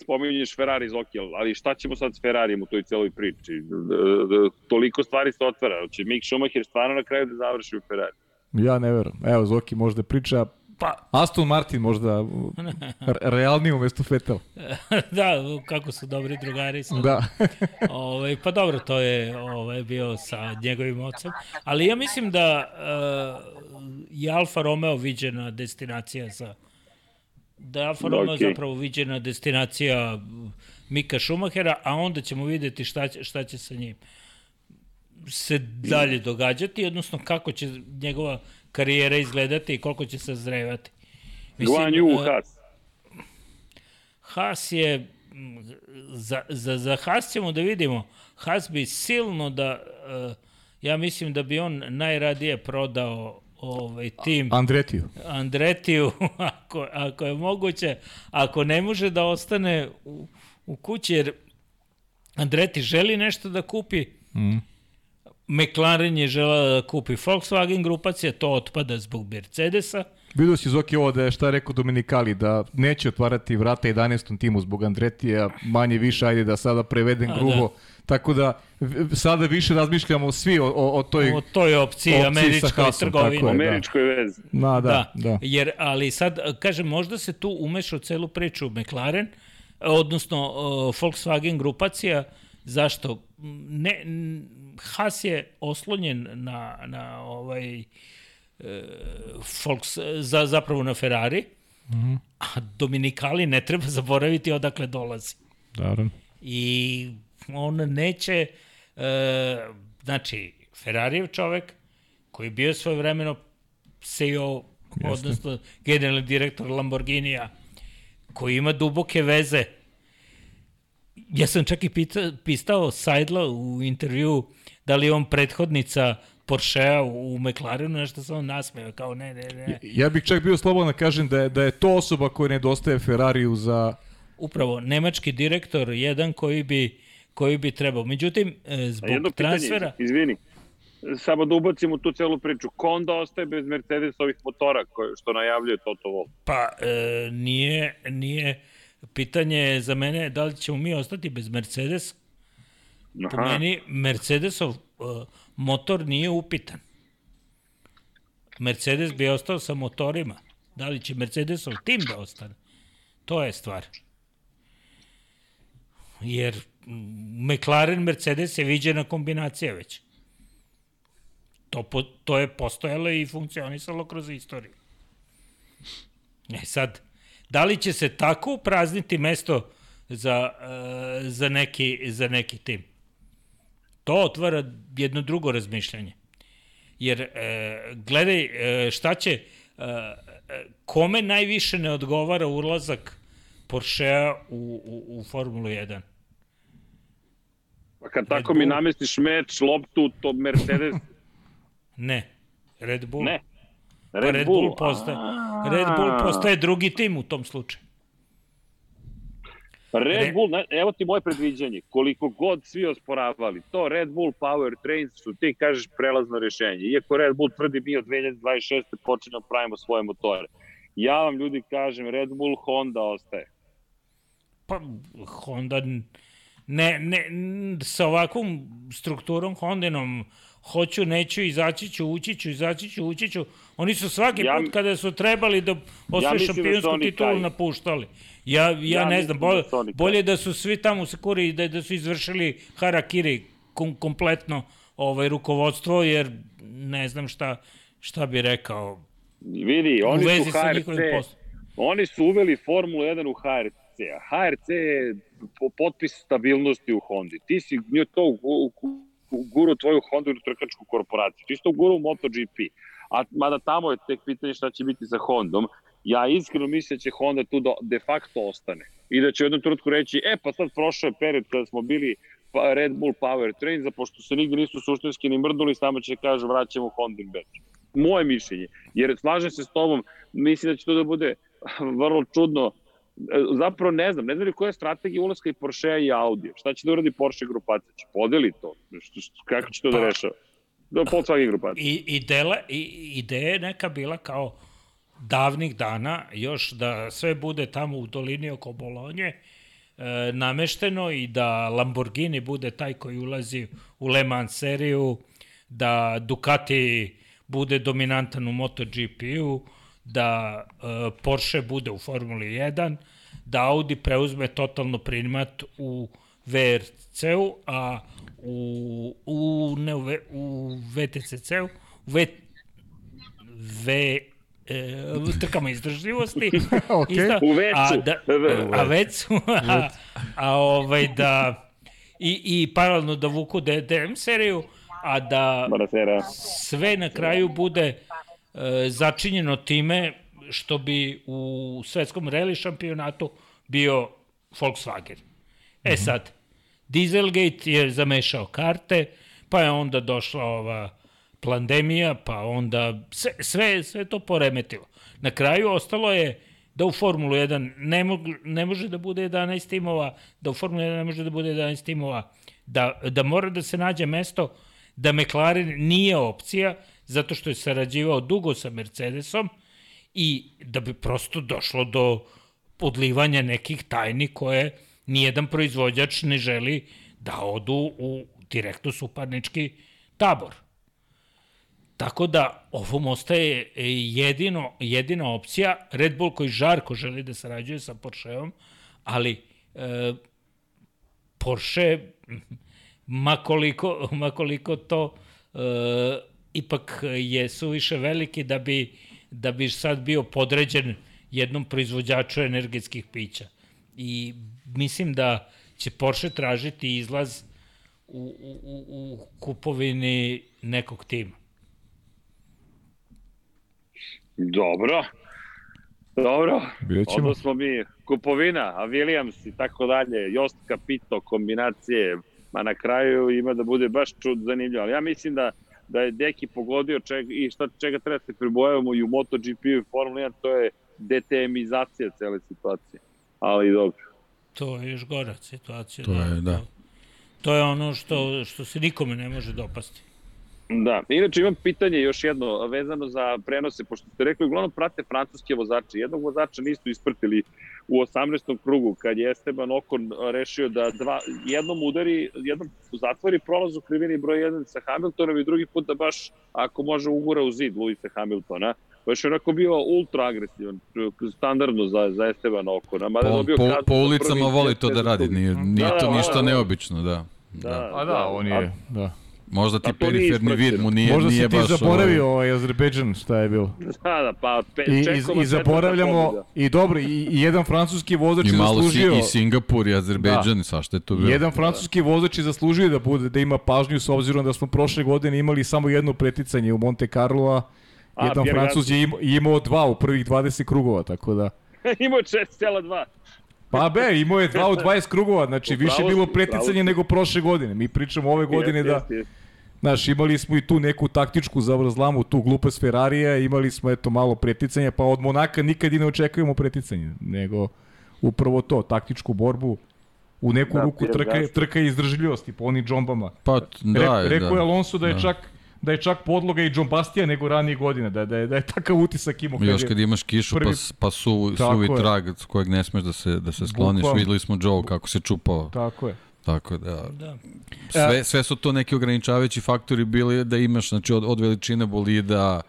spominješ Ferrari iz Okijel, ali šta ćemo sad s Ferrarijem u toj celoj priči? E, e, Toliko stvari se otvara, će Mik Schumacher stvarno na kraju da završi u Ferrari? Ja ne verujem. Evo, Zoki možda priča. Pa, Aston Martin možda u- re- realniji umesto Vettel. da, kako su dobri drugari. Sad. Da. Ovaj, pa dobro, to je ovaj, bio sa njegovim ocem. Ali ja mislim da uh, je Alfa Romeo viđena destinacija za da je Alfa Romeo Okej. zapravo viđena destinacija Mika Šumahera, a onda ćemo videti šta će, šta će sa njim se dalje događati, odnosno kako će njegova karijera izgledati i koliko će se zrevati. Guan Yu u e, Haas. Haas je m, za, za, za Haas ćemo da vidimo Haas bi silno da uh, ja mislim da bi on najradije prodao ovaj tim Andretiju. Andretiju ako, ako je moguće ako ne može da ostane u, u kući jer Andreti želi nešto da kupi Mm. McLaren je žela da kupi Volkswagen grupacija, to otpada zbog Mercedesa. Vidio si Zoki ovo da je šta je rekao Dominikali, da neće otvarati vrata 11. timu zbog Andretija, manje više, ajde da sada prevedem A, grubo. da. Tako da sada više razmišljamo svi o, o, o toj... O toj opciji, opciji američkoj Haasom, trgovini. tako je. da. Američkoj vezi. Na, da, da. Jer, ali sad, kažem, možda se tu umeša u celu priču McLaren, odnosno uh, Volkswagen grupacija, zašto? Ne, Haas je oslonjen na, na ovaj e, Volks, za, zapravo na Ferrari, mm -hmm. a Dominikali ne treba zaboraviti odakle dolazi. Naravno. I on neće, e, znači, Ferrarijev čovek koji je bio svoje vremeno CEO, odnosno generalni direktor Lamborghinija, koji ima duboke veze. Ja sam čak i pita, pistao Seidla u intervju da li je on prethodnica Porschea u, McLarenu, nešto sam on nasmeo, kao ne, ne, ne. Ja bih čak bio slobodan da kažem da je, da je to osoba koja nedostaje Ferrariju za... Upravo, nemački direktor, jedan koji bi, koji bi trebao. Međutim, e, zbog jedno pitanje, transfera... izvini, samo da ubacimo tu celu priču. Ko onda ostaje bez Mercedesovih motora koje, što najavljuje Toto Wolff? Pa, e, nije, nije, pitanje je za mene da li ćemo mi ostati bez Mercedes. Po Aha. meni Mercedesov e, motor nije upitan. Mercedes bi ostao sa motorima. Da li će Mercedesov tim da ostane? To je stvar. Jer mm, McLaren Mercedes je viđena kombinacija već. To, po, to je postojalo i funkcionisalo kroz istoriju. E sad, da li će se tako uprazniti mesto za, uh, za, neki, za neki tim? To otvara jedno drugo razmišljanje. Jer, e, gledaj, e, šta će, e, e, kome najviše ne odgovara ulazak Porschea u, u, u Formulu 1? Pa kad Red tako mi Bull. namestiš meč, loptu, to Mercedes, Ne. Red Bull. ne. Pa Red, Red Bull. Bull postaje, Red Bull postaje drugi tim u tom slučaju. Red Re- Bull, ne, evo ti moje predviđanje, koliko god svi osporavali, to Red Bull Power Trains su ti kažeš prelazno rešenje. Iako Red Bull tvrdi mi od 2026. počinjamo pravimo svoje motore. Ja vam ljudi kažem, Red Bull, Honda ostaje. Pa Honda ne, ne, sa ovakvom strukturom Hondinom hoću, neću, izaći ću, ući ću, izaći ću, ući ću. Oni su svaki Ja- put kada su trebali da osvoje Ja da šampionsku oni titulu taj. napuštali. Ja, ja, Ja ne znam, da bolje, taj. bolje da su svi tamo u Sakuri i da, da su izvršili harakiri kom, kompletno ovaj rukovodstvo, jer ne znam šta, šta bi rekao Vidi, u oni su HRC, oni su uveli Formulu 1 u HRC. a HRC je po- potpis stabilnosti u Hondi. Ti si nju to u, u, u guru tvoju Hondu ili trkačku korporaciju. Ti si to guru u MotoGP. A mada tamo je tek pitanje šta će biti sa Hondom. Ja iskreno mislim da će Honda tu do, de facto ostane. I da će u jednom trenutku reći, e pa sad prošao je period kada smo bili pa Red Bull Power Train, za pošto se nigde nisu suštinski ni mrdnuli, samo će kažu vraćamo Hondin beč. Moje mišljenje. Jer slažem se s tobom, mislim da će to da bude vrlo čudno. Zapravo ne znam, ne znam li koja je strategija ulaska i Porschea i Audi. Šta će da uradi Porsche grupacija? Će podeli to? Kako će to da Pa- rešava? Da, Volkswagen grupacija. I, i dele, i, ideja je neka bila kao davnih dana, još da sve bude tamo u dolini oko Bolonje, e, namešteno i da Lamborghini bude taj koji ulazi u Le Mans seriju, da Ducati bude dominantan u MotoGP-u, da e, Porsche bude u Formuli 1, da Audi preuzme totalno primat u VRC-u, a u, u, ne u, u VTCC-u, u V, v e, trkama izdržljivosti. Okej. isto, U vecu. A, da, a vecu. A, a ovaj da i, i paralelno da vuku DDM seriju, a da sve na kraju bude e, začinjeno time što bi u svetskom rally šampionatu bio Volkswagen. E sad, Dieselgate je zamešao karte, pa je onda došla ova pandemija, pa onda sve, sve, sve to poremetilo. Na kraju ostalo je da u Formulu 1 ne, mog, ne može da bude 11 timova, da u Formulu 1 ne može da bude 11 timova, da, da mora da se nađe mesto da McLaren nije opcija, zato što je sarađivao dugo sa Mercedesom i da bi prosto došlo do odlivanja nekih tajni koje nijedan proizvođač ne želi da odu u direktno suparnički tabor. Tako da ovom ostaje e, jedino, jedina opcija, Red Bull koji žarko želi da sarađuje sa Porscheom, ali e, Porsche, makoliko, makoliko to e, ipak je suviše veliki da bi, da bi sad bio podređen jednom proizvođaču energetskih pića. I mislim da će Porsche tražiti izlaz u, u, u, u kupovini nekog tima. Dobro. Dobro. Onda smo mi kupovina, a Williams i tako dalje, Jost Capito, kombinacije, ma na kraju ima da bude baš čud zanimljivo. Ali ja mislim da da je Deki pogodio čega, i šta, čega treba da se pribojavamo i u MotoGP i u Formula 1, to je DTM-izacija cele situacije. Ali dobro. To je još gora situacija. To je, da. To, to je ono što, što se nikome ne može dopasti. Da, inače imam pitanje još jedno vezano za prenose, pošto ste rekli, uglavnom prate francuske vozače. Jednog vozača nisu isprtili u 18. krugu, kad je Esteban Okon rešio da dva, jednom udari, jednom zatvori prolaz u krivini broj 1 sa Hamiltonom i drugi put da baš, ako može, ugura u zid Luisa Hamiltona. Baš je onako bio ultra agresivan, standardno za, za Esteban Okona. Mada Po, dobio po, kaznu po ulicama voli to da radi, nije, nije Da, to da, ništa da. neobično, da. Da, A da, on je, da. Možda ti A nije periferni vid mu nije, Možda nije si ti baš... zaboravio ovaj Azerbejdžan šta je bilo. Da, da, pa pe, I, i, i četvrta zaboravljamo, i dobro, i, i jedan francuski vozač I je malo si, zaslužio... i Singapur i Azerbejdžan, da. svašta je to bilo. Jedan francuski vozač je zaslužio da bude da ima pažnju s obzirom da smo prošle godine imali samo jedno preticanje u Monte Carlo, a A, jedan Pierre Francuz je imao, imao dva u prvih 20 krugova, tako da... Imao je 6,2. Pa be, imao je dva u 20 krugova, znači više je bilo preticanje nego prošle godine. Mi pričamo ove godine da. Znaš, imali smo i tu neku taktičku zavrzlamu, tu glupost Ferrarija, imali smo eto malo preticanja, pa od Monaka nikad i ne očekujemo preticanje, nego upravo to, taktičku borbu, u neku Da, ruku trka, trka i izdržljivosti po onim džombama. Pa, da, Re, rekao je da. Alonso da je Da. čak da je čak podloga i John Bastija nego ranije godine, da, da, je, da je takav utisak imao. Još kad imaš kišu prvi- pa, pa su, suvi je. trag kojeg ne smeš da se, da se skloniš. Bukvalno. Videli smo Joe kako se čupao. Tako je. Tako da, Da. sve, sve su to neki ograničavajući faktori bili da imaš znači, od, od veličine bolida,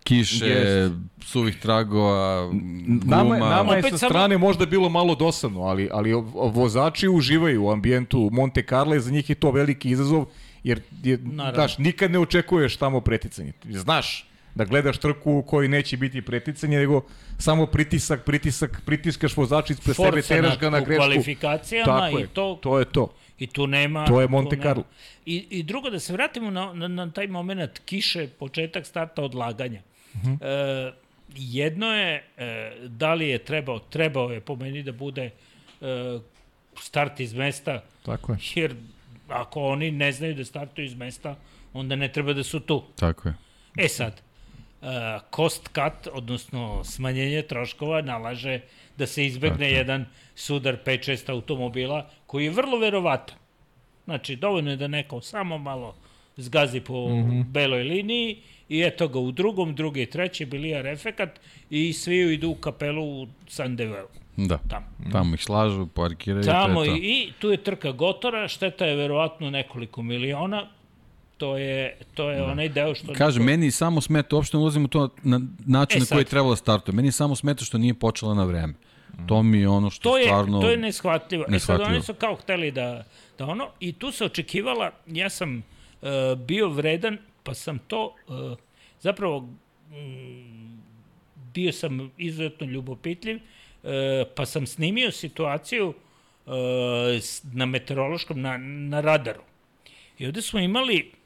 kiše, Jest. suvih tragova, guma. Nama, nama je sa samo- strane možda bilo malo dosadno, ali, ali vozači uživaju u ambijentu Monte Carlo i za njih je to veliki izazov, jer je, Naravno. znaš, nikad ne očekuješ tamo preticanje. Znaš da gledaš trku u kojoj neće biti preticanje, nego samo pritisak, pritisak, pritiskaš vozača ispred sebe, teraš na- ga na u grešku. kvalifikacijama Tako i je, to- to je to. I tu nema... To je Monte. Carlo. I, I drugo, da se vratimo na, na, na taj moment kiše, početak starta odlaganja. Uh Mhm. -huh. e, jedno je, e, da li je trebao, trebao je po meni da bude e, start iz mesta, Tako je. jer ako oni ne znaju da startuju iz mesta, onda ne treba da su tu. Tako je. E sad, cost cut, odnosno smanjenje troškova, nalaže da se izbegne jedan sudar 5-6 automobila, koji je vrlo verovatan. Znači, dovoljno je da neko samo malo zgazi po mm -hmm. beloj liniji i eto ga u drugom, drugi, treći bilijar efekat i svi idu u kapelu u Sandevelu. Da. Tamo. Tamo ih slažu, parkiraju. Tamo to je i, i tu je trka Gotora, šteta je verovatno nekoliko miliona, to je, to je onaj deo što... Kaže, meni samo smeta, uopšte ne ulazim u to na način E na koji je trebalo da startuje. Meni samo smeta što nije počela na vreme. To mi je ono što to je, stvarno... to je neshvatljivo. E sad neshvatljivo. oni su kao hteli da, da ono, i tu se očekivala, ja sam uh, bio vredan, pa sam to, uh, zapravo, bio sam izuzetno ljubopitljiv, uh, pa sam snimio situaciju uh, na meteorološkom, na, na radaru. I ovde smo imali,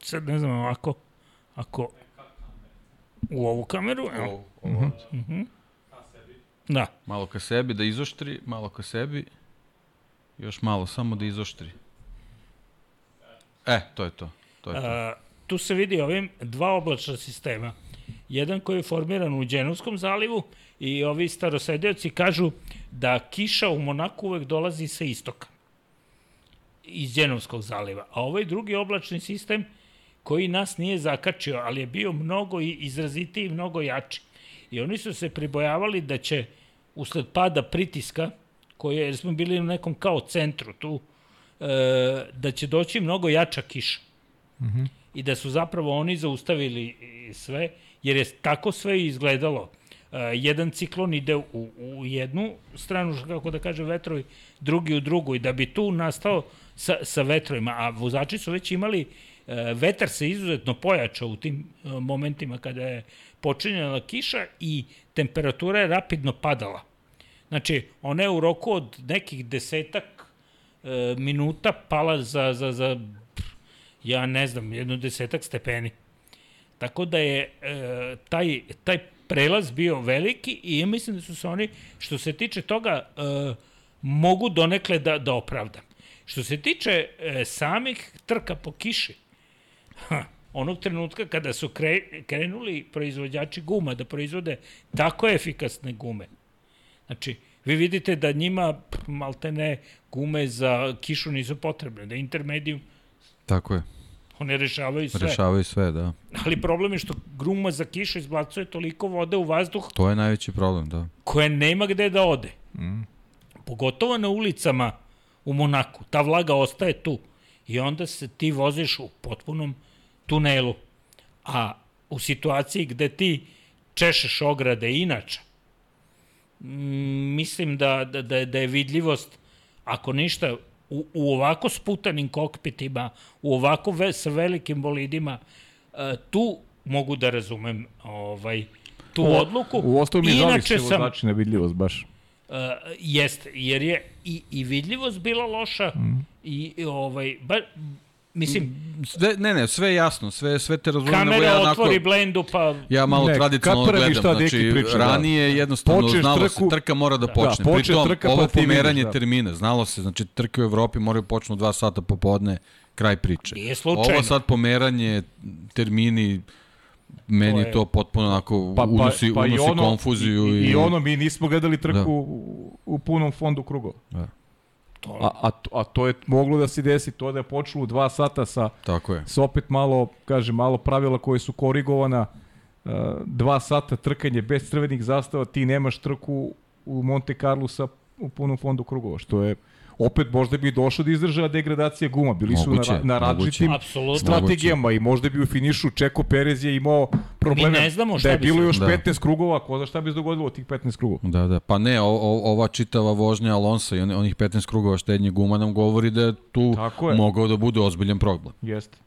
sad ne znam ovako, ako u ovu kameru, evo, Mhm. da, Malo ka sebi da izoštri, malo ka sebi. Još malo, samo da izoštri. E, to je to. To je to. A, tu se vidi ovim dva oblačna sistema. Jedan koji je formiran u Dženovskom zalivu i ovi starosedioci kažu da kiša u Monaku uvek dolazi sa istoka iz Dženovskog zaliva. A ovaj drugi oblačni sistem koji nas nije zakačio, ali je bio mnogo i izrazitiji i mnogo jači. I oni su se pribojavali da će usled pada pritiska, koje, jer smo bili u nekom kao centru tu, e, da će doći mnogo jača kiša i da su zapravo oni zaustavili sve, jer je tako sve izgledalo. Uh, jedan ciklon ide u, u jednu stranu, kako da kaže vetrovi, drugi u drugu i da bi tu nastao sa, sa vetrovima, a vozači su već imali, vetar se izuzetno pojačao u tim uh, momentima kada je počinjala kiša i temperatura je rapidno padala. Znači, ona je u roku od nekih desetak e, minuta pala za, za, za ja ne znam, jedno desetak stepeni. Tako da je e, taj, taj prelaz bio veliki i ja mislim da su se oni, što se tiče toga, e, mogu donekle da, da opravdam. Što se tiče e, samih trka po kiši, ha, onog trenutka kada su kre, krenuli proizvođači guma da proizvode tako efikasne gume, Znači, vi vidite da njima pff, maltene gume za kišu nisu potrebne, da intermedijum Tako je. one rešavaju sve. Rešavaju sve, da. Ali problem je što gruma za kišu izbacuje toliko vode u vazduh To je najveći problem, da. koje nema gde da ode. Mm. Pogotovo na ulicama u Monaku. Ta vlaga ostaje tu. I onda se ti voziš u potpunom tunelu. A u situaciji gde ti češeš ograde inače, mm, mislim da, da, da, je, da je vidljivost, ako ništa, u, u ovako sputanim kokpitima, u ovako ve, sa velikim bolidima, e, tu mogu da razumem ovaj, tu O, odluku. U osnovu mi žali se sam, vozači na vidljivost baš. Uh, jeste, jer je i, i vidljivost bila loša mm. i, i ovaj, ba, mislim, Sve, ne, ne, sve je jasno, sve, sve te razumem. kamera ja onako, otvori blendu pa Ja malo Ne, tradicionalno gledam, šta znači priča, da. ranije jednostavno Počneš znalo trku- se, trka mora da počne. počne Pritom, trka, pa ovo vidiš, pomeranje da. termina, znalo se, znači trke u Evropi moraju počnu dva sata popodne, kraj priče. Nije slučajno. Ovo sad pomeranje, termini, meni To je to potpuno onako Pa, pa, unosi, pa i unosi ono, konfuziju. i, I, i ono mi nismo gledali trku Da. u, u punom fondu krugova. To, A, a, a to je moglo da se desi, to da je počelo u dva sata sa, Tako je. sa opet malo, kaže, malo pravila koje su korigovana, uh, dva sata trkanje bez crvenih zastava, ti nemaš trku u Monte Carlo sa u punom fondu krugova, što je opet možda bi došlo da izdržava degradacija guma. Bili su Moguće, na, na različitim moguće. Strategijama i možda bi u finišu Čeko Perez je imao probleme. Mi ne znamo šta da je bi bilo još Da. 15 krugova, ko zna šta bi se dogodilo od tih 15 krugova. Da, da. Pa ne, o, o, ova čitava vožnja Alonso i on- onih 15 krugova štednje guma nam govori da je tu Tako je. mogao da bude ozbiljan problem. Jeste.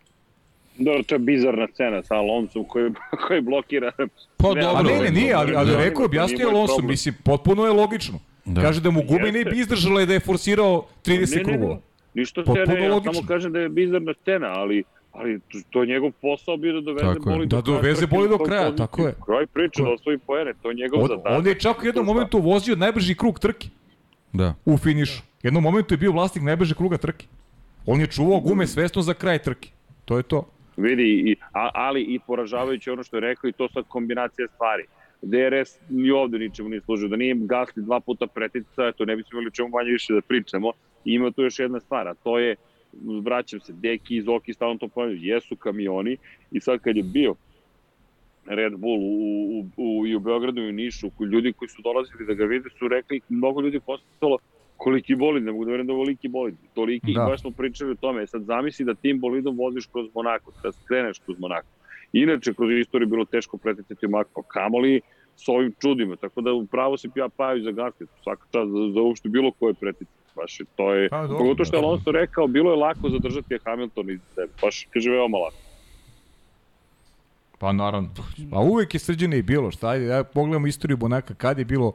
Dobro, to je bizarna scena sa Alonsom koji, koji blokira. Pa dobro, A ne, ne, nije, ali, ali Da. rekao, objasnio Alonso, mislim, potpuno je logično. Da. Kaže da mu gume ne Jeste. bi izdržala i da je forsirao 30 Ne, ne, ne, krugova. Ništa se Potpuno ne, ja logično. samo kažem da je bizarna scena, ali ali to je njegov posao bio da doveze Tako boli Da do kraja doveze boli do kraja, poziciju. tako je. Kraj priče, da osvoji poene, to je njegov On, zadatak. on je čak u jednom momentu vozio najbrži krug trke Da. u finišu. U jednom momentu je bio vlasnik najbržeg kruga trke. On je čuvao gume svesno za kraj trke. To je to. Vidi, i, a, ali i poražavajuće ono što je rekao i to sad kombinacija stvari. DRS ni ovde ničemu nije služio. Da nije gasli dva puta pretica, eto, ne bismo imali o čemu manje više da pričamo. I ima tu još jedna stvar, a to je, vraćam se, Deki i Zoki stalno to ponavljaju, jesu kamioni i sad kad je bio Red Bull u, u, u, i u Beogradu i u Nišu, ljudi koji su dolazili da ga vide su rekli, mnogo ljudi postalo koliki bolid, ne mogu da verujem da je ovoliki bolid, toliki, Da. baš smo pričali o tome, sad zamisli da tim bolidom voziš kroz Monako, da skreneš kroz Monako. Inače, kroz istoriju bilo teško preticati Monako, kamoli s ovim čudima, tako da upravo se ja paju za Gasket, svaka čast za, za uopšte bilo koje pretice. Baš je, to je, Pa, dobro, pogotovo što je da. Alonso rekao, bilo je lako zadržati Hamilton iz sebe, baš kaže veoma lako. Pa naravno. Pa uvek je srđene i bilo. Šta, ajde, ja pogledamo istoriju Bonaka, kad je bilo,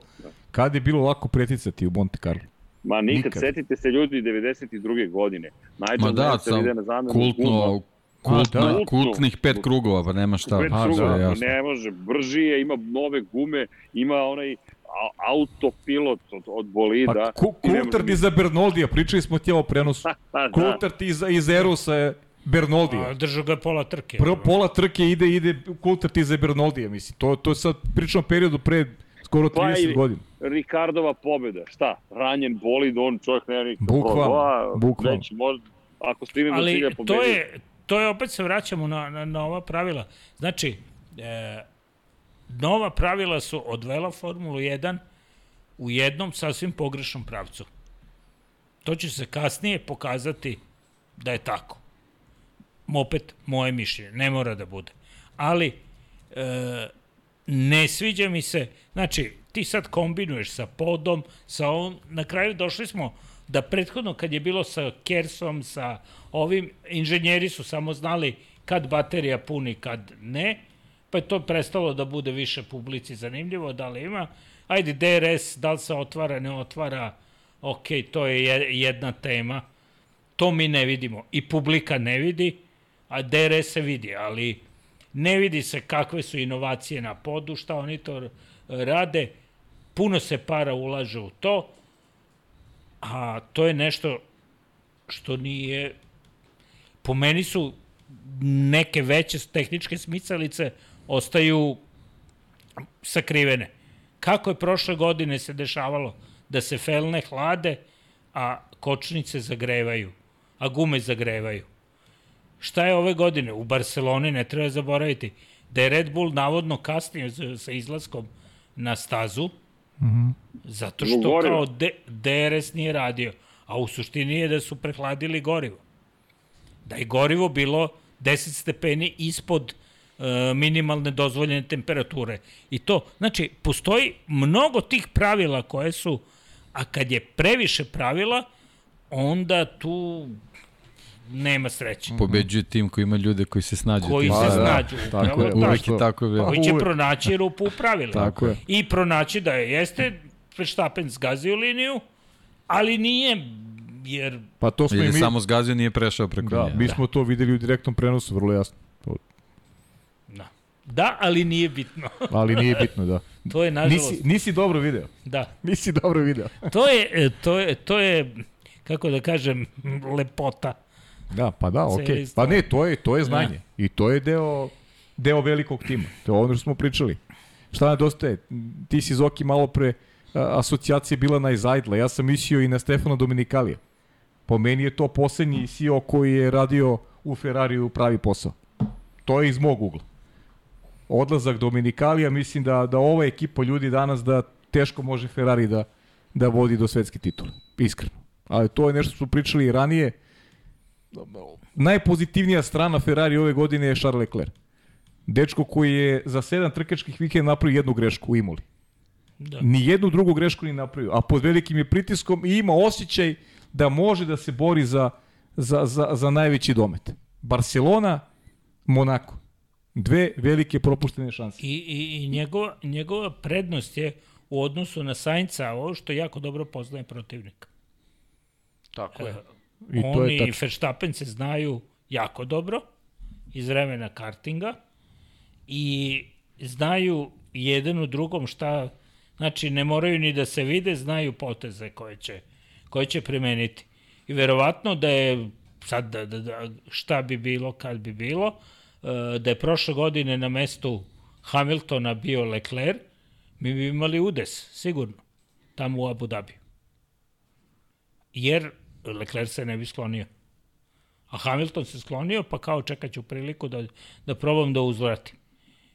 kad je bilo lako preticati u Monte Carlo. Ma nikad, Nikad. setite se ljudi 92. godine. Ma da, sam ide na zamenu kultno. Kultno, A, da. kultnih pet krugova, pa nema šta. Pet Pa, krugova, jasno. ne može, brži je, ima nove gume, ima onaj autopilot od, od bolida. Pa ku, i ne može Coulthard ni- iza Bernoldija, pričali smo ti ovo prenosu. Pa, da. Coulthard iza, iza Erusa je Bernoldija. A, držao ga pola trke. Prvo pola trke ide, ide Coulthard iza Bernoldija, mislim. To, to je sad pričamo o periodu pre skoro 30 Pa godina. Ricardova pobeda, šta? Ranjen bolid, on čovjek nema nikakva Bukvalno, bukvalno. Već možda, ako stigne do Ali cilja to pobedi. je, to je opet se vraćamo na, na, na ova pravila. Znači, e, nova pravila su odvela Formulu 1 u jednom sasvim pogrešnom pravcu. To će se kasnije pokazati da je tako. Opet, moje mišljenje, ne mora da bude. Ali, e, ne sviđa mi se, znači, ti sad kombinuješ sa podom, sa on, na kraju došli smo da prethodno kad je bilo sa Kersom, sa ovim, inženjeri su samo znali kad baterija puni, kad ne, pa je to prestalo da bude više publici zanimljivo, da li ima. Ajde, DRS, da li se otvara, ne otvara, ok, to je je- jedna tema. To mi ne vidimo. I publika ne vidi, a DRS se vidi, ali ne vidi se kakve su inovacije na podu, šta oni to rade. Puno se para ulaže u to, a to je nešto što nije... Po meni su neke veće tehničke smicalice ostaju sakrivene. Kako je prošle godine se dešavalo da se felne hlade, a kočnice zagrevaju, a gume zagrevaju. Šta je ove godine? U Barceloni ne treba zaboraviti da je Red Bull navodno kasnio sa izlaskom na stazu, zato što kao D, DRS nije radio, a u suštini je da su prehladili gorivo. Da je gorivo bilo 10 stepeni ispod e, minimalne dozvoljene temperature. I to, znači, postoji mnogo tih pravila koje su, a kad je previše pravila, onda tu nema sreće. Pobeđuje tim koji ima ljude koji se snađu. Koji tim. se da, snađu. tako upravo je, tako. Uvek je tako bilo. Koji će pronaći rupu u pravilima. Tako je. I pronaći da je jeste Verstappen zgazio liniju, ali nije, jer Pa to smo Ili i mi... samo zgazio nije prešao preko Da, nje. mi smo to videli u direktnom prenosu, vrlo jasno. To, da. Da, ali nije bitno. ali nije bitno, da. to je nažalost. Nisi, nisi dobro video. Da. Nisi dobro video. To je, e, to je, to je, kako da kažem, lepota. Da, pa da, okej. Cijeli Pa ne, to je, to je znanje. I to je deo, deo velikog tima. To je ono što smo pričali. Šta nedostaje? Ti si Zoki malo pre asocijacija bila na Izajdla. Ja sam mislio i na Stefana Dominikalija. Po meni je to poslednji CEO koji je radio u Ferrariju pravi posao. To je iz mog ugla. Odlazak Dominikalija, mislim da, da ova ekipa ljudi danas da teško može Ferrari da, da vodi do svetske titule. Iskreno. Ali to je nešto što su pričali i ranije. Najpozitivnija strana Ferrari ove godine je Charles Leclerc. Dečko koji je za sedam trkačkih vikenda napravio jednu grešku u Imoli. Da. Ni jednu drugu grešku ni napravio, a pod velikim je pritiskom i ima osjećaj da može da se bori za, za, za, za najveći domet. Barcelona, Monako. Dve velike propuštene šanse. I, i, i njegova, njegova prednost je u odnosu na Sainca ovo što jako dobro poznaje protivnika. Tako je. I I to Oni je i. Verstappen se znaju jako dobro iz vremena kartinga i znaju jedan u drugom šta, znači ne moraju ni da se vide, znaju poteze koje će, koje će primeniti. I verovatno da je, sad da, da, da, šta bi bilo kad bi bilo, e, da je prošle godine na mestu Hamiltona bio Leclerc, mi bi imali udes, sigurno, tamo u Abu Dhabiju. Jer Leclerc se ne bi sklonio. A Hamilton se sklonio, pa kao čekat ću priliku da, da probam da uzvratim.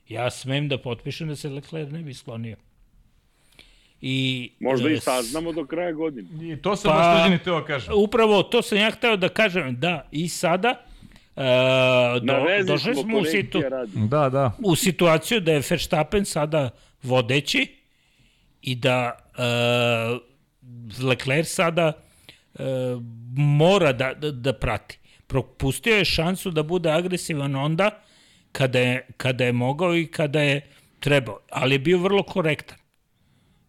Ja smem da potpišem da se Leclerc ne bi sklonio. I, Možda i saznamo do kraja godine. I to sam Pa- baš tađeni teo kažem. Upravo to sam ja hteo da kažem, da, i sada e, do, došli smo u, situ. Da, da. u situaciju da je Verstappen sada vodeći i da e, Leclerc sada e, mora da, da, da prati. Propustio je šansu da bude agresivan onda kada je, kada je mogao i kada je trebao, ali je bio vrlo korektan.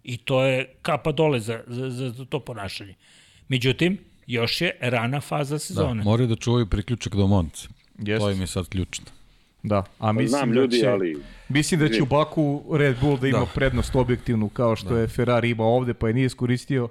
I to je kapa dole za, za, za to ponašanje. Međutim, još je rana faza Da, sezone. moraju da čuvaju priključak do Monce. Jeste. To im je sad ključno. Da, a mislim Znam da ljudi, će, ali mislim da će u Baku Red Bull da ima Da. prednost objektivnu kao što je Ferrari imao ovde pa je nije iskoristio.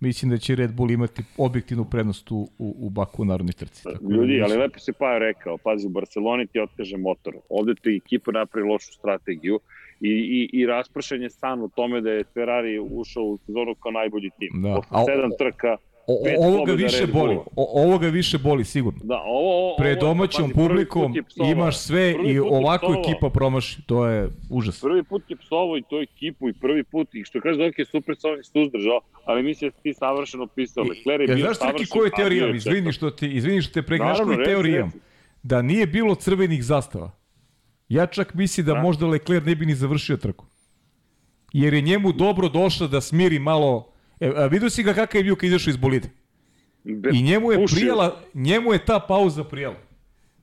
Mislim da će Red Bull imati objektivnu prednost u, u, u Baku u narodnoj trci. Tako da Ljudi, mislim- ali lepo se pa rekao, pazi, u Barceloni ti otkaže motor. Ovde ti ekipa napravi lošu strategiju i, i, i raspršen je san u tome da je Ferrari ušao u sezonu kao najbolji tim. Da. Posle sedam trka, O, pet o, ovoga pobjeda više boli. O, ovoga više boli sigurno. Da, ovo, ovo, Pred ovo domaćom pazi, publikom imaš sve i ovako ekipa promaši. To je užas. Prvi put je psovao i to ekipu i prvi put, i što kaže Doki je super sa ovim suzdržao, ali mislim da ti savršeno pisao. Lecler je Ja, bio znaš savršen, bio imam? je Izvini što te, izvini što te imam. reci. Da nije bilo crvenih zastava. Ja čak mislim da Da. možda Leclerc ne bi ni završio trku. Jer je njemu dobro došlo da smiri malo... E, a vidio si ga kakav je bio kad izašao iz bolide? Be- I njemu je pušio. prijela, njemu je ta pauza prijela.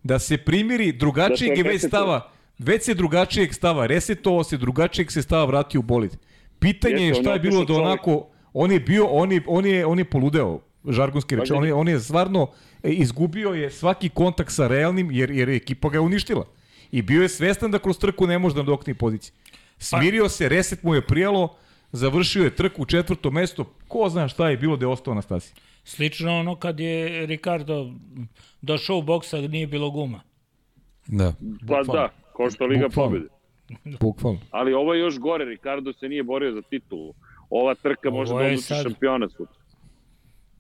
Da se primiri, drugačijeg Da je već stava, već se drugačijeg stava resetovao se, drugačijeg se stava vratio u bolid. Pitanje je Jeste, on šta je je bilo da onako, on je bio, on je, on je, on je poludeo, žargonski reč, on je, on je stvarno e, izgubio je svaki kontakt sa realnim, jer, jer je ekipa ga je uništila. I bio je svestan da kroz trku ne može da dokne pozicije. Smirio se, reset mu je prijalo, završio je trku u četvrto mesto, ko zna šta je bilo da je ostao na stasi. Slično ono kad je Ricardo došao u boks, a nije bilo guma. Da. Pa da, ko što Liga Bukvalno. pobjede. Bukvalno. Ali ovo je još gore, Ricardo se nije borio za titulu. Ova trka Ovo može da odluči sad- šampiona sutra.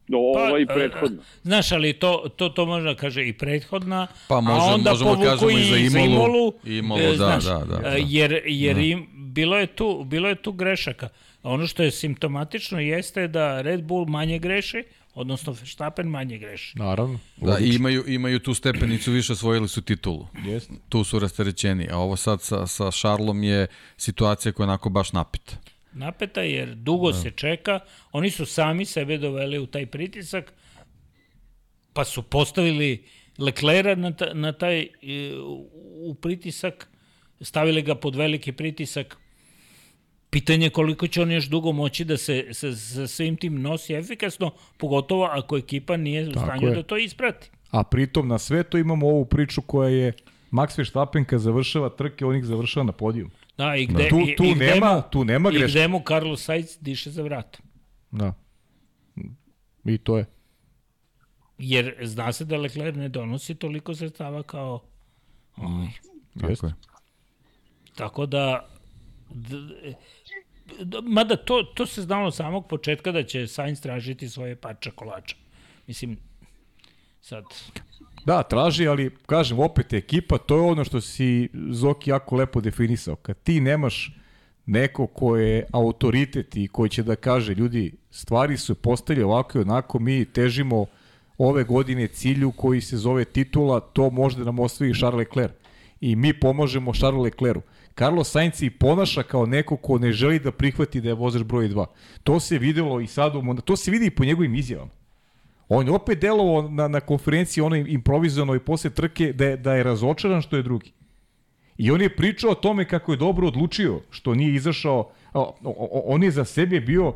No, ova i e, prethodna. Znaš, ali to, to, to može da kaže i prethodna, Pa može- a onda možemo povuku kažemo i za Imolu. Imolu, e, da, znaš, da, da, da. e, Jer, jer im, bilo, je tu, bilo je tu grešaka. Ono što je simptomatično jeste da Red Bull manje greši, odnosno Verstappen manje greši. Naravno. Da, i imaju, imaju tu stepenicu više, osvojili su titulu. Jeste. Tu su rasterećeni, a ovo sad sa, sa Šarlom je situacija koja je onako baš napita. Napeta jer dugo Da. se čeka, oni su sami sebe doveli u taj pritisak, pa su postavili Leclera na, ta, na taj e, u- pritisak, stavili ga pod veliki pritisak. Pitanje je koliko će on još dugo moći da se sa, sa svim tim nosi efikasno, pogotovo ako ekipa nije u stanju je. da to isprati. A pritom na sve to imamo ovu priču koja je Max Verstappen kad završava trke, on ih završava na podijum. Da, i gde, Tu- i- tu i gde nema- mu, tu nema I greške. gde mu Carlos Sainz diše za vratom. Da. I to je. Jer zna se da Leclerc ne donosi toliko sredstava kao ovaj. Tako je. Tako da d- mada to, to se znalo od samog početka da će Sainz tražiti svoje parče kolača. Mislim, sad... Da, traži, ali kažem, opet ekipa, to je ono što si Zoki jako lepo definisao. Kad ti nemaš neko ko je autoritet i koji će da kaže, ljudi, stvari su postavljene ovako i onako, mi težimo ove godine cilju koji se zove titula, to može da nam osvoji Charles Leclerc. I mi pomožemo Charles Leclercu. Carlos Sainz i ponaša kao neko ko ne želi da prihvati da je vozač broj 2. To se videlo i sad, to se vidi i po njegovim izjavama. On je opet delovao na, na konferenciji onoj improvizovanoj posle trke da je, da je razočaran što je drugi. I on je pričao o tome kako je dobro odlučio, što nije izašao, on je za sebe bio,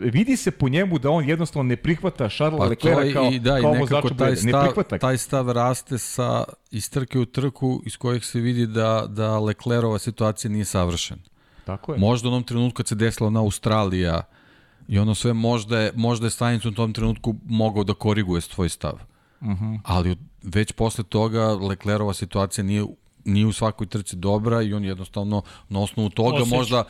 vidi se po njemu da on jednostavno ne prihvata Charles pa Leclerc kao, i, da, kao vozača taj stav, ne prihvata. Taj stav raste sa iz trke u trku iz kojih se vidi da, da Leclerova situacija nije savršena. Tako je. Možda u onom trenutku kad se desila na Australija i ono sve možda je, možda je Stanic u tom trenutku mogao da koriguje svoj stav. Uh mhm. -huh. Ali već posle toga Leclerova situacija nije nije u svakoj trci dobra i on jednostavno na osnovu toga Osjeća. možda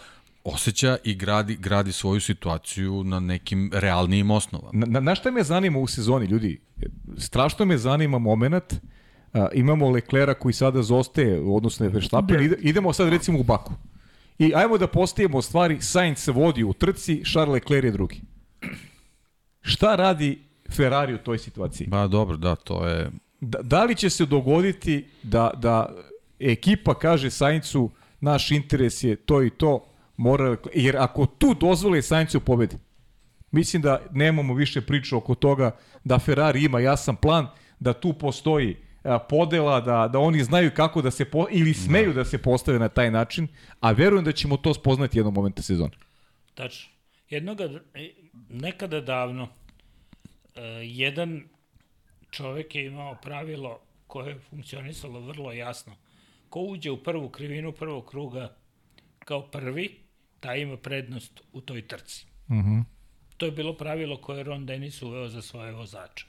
osjeća i gradi, gradi svoju situaciju na nekim realnijim osnovama. Na, na šta me zanima u sezoni, ljudi? Strašno me zanima moment, a, imamo Leklera koji sada zostaje, odnosno Verstappen, ide, idemo sad recimo u Baku. I ajmo da postavimo stvari, Sainz se vodi u trci, Charles Leclerc je drugi. Šta radi Ferrari u toj situaciji? Ba dobro, da, to je... Da, da li će se dogoditi da, da ekipa kaže Saincu naš interes je to i to, mora, jer ako tu dozvole Saincu pobedi, mislim da nemamo više priču oko toga da Ferrari ima jasan plan, da tu postoji podela, da, da oni znaju kako da se, po, ili smeju da. da se postave na taj način, a verujem da ćemo to spoznati jednom momenta sezone. Tačno. Jednoga, nekada davno, jedan čovek je imao pravilo koje je funkcionisalo vrlo jasno ko uđe u prvu krivinu prvog kruga kao prvi, taj ima prednost u toj trci. Uh mhm. -huh. To je bilo pravilo koje je Ron Dennis uveo za svoje vozače.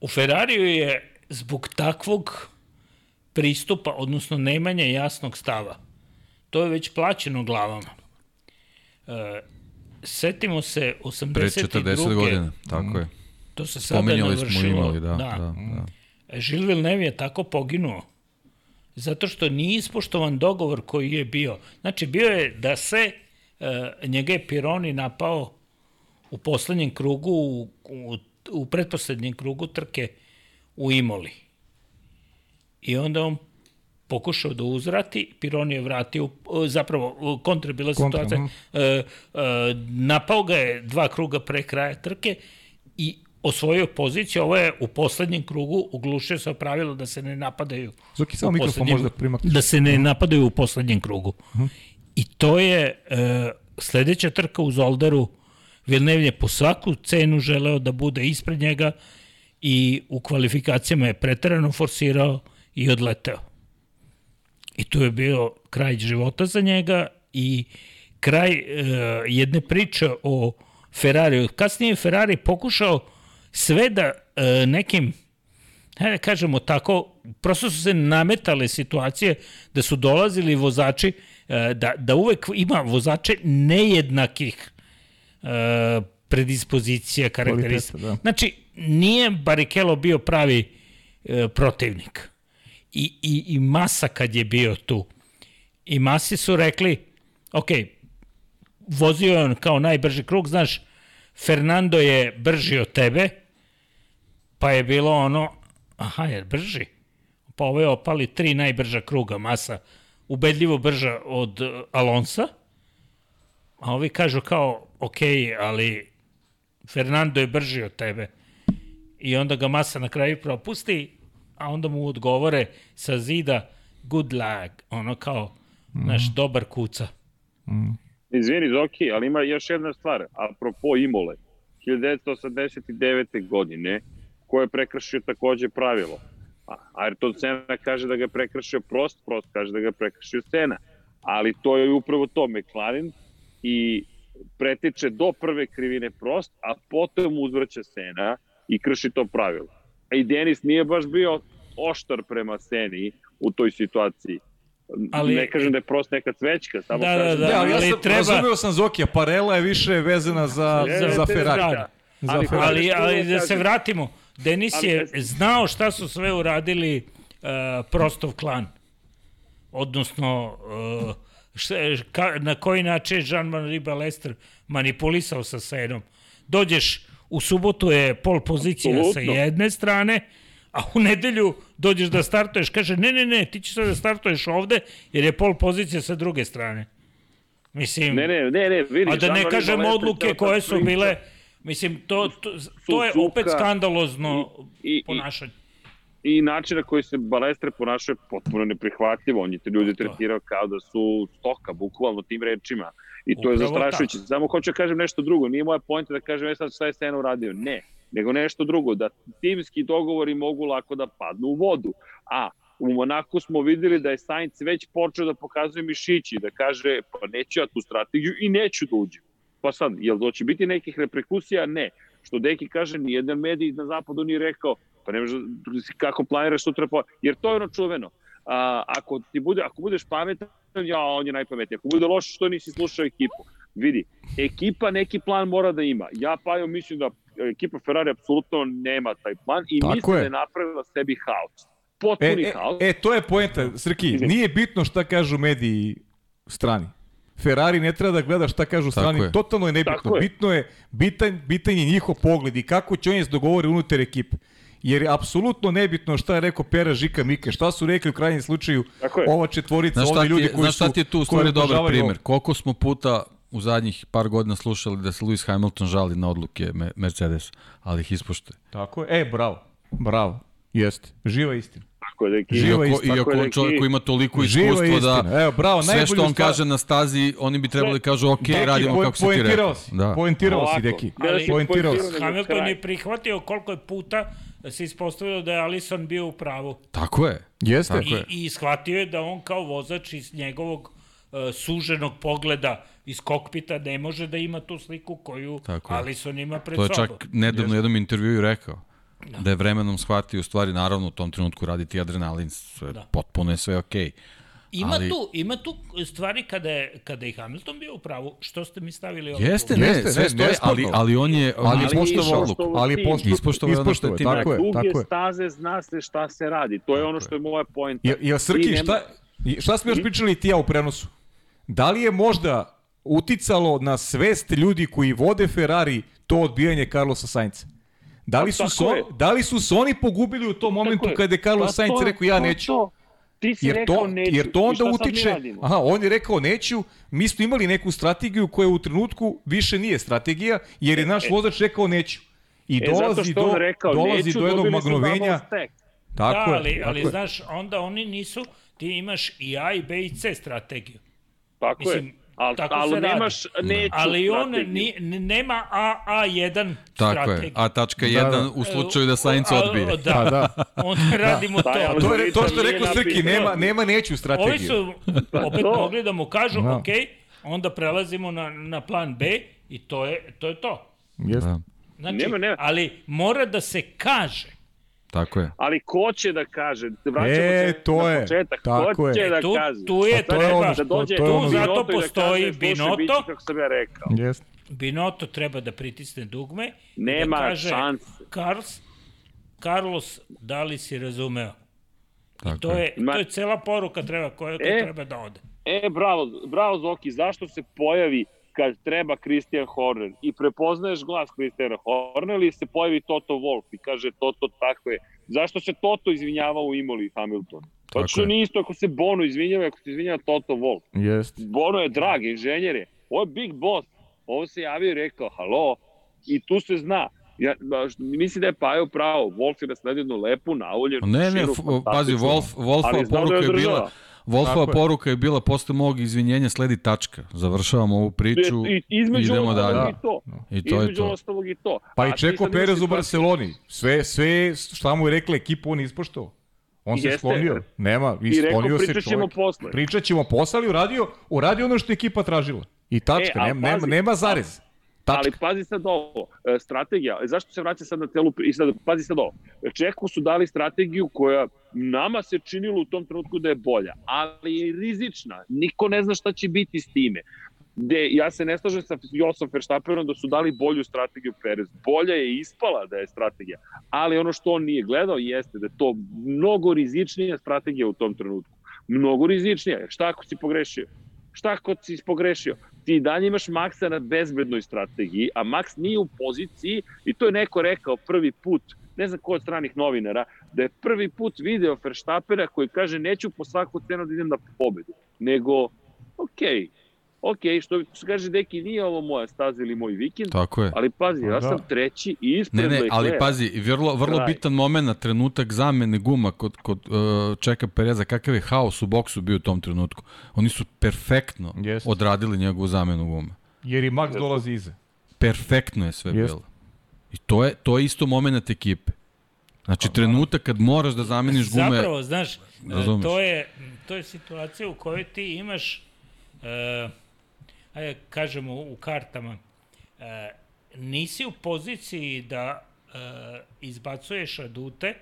U Ferrariju je zbog takvog pristupa, odnosno nemanja jasnog stava, to je već plaćeno glavama. E, setimo se 82. Pre 40 godina, tako je. To se sada navršilo. smo imali, da. da, da. da. Žil Villeneuve je tako poginuo zato što nije ispoštovan dogovor koji je bio. Znači, bio je da se, e, njega je Pironi napao u poslednjem krugu, u, u, u pretposlednjem krugu trke u Imoli. I onda on pokušao da uzvrati, Pironi je vratio, zapravo kontra bila situacija, uh, uh, napao ga je dva kruga pre kraja trke i osvojio poziciju, ovo je u poslednjem krugu uglušio se pravilo da se ne napadaju. Zoki, samo mikrofon možda primakneš. Da se ne mhm. napadaju u poslednjem krugu. Uh mhm. -huh. I to je e, sledeća trka u Zolderu, Vilnev je po svaku cenu želeo da bude ispred njega i u kvalifikacijama je preterano forsirao i odleteo. I to je bio kraj života za njega i kraj e, jedne priče o Ferrariju. Kasnije je Ferrari pokušao sve da e, nekim hajde da kažemo tako, prosto su se nametale situacije da su dolazili vozači, e, da, da uvek ima vozače nejednakih e, predispozicija, karakteristika. Da. Znači, nije Barikelo bio pravi e, protivnik. I, i, I Masa kad je bio tu. I Masi su rekli, ok, vozio je on kao najbrži krug, znaš, Fernando je brži od tebe, Pa je bilo ono, aha, jer brži. Pa ovo je opali tri najbrža kruga, masa ubedljivo brža od uh, Alonsa, a ovi kažu kao, ok, ali Fernando je brži od tebe. I onda ga masa na kraju propusti, a onda mu odgovore sa zida good lag, ono kao mm. naš dobar kuca. Mm. Izvini, Zoki, ali ima još jedna stvar, apropo Imole. 1989. godine ko je prekršio takođe pravilo. A Ayrton Senna kaže da ga je prekršio Prost, Prost kaže da ga je prekršio Senna. Ali to je upravo to, McLaren i pretiče do prve krivine Prost, a potom uzvraća Senna i krši to pravilo. A i Denis nije baš bio oštar prema Seni u toj situaciji. Ali- Ali, ne kažem da je prost neka cvećka, samo Da, da, kažem da. Da, ali ja ali sam, treba- razumeo sam Zokija, Parela je više vezana za, Jeste, za Ferrari. da. Za Ali- Ferrari. Ali, ali da da se vratimo, Denis Ali je ne- znao šta su sve uradili uh, Prostov klan. Odnosno, uh, šta, ka, na koji način je Jean-Marie Balester manipulisao sa senom. Dođeš, u subotu je pol pozicija sa Apsolutno. jedne strane, a u nedelju dođeš da startuješ, kaže, ne, ne, ne, ti ćeš sad da startuješ ovde, jer je pol pozicija sa druge strane. Mislim, Ne, ne, ne, ne, vidi. A da ne kažem odluke koje su bile, mislim, to, to, to je opet skandalozno i- i- ponašanje. I način na koji se Balestre ponašao je potpuno neprihvatljivo. On je te ljude tretirao kao da su stoka, bukvalno tim rečima. I to je Upravo zastrašujuće. Samo hoću da kažem nešto drugo. Nije moja pojenta da kažem, e sad šta je Sena uradio. Ne, nego nešto drugo. Da timski dogovori mogu lako da padnu u vodu. A u Monaku smo videli da je Sainz već počeo da pokazuje mišići, da kaže pa neću ja tu strategiju i neću da uđem. Pa sad, jel to će biti nekih reperkusija? Ne. Što Deki kaže, nijedan medij na zapadu nije rekao, pa ne može, kako planiraš sutra, po... jer to je ono čuveno. A, ako, ti bude, ako budeš pametan, ja, on je najpametniji. Ako bude loše, što nisi slušao ekipu? Vidi, ekipa neki plan mora da ima. Ja, pa jo, mislim da ekipa Ferrari apsolutno nema taj plan i Tako mislim je. da je napravila sebi haos. E, Potpuni e, haos. e, to je poenta, Srki, nije bitno šta kažu mediji strani. Ferrari ne treba da gleda šta kažu Tako strani, je. totalno je nebitno. Tako je. Bitno je, bitan, bitan je njihov pogled i kako će oni se dogovori unutar ekipe. Jer je apsolutno nebitno šta je rekao Pera Žika Mike, šta su rekli u krajnjem slučaju ova četvorica, Znaš ti ljudi je, koji znaš šta su... ti je tu u stvari dobar primer? Koliko smo puta u zadnjih par godina slušali da se Lewis Hamilton žali na odluke Me- Mercedes, ali ih ispoštuje. Tako je, e, bravo, bravo, jeste, živa istina. Tako je, Deki. Živa Iako, istina. iako je, čovjek koji ima toliko iskustva da. Evo, bravo, sve što on stvar- kaže na stazi, oni bi trebali da kažu ok, Deki, radimo po- kako si ti rekao. si, Da. poentirao si, Deki, da si poentirao si. Hamilton je prihvatio koliko je puta se ispostavilo da je Alison bio u pravu. Tako je. Jeste. Tako I, je. I shvatio je da on kao vozač iz njegovog uh, suženog pogleda iz kokpita ne može da ima tu sliku koju Tako je. Ima pred To je sobom. čak nedavno u jednom intervjuu rekao. Da. je vremenom shvatio, u stvari, naravno, u tom trenutku raditi adrenalin, sve, Da. potpuno je sve okej. Ima, ali- tu, ima tu stvari kada je, kada je Hamilton bio u pravu. Što ste mi stavili ovdje? Jeste, ne, Jeste, sve nesporno. ali, ali on je, Ali je ispoštovao odluku, ali je Ispoštovao je ono što je tim tako je, tako je. staze zna se šta se radi. To je ono što je moja poenta. Ja, ja I Srki, nema- šta, šta smo još pričali ti ja u prenosu? Da li je možda uticalo na svest ljudi koji vode Ferrari to odbijanje Carlosa Sainca? Da li, Pa su so, je. da li su se oni pogubili u tom momentu je. kada je Carlos Pa Sainz rekao ja to- neću? to. Ti si Jer rekao to, neću. jer to onda utiče... Aha, on je rekao neću, mi smo imali neku strategiju koja u trenutku više nije strategija, jer je naš vozač rekao neću. I E, dolazi do, rekao, dolazi neću, do jednog magnovenja. Tako da, je, ali, tako ali je. znaš, onda oni nisu, ti imaš i A, i B, i C strategiju. Tako Mislim, je. Ali, tako ali se radi. nemaš neću Ali on ni, nema A, A1 Tako strategiju. je. A tačka Da, 1 da. u slučaju da Sainz A, odbije. Da, Pa da. onda radimo Taj to. To je to što je rekao Srki, nema, nema neću strategiju. Ovi su opet to. mogli da mu kažu, Da. ok, onda prelazimo na, na plan B i to je to. Je to. Jeste. Da, Znači, Nema, nema. ali mora da se kaže. Tako je. Ali ko će da kaže? Vraćamo E, se to na je. početak. Tako ko će je. da Tu- kaže? tu je to je treba- ono da dođe to je ono zato i da postoji kaže, slušaj, Binotto. biće kako sam ja rekao. Jeste. Binoto treba da pritisne dugme i Nema da kaže šanse. Carls, Carlos, da li si razumeo? Tako To je, Ma- to je cela poruka treba, koja, koja E. treba da ode. E, bravo, bravo Zoki, zašto se pojavi kad treba Christian Horner i prepoznaješ glas Christiana Horner ili se pojavi Toto Wolff i kaže Toto tako je. Zašto se Toto izvinjava u Imoli Hamilton? Pa što je. nije isto ako se Bono izvinjava, ako se izvinjava Toto Wolff. Jeste. Bono je drag, inženjer je. Ovo je big boss. Ovo se javio i rekao, halo, i tu se zna. Ja, mislim da je Pajo pravo. Wolf je nasledio jednu lepu, nauljenu, Ne, ne, širu, pazi, Wolf, Wolfova znao da poruka je je bila. Wolfova je. poruka je bila posle mog izvinjenja sledi tačka. Završavamo ovu priču I, između idemo dalje. i to. I to je između to. ostalog i to. Pa A i Čeko Perez u Barceloni. Sve, sve šta mu je rekla ekipa, on je ispoštovao. On se Jeste. sklonio. Nema, I sklonio se pričat ćemo čovjek. posle. Pričat ćemo posle, ali uradio, uradio ono što je ekipa tražila. I tačka, E, nema, nema, nema zarez. Tačka. Ali pazi sad ovo, e, strategija, e, zašto se vraća sad na pri- i sad, pazi sad ovo, Čehu su dali strategiju koja nama se činilo u tom trenutku da je bolja, ali je rizična, niko ne zna šta će biti s time. Gde, ja se ne slažem sa Josom Verstappenom da su dali bolju strategiju Perez. Bolja je ispala da je strategija, ali ono što on nije gledao jeste da je to mnogo rizičnija strategija u tom trenutku. Mnogo rizičnija. Šta ako si pogrešio? Šta ako si pogrešio? Ti dalje imaš Maxa na bezbednoj strategiji, a Max nije u poziciji, i to je neko rekao prvi put, ne znam ko od stranih novinara, da je prvi put video Verstappena koji kaže neću po svaku cenu da idem na pobedu, nego, okej, okay, ok, što se kaže, deki, nije ovo moja staza ili moj vikend, Tako je. ali pazi, ja Da. sam treći i ispred Ne, ne, ali Leclerca. pazi, vrlo, vrlo Kraj. bitan moment, trenutak zamene guma kod, kod uh, Čeka Pereza, kakav je haos u boksu bio u tom trenutku. Oni su perfektno Jeste. odradili njegovu zamenu guma. Jer i Max dolazi iza. Perfektno je sve Jeste. bilo. I to je, to je isto moment ekipe. Znači, trenutak kad moraš da zameniš gume... Zapravo, znaš, Razumeš. to je, to je situacija u kojoj ti imaš, uh, ajde kažemo u kartama, uh, nisi u poziciji da uh, izbacuješ adute,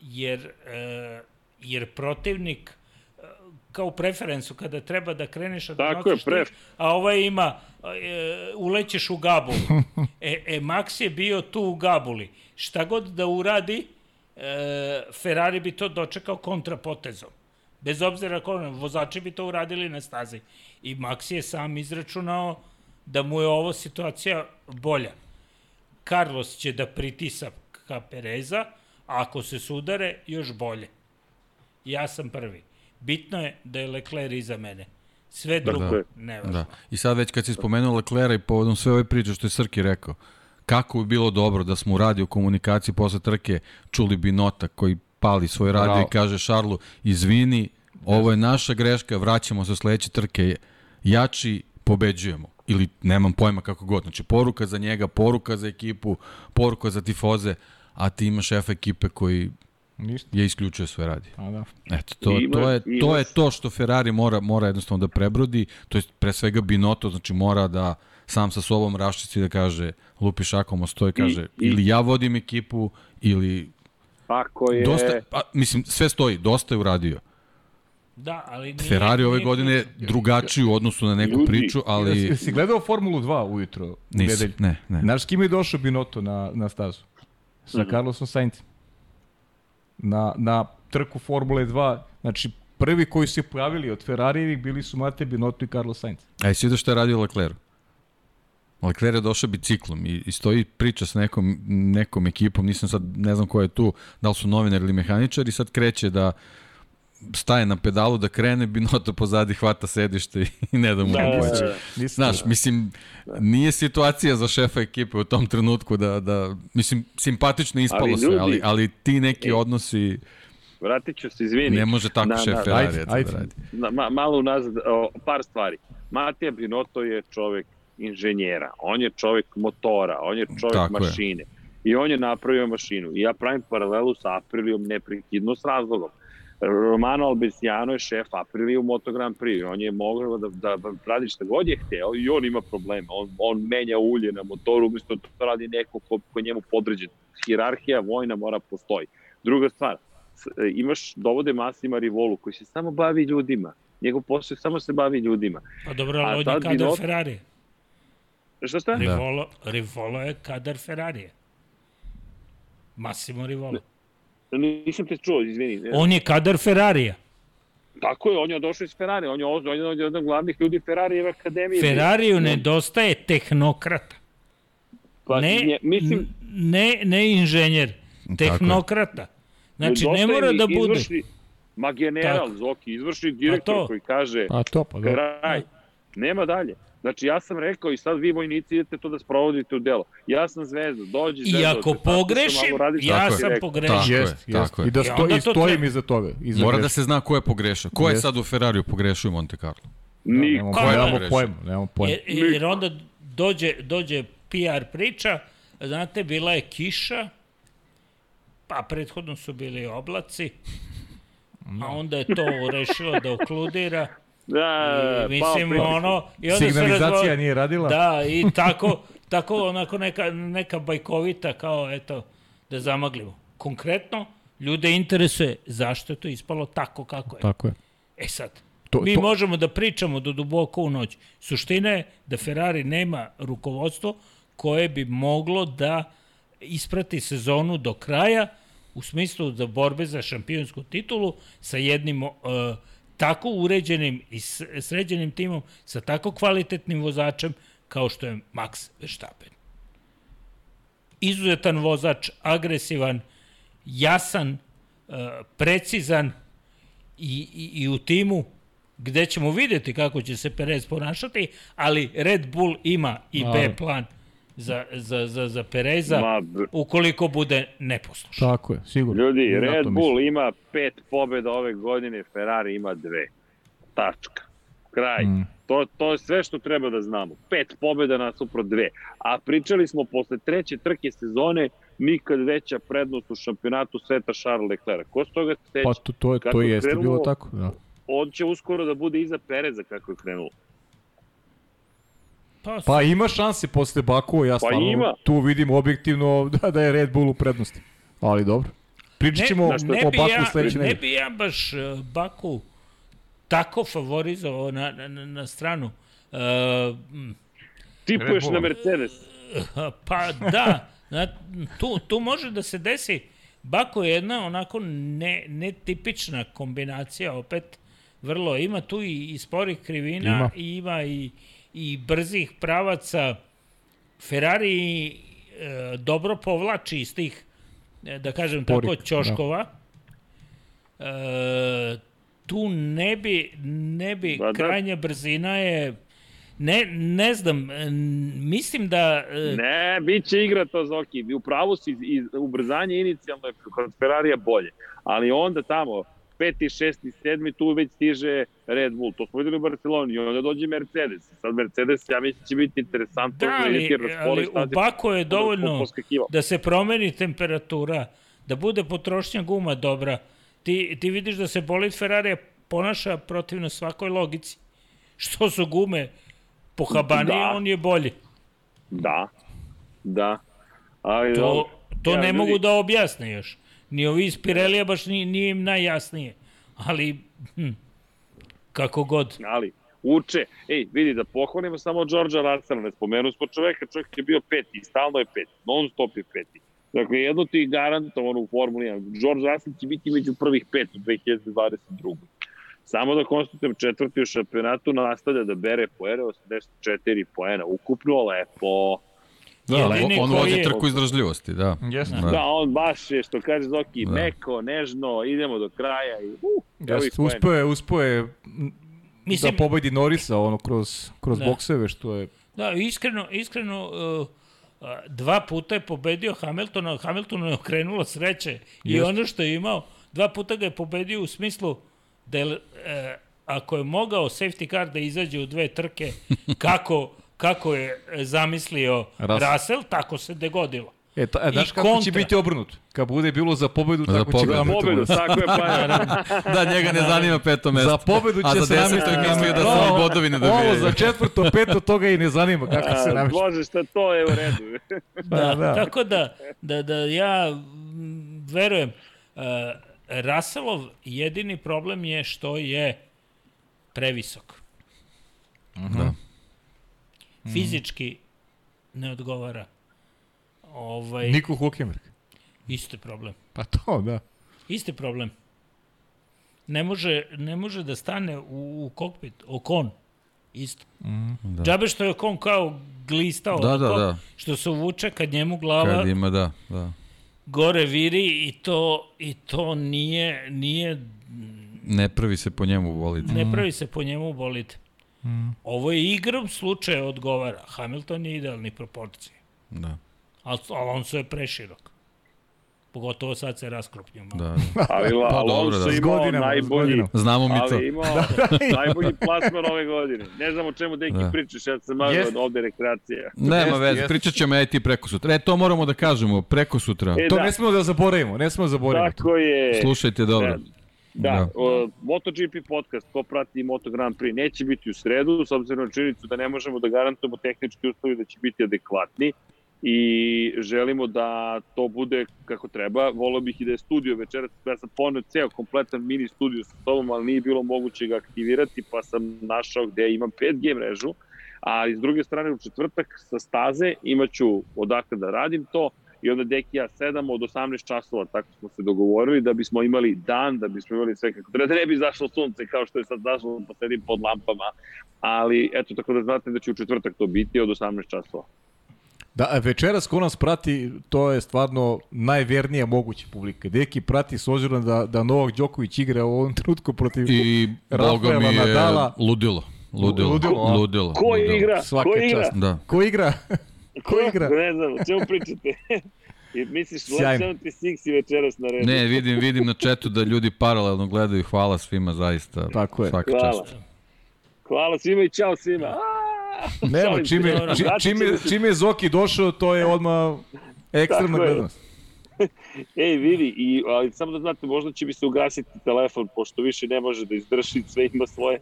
jer, uh, jer protivnik uh, kao u preferensu, kada treba da kreneš, a da Tako je, pref. a ovaj ima, e, ulećeš u gabulu. E, e, Max je bio tu u gabuli. Šta god da uradi, e, Ferrari bi to dočekao kontrapotezom. Bez obzira ko, vozači bi to uradili na stazi. I Max je sam izračunao da mu je ovo situacija bolja. Carlos će da pritisa ka Pereza, a ako se sudare, još bolje. Ja sam prvi. Bitno je da je Leclerc iza mene. Sve drugo, je. ne važno. Da. I sad već kad si spomenuo Leclera i povodom sve ove priče što je Srki rekao, kako bi bilo dobro da smo u radio komunikaciji posle trke čuli bi nota koji pali svoj radio Bravo. i kaže Šarlu, izvini, ovo je naša greška, vraćamo se u sledeće trke, jači, pobeđujemo. Ili nemam pojma kako god. Znači, poruka za njega, poruka za ekipu, poruka za tifoze, a ti imaš šef ekipe koji Ništa. je isključio sve radi. A da. Eto, to, Ima- to, je, to imaš- je to što Ferrari mora, mora jednostavno da prebrodi, to je pre svega Binotto, znači mora da sam sa sobom raščisti da kaže, lupi šakom o stoj, kaže, I- ili ja vodim ekipu, ili Ako je... dosta, pa, mislim, sve stoji, dosta je uradio. Da, ali nije, Ferrari ove nije- godine je drugačiji u odnosu na neku Ljudi, priču, Ali... ali Jesi gledao Formulu 2 ujutro? nisam, ne, ne. Znaš s kim je došao Binotto na, na stazu? Sa Mhm. Carlosom Sainzom. Na, na trku Formule 2, znači prvi koji su se pojavili od Ferrarijevih bili su Mate Binotto i Carlos Sainz. A jesi vidio šta je radio Leclerc? Leclerc je došao biciklom i, i stoji priča sa nekom, nekom ekipom, nisam sad, ne znam ko je tu, da li su novinar ili mehaničar i sad kreće da staje na pedalu da krene, Binotto pozadi hvata sedište i ne da mu Da, da, da, da. Znaš, mislim, nije situacija za šefa ekipe u tom trenutku da, da mislim, simpatično ispalo Ali sve, ljudi- ali, ali ti neki E, odnosi, Vratit ću se, izvini. ne može tako Na- šef na- Ferrari ajde, da radi. na, ma, malo unazad, o, par stvari. Matija Binotto je čovek inženjera, on je čovek motora, on je čovek Tako je. mašine. I on je napravio mašinu. I ja pravim paralelu sa Aprilijom neprekidno s razlogom. Romano Albesiano je šef Aprilije u Moto Grand Prix. On je mogao da, da radi šta god je hteo i on ima probleme. On, on menja ulje na motoru, umesto da to radi neko ko, ko je njemu podređen. Hirarhija vojna mora postoji. Druga stvar, imaš dovode Masima Rivolu koji se samo bavi ljudima. Njegov posao je samo se bavi ljudima. Pa dobro, ali on je kadar Binotto- Ferrari. Šta šta? Rivolo, Rivolo je kadar Ferrari. Massimo Rivolo. Nisam te čuo, izvini. On je kadar Ferrarija. Tako je, on je došao iz Ferrari, on je, on je jedan od glavnih ljudi Ferrarijeve akademije. Ferrariju nedostaje tehnokrata. Pa, Ne, nje- mislim, ne, ne inženjer, tehnokrata. Znači, ne mora da bude. Izvršni, ma general, Tako. Zoki, izvršni direktor to. koji kaže A to pa da. kraj, nema dalje. Znači, ja sam rekao i sad vi vojnici idete to da sprovodite u delo. Ja sam zvezda, dođi I zvezda. ako te pogrešim, ja sam rekao. pogrešio. Tako je, Jest, jest. tako je. I da I sto, i to stojim iza toga. Iza Mora da greške. se zna ko je pogrešao. Ko je sad u Ferrariju pogrešio u Monte Carlo? Niko. Kako nemamo pogrešio? pojma, nemamo pojma. Jer, jer onda dođe, dođe PR priča, znate, bila je kiša, pa prethodno su bili oblaci, a onda je to rešilo da okludira Da, I, mislim, pao ono... I onda Signalizacija razvo- nije radila? Da, i tako, tako onako neka, neka bajkovita kao, eto, da zamaglimo. Konkretno, ljude interesuje zašto je to ispalo tako kako je. Tako je. E sad, To- to, mi to... možemo da pričamo do duboko u noć. Suština je da Ferrari nema rukovodstvo koje bi moglo da isprati sezonu do kraja u smislu da borbe za šampionsku titulu sa jednim uh, tako uređenim i sređenim timom, sa tako kvalitetnim vozačem kao što je Max Verstappen. Izuzetan vozač, agresivan, jasan, uh, precizan i, i, i u timu gde ćemo videti kako će se Perez ponašati, ali Red Bull ima i B plan za, za, za, za Pereza Ma, ukoliko bude neposlušan. Tako je, sigurno. Ljudi, Ja Red Bull ima pet pobjeda ove godine, Ferrari ima dve. Tačka. Kraj. Mm. To, to je sve što treba da znamo. Pet pobjeda nasuprot dve. A pričali smo posle treće trke sezone nikad veća prednost u šampionatu sveta Charles Leclerc. Ko s toga steće? Pa to, to, je, to je jeste krenulo- bilo tako. Da. On će uskoro da bude iza Pereza kako je krenulo. Pa, Pa ima šanse posle Bakua, ja stvarno ima. tu vidim objektivno da, da je Red Bull u prednosti. Ali dobro. Pričat ćemo znaš šta, o Baku ja, sledeće ne nedelje. bi ja baš uh, Baku tako favorizovao na, na, na, stranu. Uh, Tipuješ na. Mercedes. pa da, na, tu, tu može da se desi. Bako je jedna onako ne, netipična kombinacija, opet vrlo. Ima tu i, i sporih krivina, Ima. i ima i, i brzih pravaca. Ferrari e, dobro povlači iz tih, e, da kažem tako, Porik, da. ćoškova. E, tu ne bi, ne bi Ba da. krajnja brzina je Ne, ne znam, e, mislim da... e, Ne, bit će igra to Zoki. U pravu si, i ubrzanje inicijalno je kod Ferrarija bolje. Ali onda tamo, peti, šesti, sedmi, tu već stiže Red Bull. To smo videli u Barceloni. I onda dođe Mercedes. Sad Mercedes, ja mislim, će biti interesantno. Da, ali, ali u Baku je po- dovoljno da se promeni temperatura, da bude potrošnja guma dobra. Ti, ti vidiš da se bolid Ferrarija ponaša protivno svakoj logici. Što su gume pohabanije, Da. on je bolji. Da, da. Ali. To, to Ja, ne ljudi, mogu da objasne još. Ni ovi iz Pirelija baš nije, nije im najjasnije. Ali, hm, kako god. ali uče. Ej, vidi, da pohvalimo samo Đorđa Russella, ne spomenu smo čoveka, čovjek je bio peti, stalno je peti, non stop je peti. Dakle, jedno ti garantovano u Formuli 1. George Russell će biti među prvih pet u 2022. Samo da konstatujem četvrti u šampionatu nastavlja da bere poene, 84 poena ukupno, lepo. Da, Jedini on koji vozi je- trku izdržljivosti, da. Jeste. Da. Da, on baš je, što kaže Zoki, Da. meko, nežno, idemo do kraja i uh, Jeste, uspeo je, uspeo je Mislim, da pobedi Norisa ono kroz, kroz Da. bokseve, što je Da, iskreno, iskreno uh, dva puta je pobedio Hamiltona, Hamiltonu je okrenulo sreće i Jeste. ono što je imao, dva puta ga je pobedio u smislu da je, e, ako je mogao safety car da izađe u dve trke kako, kako je zamislio Russell. Russell, tako se dogodilo. E, ta, e, znaš I kako će kontra. biti obrnut? Kad bude bilo za pobedu, Za tako će pobedu. ga Za pobedu, tako je pa. Da, njega ne zanima peto mesto. Za pobedu će se deseto namestiti. mislio da se ovi bodovi ne dobijaju. Ovo za četvrto, peto, toga i ne zanima kako se namešta. Bože, šta to je u redu. Da, Da, da. Tako da, da, da ja mm, verujem, uh, Russellov jedini problem je što je previsok. Da. Fizički ne odgovara. Ovaj, Niko Hulkenberg. isti problem. Pa to, da. Isti problem. Ne može, ne može da stane u, u kokpit. Okon. Isto. Da. Džabe što je Okon kao glistao. Da, da, da. Što se uvuče kad njemu glava Kad ima, da, da. gore viri i to, i to nije, nije Ne pravi se po njemu bolid. ne pravi se po njemu bolid. Ovo je igrom slučaja odgovara. Hamilton je idealni proporcije. Da, Al Alonso je preširok. Pogotovo sad se raskrupnju. malo. da. Ali La, Pa Alonso dobro, da. Imao godinama, najbolji, godinama. Znamo mi to. ali imao najbolji plasman ove godine. Ne znam o čemu deki Da. pričaš, ja sam malo Jest. ovde rekreacija. Nema veze, jeste. pričat ćemo ja i ti preko sutra. E, to moramo da kažemo, preko sutra. E, To da, ne smemo da zaboravimo, ne smemo da zaboravimo. to. tako je. Slušajte dobro. Da, Da. o, MotoGP podcast, ko prati Moto Grand Prix, neće biti u sredu, s obzirom na činjenicu da ne možemo da garantujemo tehnički uslovi da će biti adekvatni i želimo da to bude kako treba. Volio bih i da je studio večeras, ja sam poneo ceo kompletan mini studio sa sobom, ali nije bilo moguće ga aktivirati, pa sam našao gde imam 5G mrežu, a iz druge strane u četvrtak sa staze imaću odakle da radim to, i onda Deki ja 7 od 18 časova, tako smo se dogovorili, da bismo imali dan, da bismo imali sve kako treba, da ne bi zašlo sunce kao što je sad zašlo, pa sedim pod lampama, ali eto, tako da znate da će u četvrtak to biti od 18 časova. Da, a večeras ko nas prati, to je stvarno najvernija moguća publika. Deki prati s obzirom da, da Novak Đoković igra u ovom trenutku protiv I Boga mi Rafaela je Nadala. ludilo. Ludilo. Ludilo, a? Ludilo. Ko ludilo. igra? Svaka Ko igra? čast. Da. Ko igra? Ko igra? Ne znam, o čemu pričate? I misliš, Sjajno. Lab 76 i večeras na redu. Ne, vidim, vidim na četu da ljudi paralelno gledaju. Hvala svima, zaista. Tako je. Svaka Hvala. čast. Hvala svima i čao svima. Aaaa! Nema, čime, či, čime, čime je Zoki došao, to je odmah ekstremna gledanost. Ej, vidi, i, ali samo da znate, možda će mi se ugasiti telefon, pošto više ne može da izdrži, sve ima svoje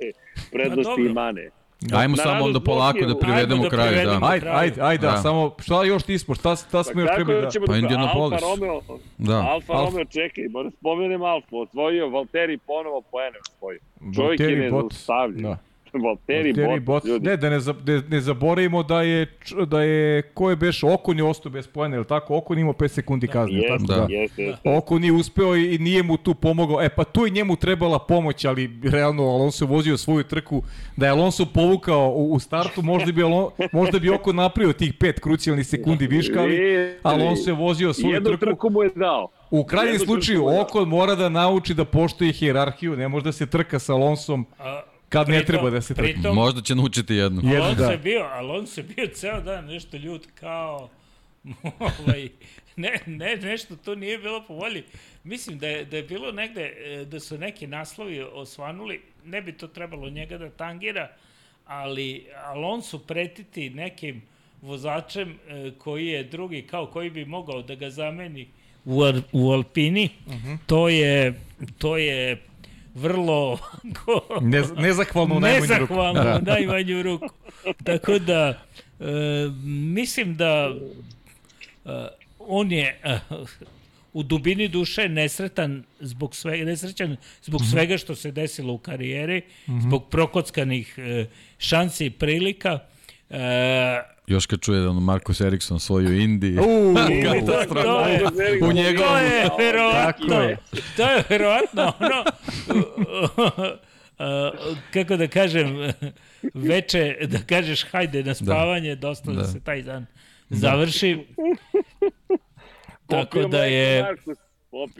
prednosti i mane. Ajmo Na samo onda polako da privedemo da kraju. Da. Ajde, ajde, ajde, da. Da. samo šta još nismo, šta, šta smo još tako trebali da... Pa da... Indianapolis. Alfa Romeo, Da. Alfa Alfa. Romeo, čekaj, moram spomenem Alfa, osvojio Valtteri ponovo poene osvojio. Čovjek je Bottas, nezaustavljiv. Da. Valtteri, Valtteri Bottas, Bottas. ljudi. Ne, da ne, za- ne, ne zaboravimo da je, da je, ko je beš, Okon je ostao bez pojene, ili tako? Okon je imao 5 sekundi kazne, Jeste, tako da. jeste, jeste. Oko nije uspeo i i nije mu tu pomogao. E pa tu je njemu trebala pomoć, ali realno Alonso je vozio svoju trku. Da je Alonso povukao u, u startu, možda bi, Alon, možda bi oko napravio tih pet krucijalnih sekundi viška, ali Alonso je vozio svoju Jednu trku. trku mu je dao. U krajnjem jednu slučaju, je. Okon mora da nauči da poštuje hijerarhiju, ne može da se trka sa Alonsom A, kad ne treba da se pritom- Možda će naučiti jednu. Jednu, Alonso da. je bio, Alonso je bio ceo dan nešto ljut kao ovaj, ne, ne, nešto tu nije bilo po volji. Mislim da je, da je bilo negde, e, da su neki naslovi osvanuli, ne bi to trebalo njega da tangira, ali Alonso pretiti nekim vozačem e, koji je drugi, kao koji bi mogao da ga zameni u, u Alpini, to je to je vrlo Ne, nezahvalno u najmanju ruku. Nezahvalno Da. u najmanju ruku. Tako da, e, mislim da e, on je e, u dubini duše nesretan zbog svega, nesrećan zbog Mhm. svega što se desilo u karijeri, zbog prokockanih e, šansi i prilika. E, Još kad čuje da ono Marcus Eriksson svoju Indi. Uuu, Katastrofa. U njegovom- to je verovatno. Tako je. To je verovatno ono uh, kako da kažem veče da kažeš hajde na spavanje dosta da, Da. se taj dan završi tako Popio da je Markus,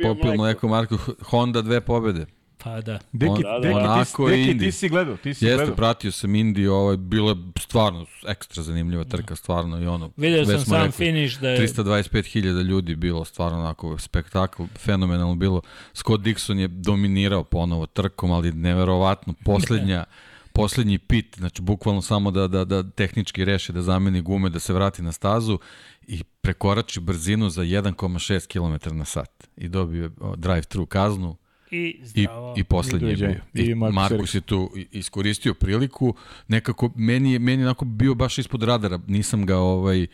popio, mleko Marko Honda dve pobede. Pa da Deki, On- Deki, ti, Monako i Deki, Indi. ti si gledao, ti si Jeste, gledao. pratio sam Indiju, ovo je bilo je stvarno ekstra zanimljiva trka, stvarno i ono. video već sam sam rekli, finish da je 325.000 ljudi bilo, stvarno onako spektakl, fenomenalno bilo. Scott Dixon je dominirao ponovo trkom, ali neverovatno, poslednja, poslednji pit, znači bukvalno samo da, da, da tehnički reši da zameni gume, da se vrati na stazu i prekorači brzinu za 1,6 km na sat i dobio drive-thru kaznu i i, zdravo. i poslednji je bio. I I Marcus Markus je tu i- iskoristio priliku, nekako, meni je, meni je onako bio baš ispod radara, nisam ga ovaj,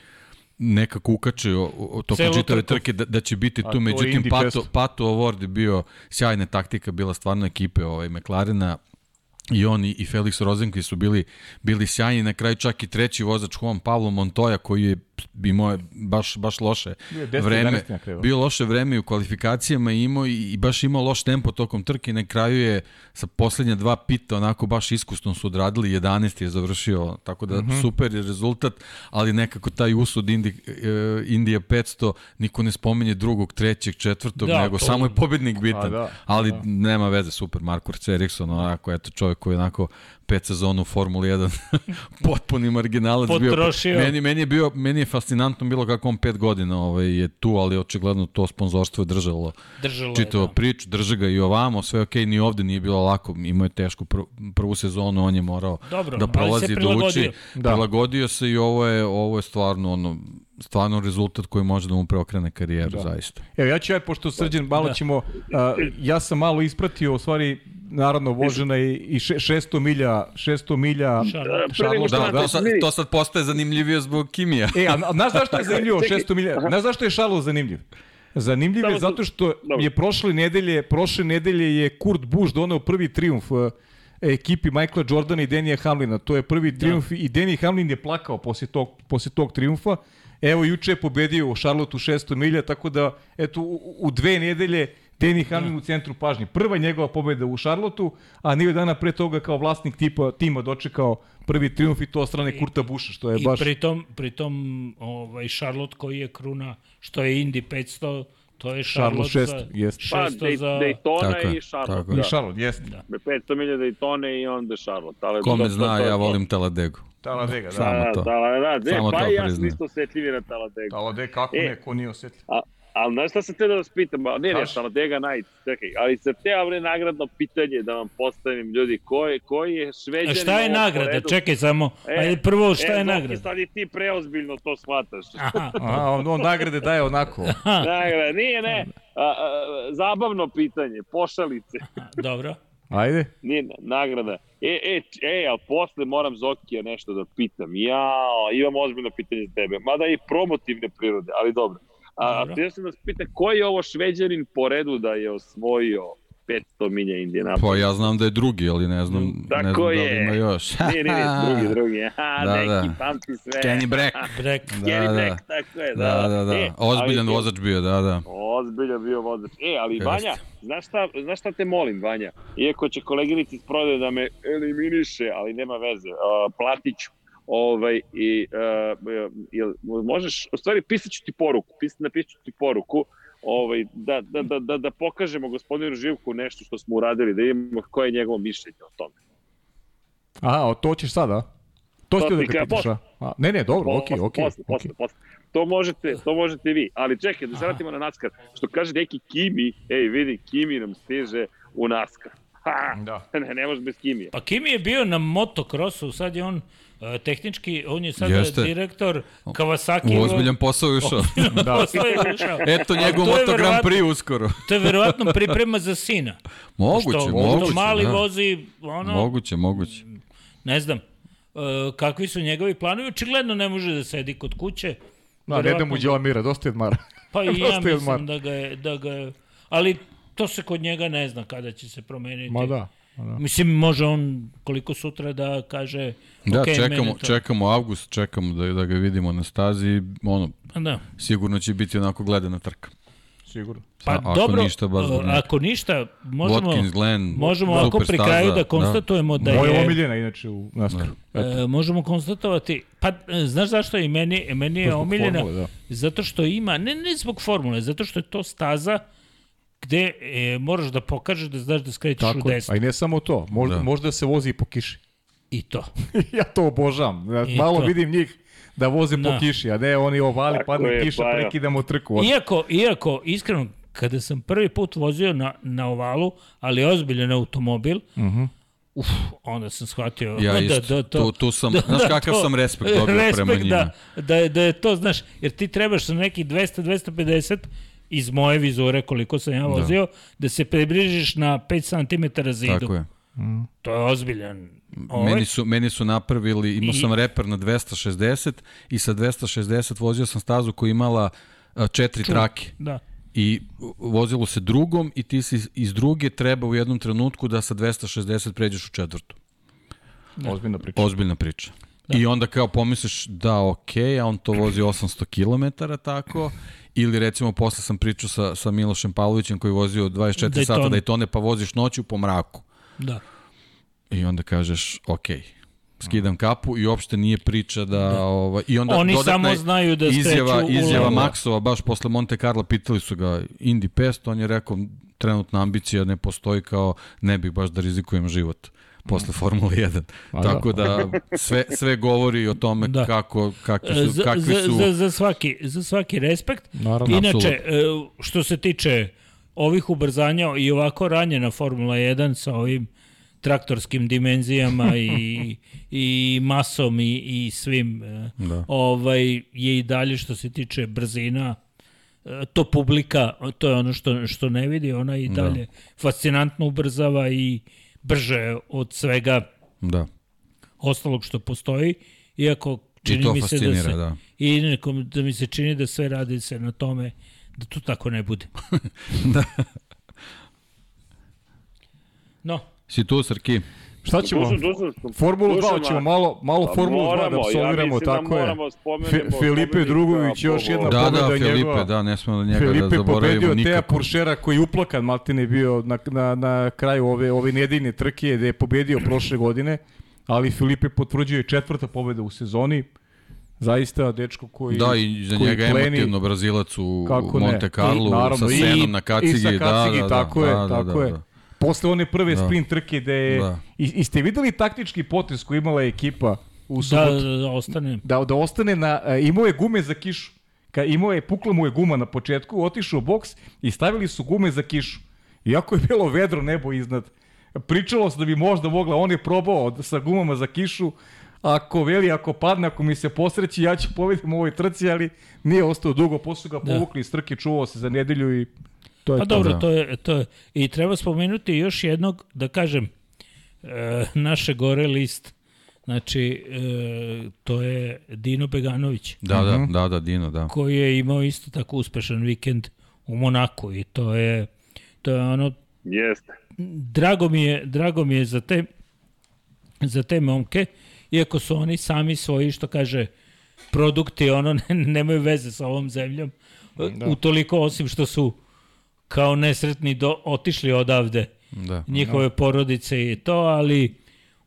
nekako ukačio tokom čitave trke da, da će biti tu, međutim Pato. Pato Award je bio sjajna taktika, bila stvarno ekipe ovaj, McLarena, i on i i Felix Rosenqvist su bili bili sjajni. Na kraju čak i treći vozač Juan Pablo Montoya koji je imao je baš baš loše Bio je 10, vreme 11 na kraju. bio loše vreme u kvalifikacijama imao i, i baš imao loš tempo tokom trke na kraju je sa poslednja dva pita onako baš iskusno su odradili 11 je završio tako da Mhm. super je rezultat ali nekako taj usud Indi, e, Indija 500 niko ne spomenje drugog, trećeg, četvrtog Da, nego to- samo je pobednik bitan da, ali da. nema veze super Marko Eriksson onako eto čovjek koji je onako pet sezona u Formuli 1 potpuni marginalac Potrošio. bio. Meni, meni, je bio, meni je fascinantno bilo kako on pet godina ovaj, je tu, ali očigledno to sponzorstvo je držalo Držalo čitavo da. priču, drže ga i ovamo, sve ok, ni ovde nije bilo lako, imao je tešku prvu, prvu sezonu, on je morao Dobro, da prolazi, da prilagodio. uči, Da. prilagodio se i ovo je, ovo je stvarno ono, stvarno rezultat koji može da mu preokrene karijeru, da. zaista. Evo, ja ću, ja, pošto srđan, malo Da. ćemo, a, ja sam malo ispratio, u stvari, naravno, vožena i, i še, 600 milja, 600 milja, Charlotte. Pre nego što Da, nam to to sad postaje zanimljivije zbog Kimija. E, a, a znaš zašto je zanimljivo Čekaj. 600 milja? Znaš zašto je Šalo zanimljiv? Zanimljiv je zato što je prošle nedelje, prošle nedelje je Kurt Busch doneo prvi triumf e, ekipi Michaela Jordana i Denija Hamlina. To je prvi triumf i Denny Hamlin je plakao posle tog, posle tog triumfa. Evo, juče je pobedio u Charlotteu 600 milja, tako da, eto, u, u dve nedelje Denny Hamlin u centru pažnje. Prva njegova pobeda u Charlotteu, a nije dana pre toga kao vlasnik tipa, tima dočekao prvi triumf i to od strane Kurta Busha, što je I baš... pritom, pritom ovaj, Charlotte koji je kruna, što je Indy 500, to je Charlotte, Charlotte za, 600, jest. Pa, 600 Dej- za... Daytona Tako i Charlotte. tako je. I Da. Charlotte, jeste. 500 milija Daytone i onda Charlotte. Ali Ko me to- to- zna, to- ja to- volim Taladegu. Taladega, da. Samo Da, to. da, da, da, Samo pa to i ja sam priznajem. isto osjetljivi na Taladegu. Taladega, kako E. ne, ko nije osjetljiv? A, ali znaš šta sam te da vas pitam? Ne, ne, Kaži. Taladega Night, čekaj, ali sam te bre nagradno pitanje da vam postavim ljudi, ko je, koji je A šveđanin šta je nagrada? poredu? Čekaj samo, E, ajde prvo šta e, je nagrada? Sad i ti preozbiljno to shvataš. Aha, A, on, on nagrade daje onako. Nagrada, nije, ne, a, a, zabavno pitanje, pošalice, dobro. Ajde. nije na- nagrada. E, e, e, ali posle moram Zokija nešto da pitam. Jao, imam ozbiljno pitanje za tebe, mada i promotivne prirode, ali dobro. A, Dobro. sam da se pita, koji je ovo šveđanin po redu da je osvojio 500 milja Indianapolis? Pa ja znam da je drugi, ali ne znam, ne znam da li je. ima još. Nije, nije, drugi, drugi. Aha, Da, neki, da. pamti sve. Kenny Brack. Brek. Kenny Da, da. Brack, tako je, da. Da, da, da. E, Ozbiljan ali- vozač bio, da, da. Ozbiljan bio vozač. E, ali Jeste. Vanja, znaš šta, znaš šta te molim, Vanja? Iako će koleginici iz prodaje da me eliminiše, ali nema veze, uh, platit ću. Ovaj, i, uh, jel, možeš, u stvari pisat ću ti poruku, pis, napisat ću ti poruku, ovaj, da, da, da, da, da pokažemo gospodinu Živku nešto što smo uradili, da imamo koje je njegovo mišljenje o tome. Aha, o, to ćeš sada? To To ste da ga pitaš, a? a? Ne, ne, dobro, okej, okej. posle, posle, okej. posle. To možete, to možete vi. Ali čekaj, da se vratimo na NASCAR. Što kaže neki Kimi, ej vidi, Kimi nam stiže u NASCAR. Ha! Da. Ne, ne može bez Kimija. Pa Kimi je bio na motokrosu, sad je on tehnički, on je sad Jeste. direktor Kawasaki. U ozbiljan posao je ušao. da. je ušao. Eto njegov to je Moto Grand Prix uskoro. To je verovatno priprema za sina. Moguće, što, moguće. Što mali da. vozi, ono, Moguće, moguće. ne znam, uh, kakvi su njegovi planovi, očigledno ne može da sedi kod kuće. Da, ne da mu đela mira, dosta je odmara. Pa i ja mislim da ga, je, da ga je, ali to se kod njega ne zna kada će se promeniti. Ma da. Da. Mislim, može on koliko sutra da kaže Da, "Okej, čekamo, to- čekamo avgust, čekamo da, da ga vidimo na stazi. Ono, Da. sigurno će biti onako gledana trka. Sigurno. Pa A- ako dobro, ništa, baš njega. ako ništa, možemo, Watkins, Glenn, možemo ovako super pri kraju da da. konstatujemo da, Moja je... omiljena, inače, u NASCAR. E, možemo konstatovati, pa e, znaš zašto je i meni, meni je omiljena? formule, da. Zato što ima, ne, ne zbog formule, zato što je to staza gde e, moraš da pokažeš da znaš da skrećeš u Tako, je. desno. a i ne samo to, možda, Da. možda se vozi i po kiši. I to. ja to obožavam. Ja I Malo to. vidim njih da voze Da. po kiši, a ne oni ovali, Tako padne je, kiša, pa ja. prekidamo trku. Iako, iako, iskreno, kada sam prvi put vozio na, na ovalu, ali ozbiljan automobil, uh Mhm. -huh. uf, onda sam shvatio Ja da, isto. da, to, Tu- tu sam- znaš kakav sam respekt dobio respekt, prema njima. Da, da, da je to, znaš, jer ti trebaš sa nekih 200-250 iz moje vizure, koliko sam ja vozio, da, da se približiš na 5 cm zidu. Tako je. To je ozbiljan. Ovaj, Meni su, meni su napravili, imao I- sam reper na 260 i sa 260 vozio sam stazu koja imala četiri trake. Da. I vozilo se drugom i ti si iz druge treba u jednom trenutku da sa 260 pređeš u četvrtu. Ozbiljna priča. Ozbiljna priča. Da. I onda kao pomisliš da ok, a on to vozi 800 km tako, ili recimo posle sam pričao sa, sa Milošem Pavlovićem koji vozio 24 Daytona. sata Daytone pa voziš noću po mraku. Da. I onda kažeš ok, skidam kapu i uopšte nije priča da, da. ovaj i onda Oni samo znaju da izjava izjava. Maksova baš posle Monte Carlo pitali su ga Indy Pest, on je rekao trenutna ambicija ne postoji kao ne bih baš da rizikujem život posle Formule 1. Pa da. Tako da sve sve govori o tome Da. kako kakvi su za, kakvi za, su za, za, svaki, za svaki respekt. Naravno, Inače, apsolutno. e, što se tiče ovih ubrzanja i ovako ranjena Formula 1 sa ovim traktorskim dimenzijama i, i masom i, i svim e, Da. ovaj, je i dalje što se tiče brzina e, to publika, to je ono što, što ne vidi, ona i Da. dalje fascinantno ubrzava i brže od svega da. ostalog što postoji, iako čini mi se da se, da. i nekom, da mi se čini da sve radi se na tome da to tako ne bude. Da. No, Si tu, Srki? Šta ćemo? Dušan, Dušan, Formulu 2 Dušan, ćemo malo, malo Pa Formulu 2 da moramo, ja da tako je. Fe- Filipe Drugović, još po- jedna Da, pobeda da, Filipe, njegova. da, ne smemo da njega Filipe da zaboravimo pobedio Teja nikako. Puršera koji je uplakan Maltene bio na, na, na kraju ove, ove nedeljne trke gde je pobedio prošle godine, ali Filipe potvrđuje četvrta pobeda u sezoni. Zaista dečko koji Da, i za njega pleni- emotivno Brazilac u. Monte Carlo I, naravno, sa i- Senom na i kacigi. sa kacigi, da, da, tako da, je, da, tako da, je. Da. Posle one prve Da. sprint trke gde je... Da. I, i ste videli taktički potez koji imala ekipa u da, subotu? da, da ostane. da, da ostane na, e, imao je gume za kišu. Ka, imao je, pukla mu je guma na početku, otišao u boks i stavili su gume za kišu. Iako je bilo vedro nebo iznad. Pričalo se da bi možda mogla, on je probao sa gumama za kišu, ako veli, ako padne, ako mi se posreći, ja ću povedim u ovoj trci, ali nije ostao dugo, posle ga Da. povukli iz trke, čuvao se za nedelju i to je Pa to. dobro, da. to je, to je. I treba spomenuti još jednog, da kažem, e, naše gore list, znači, e, to je Dino Beganović, Da, da, Mhm. da, da, Dino, da. koji je imao isto tako uspešan vikend u Monaku i to je, to je ono, Jeste. drago mi je, drago mi je za te za te momke, iako su oni sami svoji, što kaže, produkti, ono, ne, nemaju veze sa ovom zemljom, da. utoliko osim što su kao nesretni do, otišli odavde da. njihove porodice i to, ali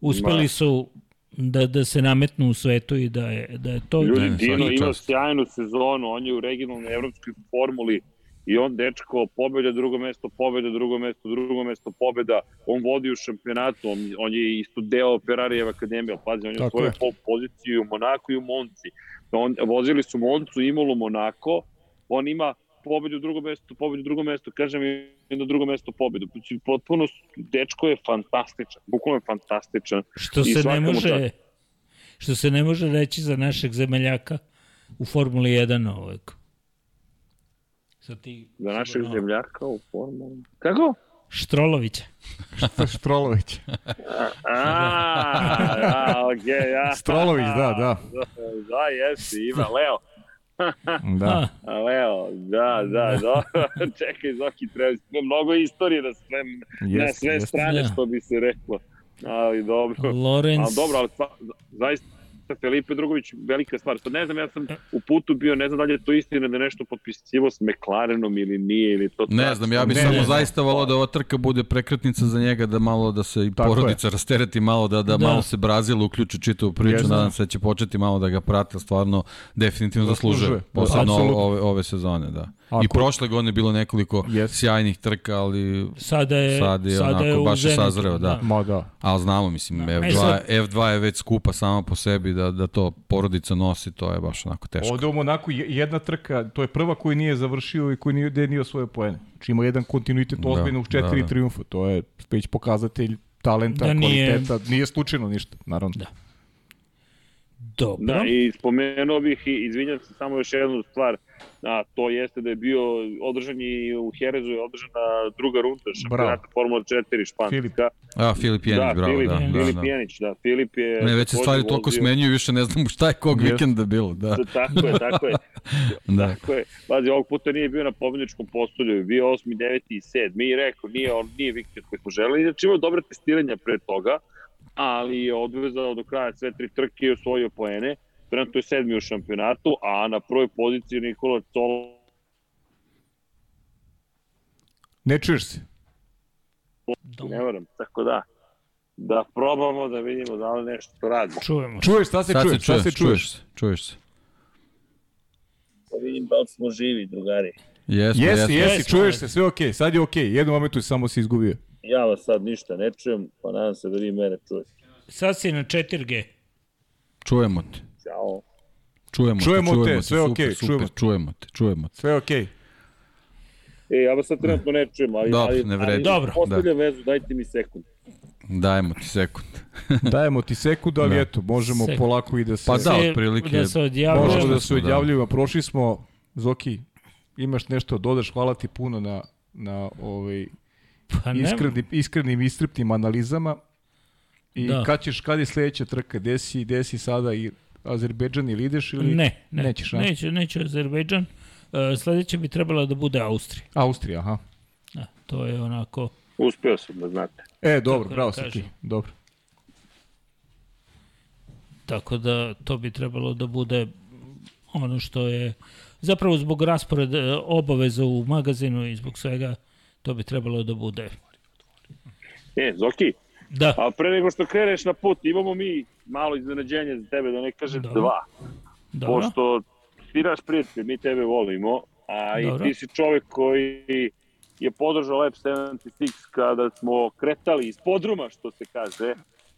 uspeli su da, da se nametnu u svetu i da je, da je to... Ljudi, Ne, Dino ima sjajnu sezonu, on je u regionalnoj evropskoj formuli i on dečko pobeda drugo mesto, pobeda drugo mesto, drugo mesto, pobeda. On vodi u šampionatu, on, on je isto deo Ferrarijeva akademije, ali pazi, on je Tako svoju pol poziciju u Monaku i u Monci. On, vozili su Moncu, Imolu, Monako, on ima pobedu u drugom mestu, pobedu u drugom mestu, kažem i na drugom mestu pobedu. Znači, potpuno, dečko je fantastičan, bukvalno je fantastičan. Što se ne može čast. što se ne može reći za našeg zemeljaka u Formuli 1 ovog. Sa ti, Za našeg sigurno, zemljaka u formuli. Kako? Štrolovića. Štrolović. A, a, okej, ja. Strolović, da, da. Da, jesi, ima, Leo. Da. A, Leo, da, da, da. Čekaj, Zoki, treba mnogo istorije na sve, na Jeste, sve jeste. strane, Da. što bi se reklo. Ali dobro. Lorenz, Ali dobro, ali sva, zaista Felipe Drugović, velika stvar. Sad ne znam, ja sam u putu bio, ne znam da li je to istina da je nešto potpisivo s McLarenom ili nije, ili to Ne znam, ja bih samo ne. zaista volao da ova trka bude prekretnica za njega, da malo da se i Tako porodica rastereti malo, da, da, Da. malo se Brazil uključi čitavu priču, Jeste. nadam se da će početi malo da ga prate, stvarno definitivno Zaslužuje. zaslužuje, posebno Apsolutno. ove, ove sezone, da. I Ako- prošle godine je bilo nekoliko Jeste. sjajnih trka, ali sada je, sad je sada onako je baš je sazreo, da. Ma da. Ali znamo, mislim, Da. E F2, sad- F2 je već skupa sama po sebi, da, da to porodica nosi, to je baš onako teško. Ovde u Monaku je- jedna trka, to je prva koju nije završio i koji nije, gde nije osvojio poene. Znači ima jedan kontinuitet Da, ozbiljno uz četiri da, da. triumfa. To je već pokazatelj talenta, Da nije- kvaliteta. Nije slučajno ništa, naravno. Da. Dobro. Da, i spomenuo bih i izvinjam se samo još jednu stvar, a to jeste da je bio održan i u Herezu je održana druga runda šampionata Formula 4 španska. Filip. A, Filip Jenić, da, bravo, Filip, da, da, Filip da. Jenić, da, Filip je... Ne, već se stvari toliko vozio- smenjuju, više ne znam šta je kog vikenda bilo, da. Tako je, tako je. da. Tako je. Pazi, ovog puta nije bio na pobedničkom postolju, bio 8. 9. i 7. I rekao, nije, on nije vikend koji smo želeli. Znači imao dobre testiranja pre toga, ali je odvezao do kraja sve tri trke i osvojio poene. Trenutno je sedmi u šampionatu, a na prvoj poziciji Nikola Colo Ne čuješ se. ne varam, tako da. da probamo da vidimo da li nešto radi. Čujemo. Čuješ, šta se Sad čuješ? se Šta se čuješ, čuješ? čuješ se, čuješ se. Da vidim da li smo živi, drugari. Jesmo, Jesi, jesmo. jesi, Jesmo, čuješ se, sve okej. Sad je okej. Jednom momentu samo se izgubio. Ja vas sad ništa ne čujem, pa nadam se da vi mene čujete. Sad si na 4G. Čujemo te. Ćao. Čujemo, Čujemo te, čujemo te, sve super, okej, super, čujemo. čujemo te, čujemo te. Sve je okej. E, ja vas sad trenutno ne čujem, ali, Dobro, ali, ne vredi. ali Dobro. postavljam vezu, dajte mi sekund. Dajemo ti sekund. Dajemo ti sekund, ali Da. eto, možemo Sekund. polako i da se... Pa da, otprilike. Da se odjavljujemo. Možemo da se da. odjavljujemo. Prošli smo, Zoki, imaš nešto dodaš, hvala ti puno na, na ovaj, Pa nema. iskrenim, iskrenim istripnim analizama. I Da. kad ćeš, kad je sledeća trka? Gde si, gde si sada i Azerbejdžan ili ideš ili... Ne, ne. Nećeš, a? Neću, neću Azerbejdžan. Uh, sledeće bi trebala da bude Austrija. Austrija, aha. Da, to je onako... Uspeo sam da znate. E, dobro, Tako da bravo si ti. Dobro. Tako da to bi trebalo da bude ono što je zapravo zbog rasporeda obaveza u magazinu i zbog svega to bi trebalo da bude. E, Zoki, Da, a pre nego što kreneš na put, imamo mi malo iznenađenje za tebe, da ne kažem Dobro. dva. dobro. Pošto ti naš prijatelj, mi tebe volimo, a Dobro. i ti si čovek koji je podržao Lab 76 kada smo kretali iz podruma, što se kaže.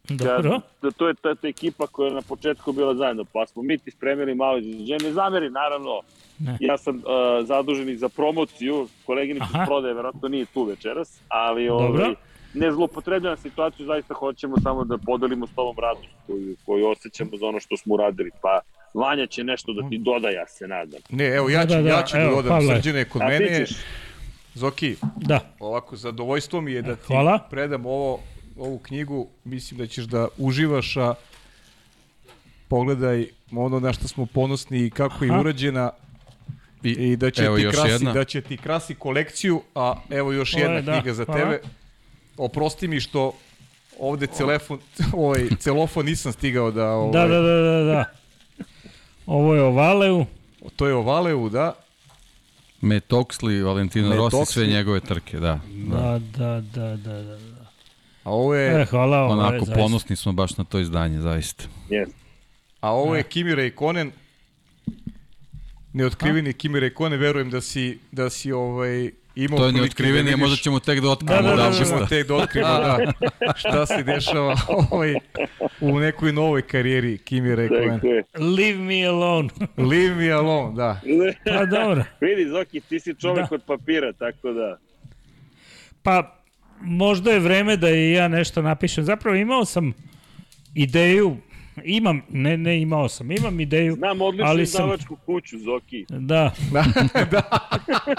Dobro. Da, to je ta, ta ekipa koja je na početku bila zajedno, pa smo mi ti spremili malo iznenađenje. Ne zameri, naravno, Ne. ja sam uh, zadužen i za promociju, koleginica Aha. prodaje, verovatno nije tu večeras, ali ovaj, ne zlopotrebljam situaciju, zaista hoćemo samo da podelimo s tobom radost koju, koju osjećamo za ono što smo uradili. Pa Vanja će nešto da ti doda, ja se nadam. Ne, evo, ja ću, Da, da, da, ja ću da evo, dodam Pavle. srđene kod A mene. Zoki, Da, ovako, zadovoljstvo mi je da ti Hvala. predam ovo, ovu knjigu. Mislim da ćeš da uživaš, a pogledaj ono na što smo ponosni i kako je Aha. urađena I, i da će evo ti krasi, jedna. da će ti krasi kolekciju, a evo još Ovo je, jedna da, knjiga za hvala. tebe. Oprosti mi što ovde celefon, ovaj, celofon nisam stigao da... Ovaj, da, da, da, da, da. Ovo je o Valeu. To je o Valeu, da. Oxley, Valentino Matt Rossi, sve njegove trke, da. da. Da, da, da, da, da. Da. A ovo je, E, hvala, ovo je Onako, zaista. ponosni smo baš na to izdanje, zaista. Yes. a ovo je Kimi Räikkönen. Neotkriveni Kimi Räikkönen, verujem da si, da si ovaj, imao To je prilike neotkrivenije, da vidiš- možda ćemo tek da otkrivamo Da, da, da, da, da, da, ćemo tek da otkrivamo da, šta se dešava ovaj, u nekoj novoj karijeri Kimi je. Leave me alone. Leave me alone, da. pa dobro. Vidi, Zoki, ti si čovek Da. od papira, tako da... Pa možda je vreme da i ja nešto napišem. Zapravo imao sam ideju, imam, ne, ne imao sam, imam ideju, Znam odličnu ali sam, izdavačku kuću, Zoki. da,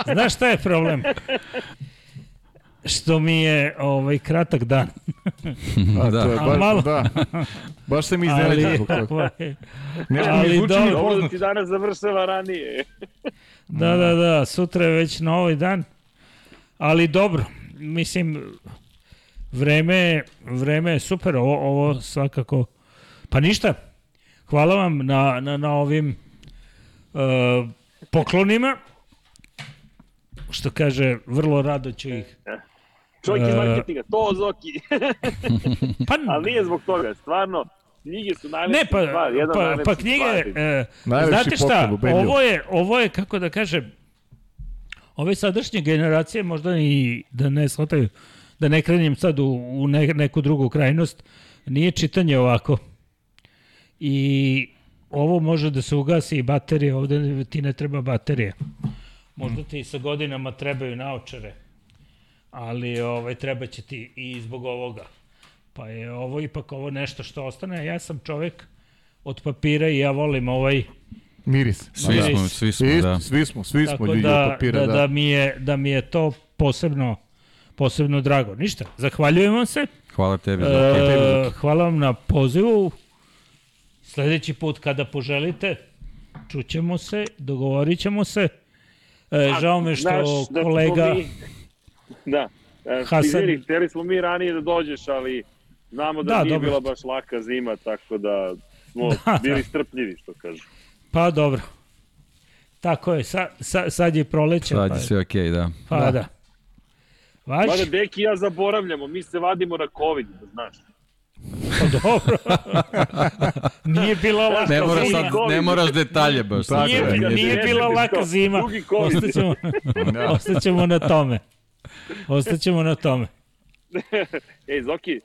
znaš šta je problem? Što mi je ovaj kratak dan. A, Da. to je A baš, malo- da. Baš sam Ali, iznenađen zbog toga. ovaj, Nešto mi ali zvuči dobro. Da ti danas završava ranije. Da, da, da, sutra je već novi dan. Ali dobro, mislim, vreme, vreme je super, ovo, ovo svakako. Pa ništa, hvala vam na, na, na ovim uh, poklonima. Što kaže, vrlo rado ću ih. Čovjek iz E. marketinga, to Zoki. Pa, Ali nije zbog toga, stvarno. Knjige su najlepša ne, pa, stvar, jedan pa, pa knjige, e, Najlepši znate šta, ovo je, ovo je, kako da kažem, ove sadašnje generacije možda i da ne shvataju, da ne krenjem sad u, u ne, neku drugu krajnost, nije čitanje ovako. I ovo može da se ugasi i baterija, ovde ti ne treba baterija. Možda ti sa godinama trebaju naočare, ali ovaj, treba će ti i zbog ovoga. Pa je ovo ipak ovo nešto što ostane. Ja sam čovek od papira i ja volim ovaj Miris. Svi Da. smo, svi smo, Svi, da. svi smo, svi smo ljudi da, od papira, da, da. da, mi je, da mi je to posebno posebno drago. Ništa, zahvaljujem vam se. Hvala tebi. za E, hvala vam na pozivu. Sledeći put kada poželite, čućemo se, dogovorit ćemo se. E, žao me što Znaš da kolega... Mi, da, e, Hasan- izvini, hteli smo mi ranije da dođeš, ali znamo da, Da, nije dobro. bila baš laka zima, tako da smo Da, bili da. strpljivi, što kažu. Pa dobro. Tako je, sa, sa, sad je proleće. Sad pa, je sve okej, da. pa da. da. Vaš? Mada i ja zaboravljamo, mi se vadimo na COVID, da znaš. dobro. nije bila laka Ne moraš, zima. sad, ne moraš detalje baš. sad. Nije, Tako je. nije bila laka zima. Ostaćemo, Da. ostaćemo na tome. Ostaćemo na tome. Ej, Zoki,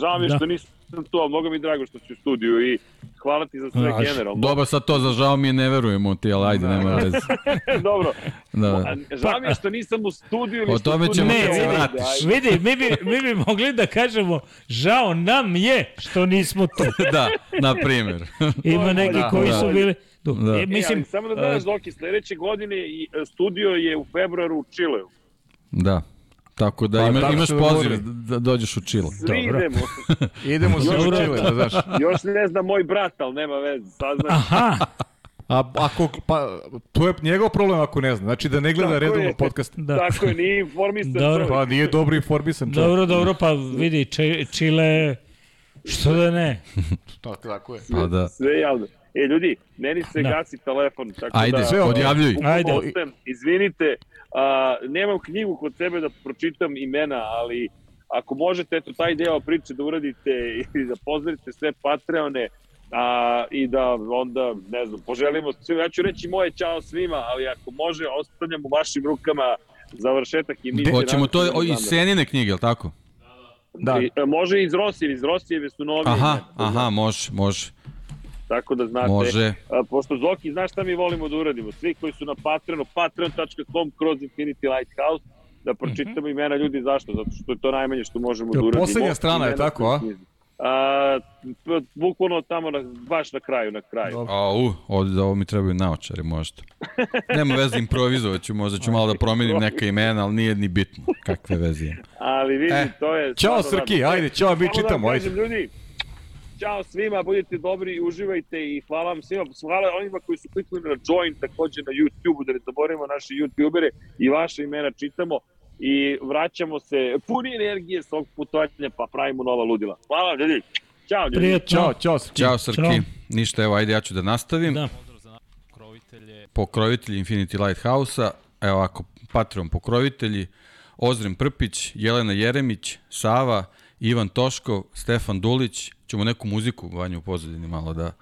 žao mi je Da. što nisam tu, ali mnogo mi drago što si u studiju i hvala ti za sve Znaš, generalno. Dobro, sad to za žao mi je, ne verujemo ti, ali ajde, nema veze. Dobro. Da. A, Žao mi je što nisam u studiju. ili O što tome ćemo Ne, kad se vratiš. Vidi, mi bi, mi bi mogli da kažemo, žao nam je što nismo tu. da, na primjer. Ima neki Da, koji da. su bili... Tu. Da. E, E, mislim, ali samo da znaš, Zoki, sledeće godine i e, studio je u februaru u Čileu. Da. Tako da Pa, ima, tako imaš poziv da dođeš u Čilo. Svi Dobro. idemo. Idemo se Dobro. učile, da znaš. Još ne zna moj brat, ali nema veze. Saznaš. aha, A ako, pa, to je njegov problem ako ne zna. Znači da ne gleda Tako redovno je. podcast. da. Tako je, nije informisan Dobro. čovjek. Pa nije dobro informisan čovjek. Dobro, dobro, pa vidi, Če, Čile, što da ne? Tako, tako je. Pa da. Sve je javno. E, ljudi, meni se Da. gasi telefon. Tako Ajde, da, sve odjavljuj. Ajde. Ostem, izvinite, a, nemam knjigu kod sebe da pročitam imena, ali ako možete, eto, taj deo priče da uradite i da pozdravite sve Patreone, a, i da onda, ne znam, poželimo svima. Ja ću reći moje čao svima, ali ako može, ostavljam u vašim rukama završetak i mi Hoćemo to o, iz Senine knjige, jel tako? Da. I, e, može iz Rosije, iz Rosijeve su novi. Aha, aha, može, može. Tako da znate. Može. A, pošto Zoki, znaš šta mi volimo da uradimo? Svi koji su na Patreonu, patreon.com kroz Infinity Lighthouse, da pročitamo imena ljudi. Zašto? Zato što je to najmanje što možemo Jel da uradimo. poslednja strana je tako, a? A, bukvalno tamo, na, baš na kraju, na kraju. Dobro. A, u, ovdje ovo mi trebaju naočari možda. Nema veze, improvizovat ću, možda ću malo da promenim neka imena, ali nije ni bitno. Kakve veze ima. Ali vidi, E, to je... Ćao Srki, radno. ajde, ćao, mi da čitamo, vam ajde. ljudi, Ćao svima, budite dobri, uživajte i hvala vam svima. Hvala onima koji su kliknuli na join takođe na YouTube, da ne zaboravimo naše YouTubere i vaše imena čitamo i vraćamo se puni energije s ovog putovanja pa pravimo nova ludila. Hvala vam, ljudi. Ćao, ljudi. Prijetno. Ćao, ćao Srki. Ćao Srki. Ćao. Ništa, evo, ajde ja ću da nastavim. Da. Pokrovitelji Infinity Lighthouse-a, evo ovako, Patreon pokrovitelji, Ozren Prpić, Jelena Jeremić, Sava, Ivan Toškov, Stefan Dulić, ćemo neku muziku, Vanja, u pozadini malo da,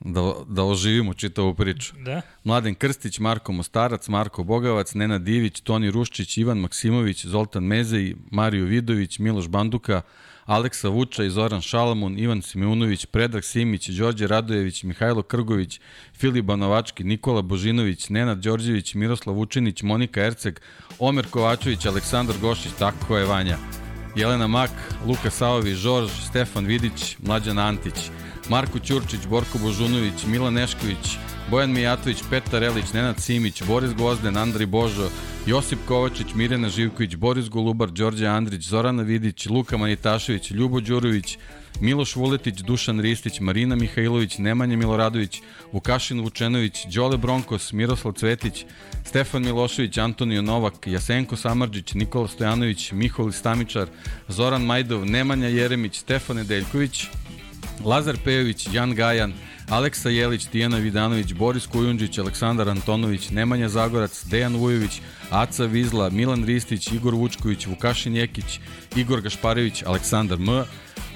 da, da oživimo čitavu priču. Da. Mladen Krstić, Marko Mostarac, Marko Bogavac, Nenad Divić, Toni Ruščić, Ivan Maksimović, Zoltan Mezej, Mario Vidović, Miloš Banduka, Aleksa Vuča i Zoran Šalamun, Ivan Simeunović, Predrag Simić, Đorđe Radojević, Mihajlo Krgović, Filip Banovački, Nikola Božinović, Nenad Đorđević, Miroslav Vučinić, Monika Erceg, Omer Kovačević, Aleksandar Gošić, tako je Vanja. Jelena Mak, Luka Saovi, Žorž, Stefan Vidić, Mlađan Antić, Marko Ćurčić, Borko Božunović, Milan Nešković, Bojan Mijatović, Petar Elić, Nenad Simić, Boris Gvozden, Andri Božo, Josip Kovačić, Mirjana Živković, Boris Golubar, Đorđe Andrić, Zorana Vidić, Luka Manitašević, Ljubo Đurović, Miloš Vuletić, Dušan Ristić, Marina Mihajlović, Nemanja Miloradović, Vukašin Vučenović, Đole Bronkos, Miroslav Cvetić, Stefan Milošević, Antonio Novak, Jasenko Samarđić, Nikola Stojanović, Mihol Stamičar, Zoran Majdov, Nemanja Jeremić, Stefan Nedeljković, Lazar Pejović, Jan Gajan, Aleksa Jelić, Tijana Vidanović, Boris Kujundžić, Aleksandar Antonović, Nemanja Zagorac, Dejan Vujović, Aca Vizla, Milan Ristić, Igor Vučković, Vukašin Jekić, Igor Gašparević, Aleksandar M,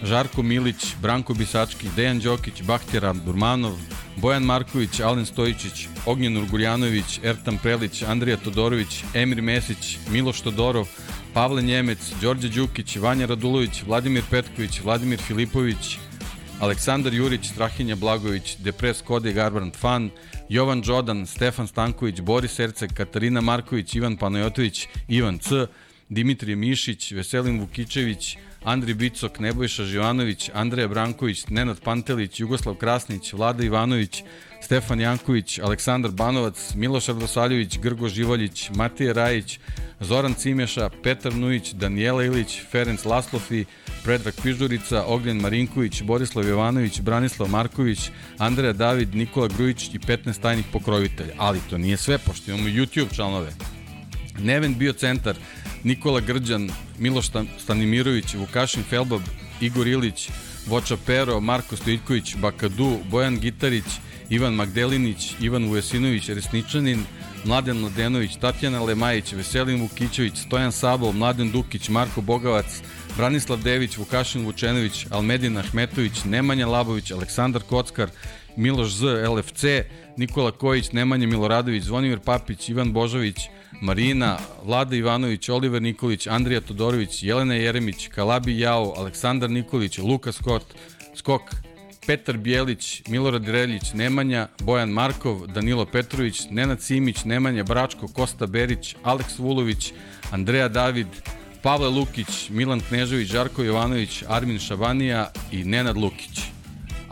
Žarko Milić, Branko Bisački, Dejan Đokić, Bahtjera Durmanov, Bojan Marković, Alen Stojičić, Ognjen Urguljanović, Ertan Prelić, Andrija Todorović, Emir Mesić, Miloš Todorov, Pavle Njemec, Đorđe Đukić, Vanja Radulović, Vladimir Petković, Vladimir Filipović, Aleksandar Jurić, Strahinja Blagović, Depres Kode Garbrand Fan, Jovan Đodan, Stefan Stanković, Boris Erceg, Katarina Marković, Ivan Panajotović, Ivan C, Dimitrije Mišić, Veselin Vukičević, Andri Bicok, Nebojša Živanović, Andreja Branković, Nenad Pantelić, Jugoslav Krasnić, Vlada Ivanović, Stefan Janković, Aleksandar Banovac, Miloš Ardosaljević, Grgo Živaljić, Matija Rajić, Zoran Cimeša, Petar Nujić, Danijela Ilić, Ferenc Laslofi, Predrag Pižurica, Ognjen Marinković, Borislav Jovanović, Branislav Marković, Andreja David, Nikola Grujić i 15 tajnih pokrovitelja. Ali to nije sve, pošto imamo YouTube članove. Neven Biocentar, Nikola Grđan, Miloš Stan- Stanimirović, Vukašin Felbab, Igor Ilić, Voča Pero, Marko Stojitković, Bakadu, Bojan Gitarić, Ivan Magdelinić, Ivan Vujesinović, Resničanin, Mladen Mladenović, Tatjana Lemajić, Veselin Vukićević, Stojan Sabol, Mladen Dukić, Marko Bogavac, Branislav Dević, Vukašin Vučenović, Almedin Ahmetović, Nemanja Labović, Aleksandar Kockar, Miloš Z, LFC, Nikola Kojić, Nemanja Miloradović, Zvonimir Papić, Ivan Božović, Marina, Vlada Ivanović, Oliver Nikolić, Andrija Todorović, Jelena Jeremić, Kalabi Jao, Aleksandar Nikolić, Luka Scott, Skok, Petar Bijelić, Milorad Reljić, Nemanja, Bojan Markov, Danilo Petrović, Nenad Simić, Nemanja Bračko, Kosta Berić, Aleks Vulović, Andreja David, Pavle Lukić, Milan Knežević, Žarko Jovanović, Armin Šabanija i Nenad Lukić.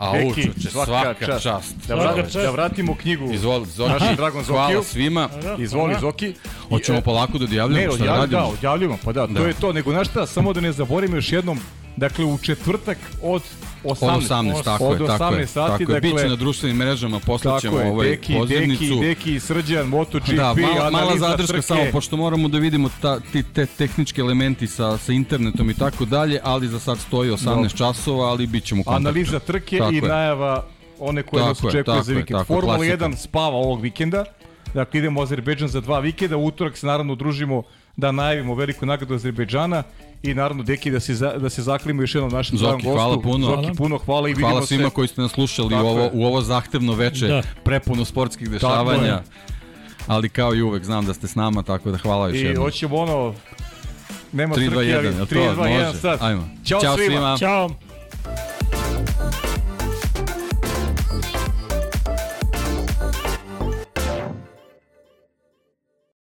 A Deki, učuče, svaka, čast. čast. Da, Svaka vra, čast. da vratimo knjigu. Izvoli, Zoki, Našem dragom Zokiju. hvala svima. Izvoli, Zoki. Hoćemo e, polako da Ne, odjavljamo šta da odjavljamo, radimo. da, odjavljamo, pa da, to Da. je to. Nego, znaš šta, samo da ne zaboravimo još jednom, dakle, u četvrtak od 18. Od 18, tako od je, tako 18 je. sati, tako je. dakle, Biće na društvenim mrežama, poslaćemo je, ovaj Deki, pozivnicu. Deki, Deki, Srđan, MotoGP, Da, mala, mala zadrška trke. samo, pošto moramo da vidimo ta, ti, te tehnički elementi sa, sa internetom i tako dalje, ali za sad stoji 18 Dobro. časova, ali bit ćemo kontaktu. Analiza trke Tako i je. najava one koje Tako nas je, očekuje za vikend. Formula klasika. 1 spava ovog vikenda. Dakle, idemo u Azerbejdžan za dva vikenda. Utorak se naravno družimo da najavimo veliku nagradu Azerbejdžana i naravno Deki da se, za, da se zaklimo još jednom našem Zoki, dragom gostu. hvala puno. Zoki, Hvala. puno hvala i vidimo Hvala svima se. koji ste nas slušali u Tako ovo, je. u ovo zahtevno veče, Da. prepuno sportskih dešavanja. Ali kao i uvek znam da ste s nama, tako da hvala još I jednom. hoćemo ono... Nema 3, 2, trke, 1, ali jel 3, to? 2, 1 Može. sad. Ajmo. Ćao, Ćao svima. svima. Ćao.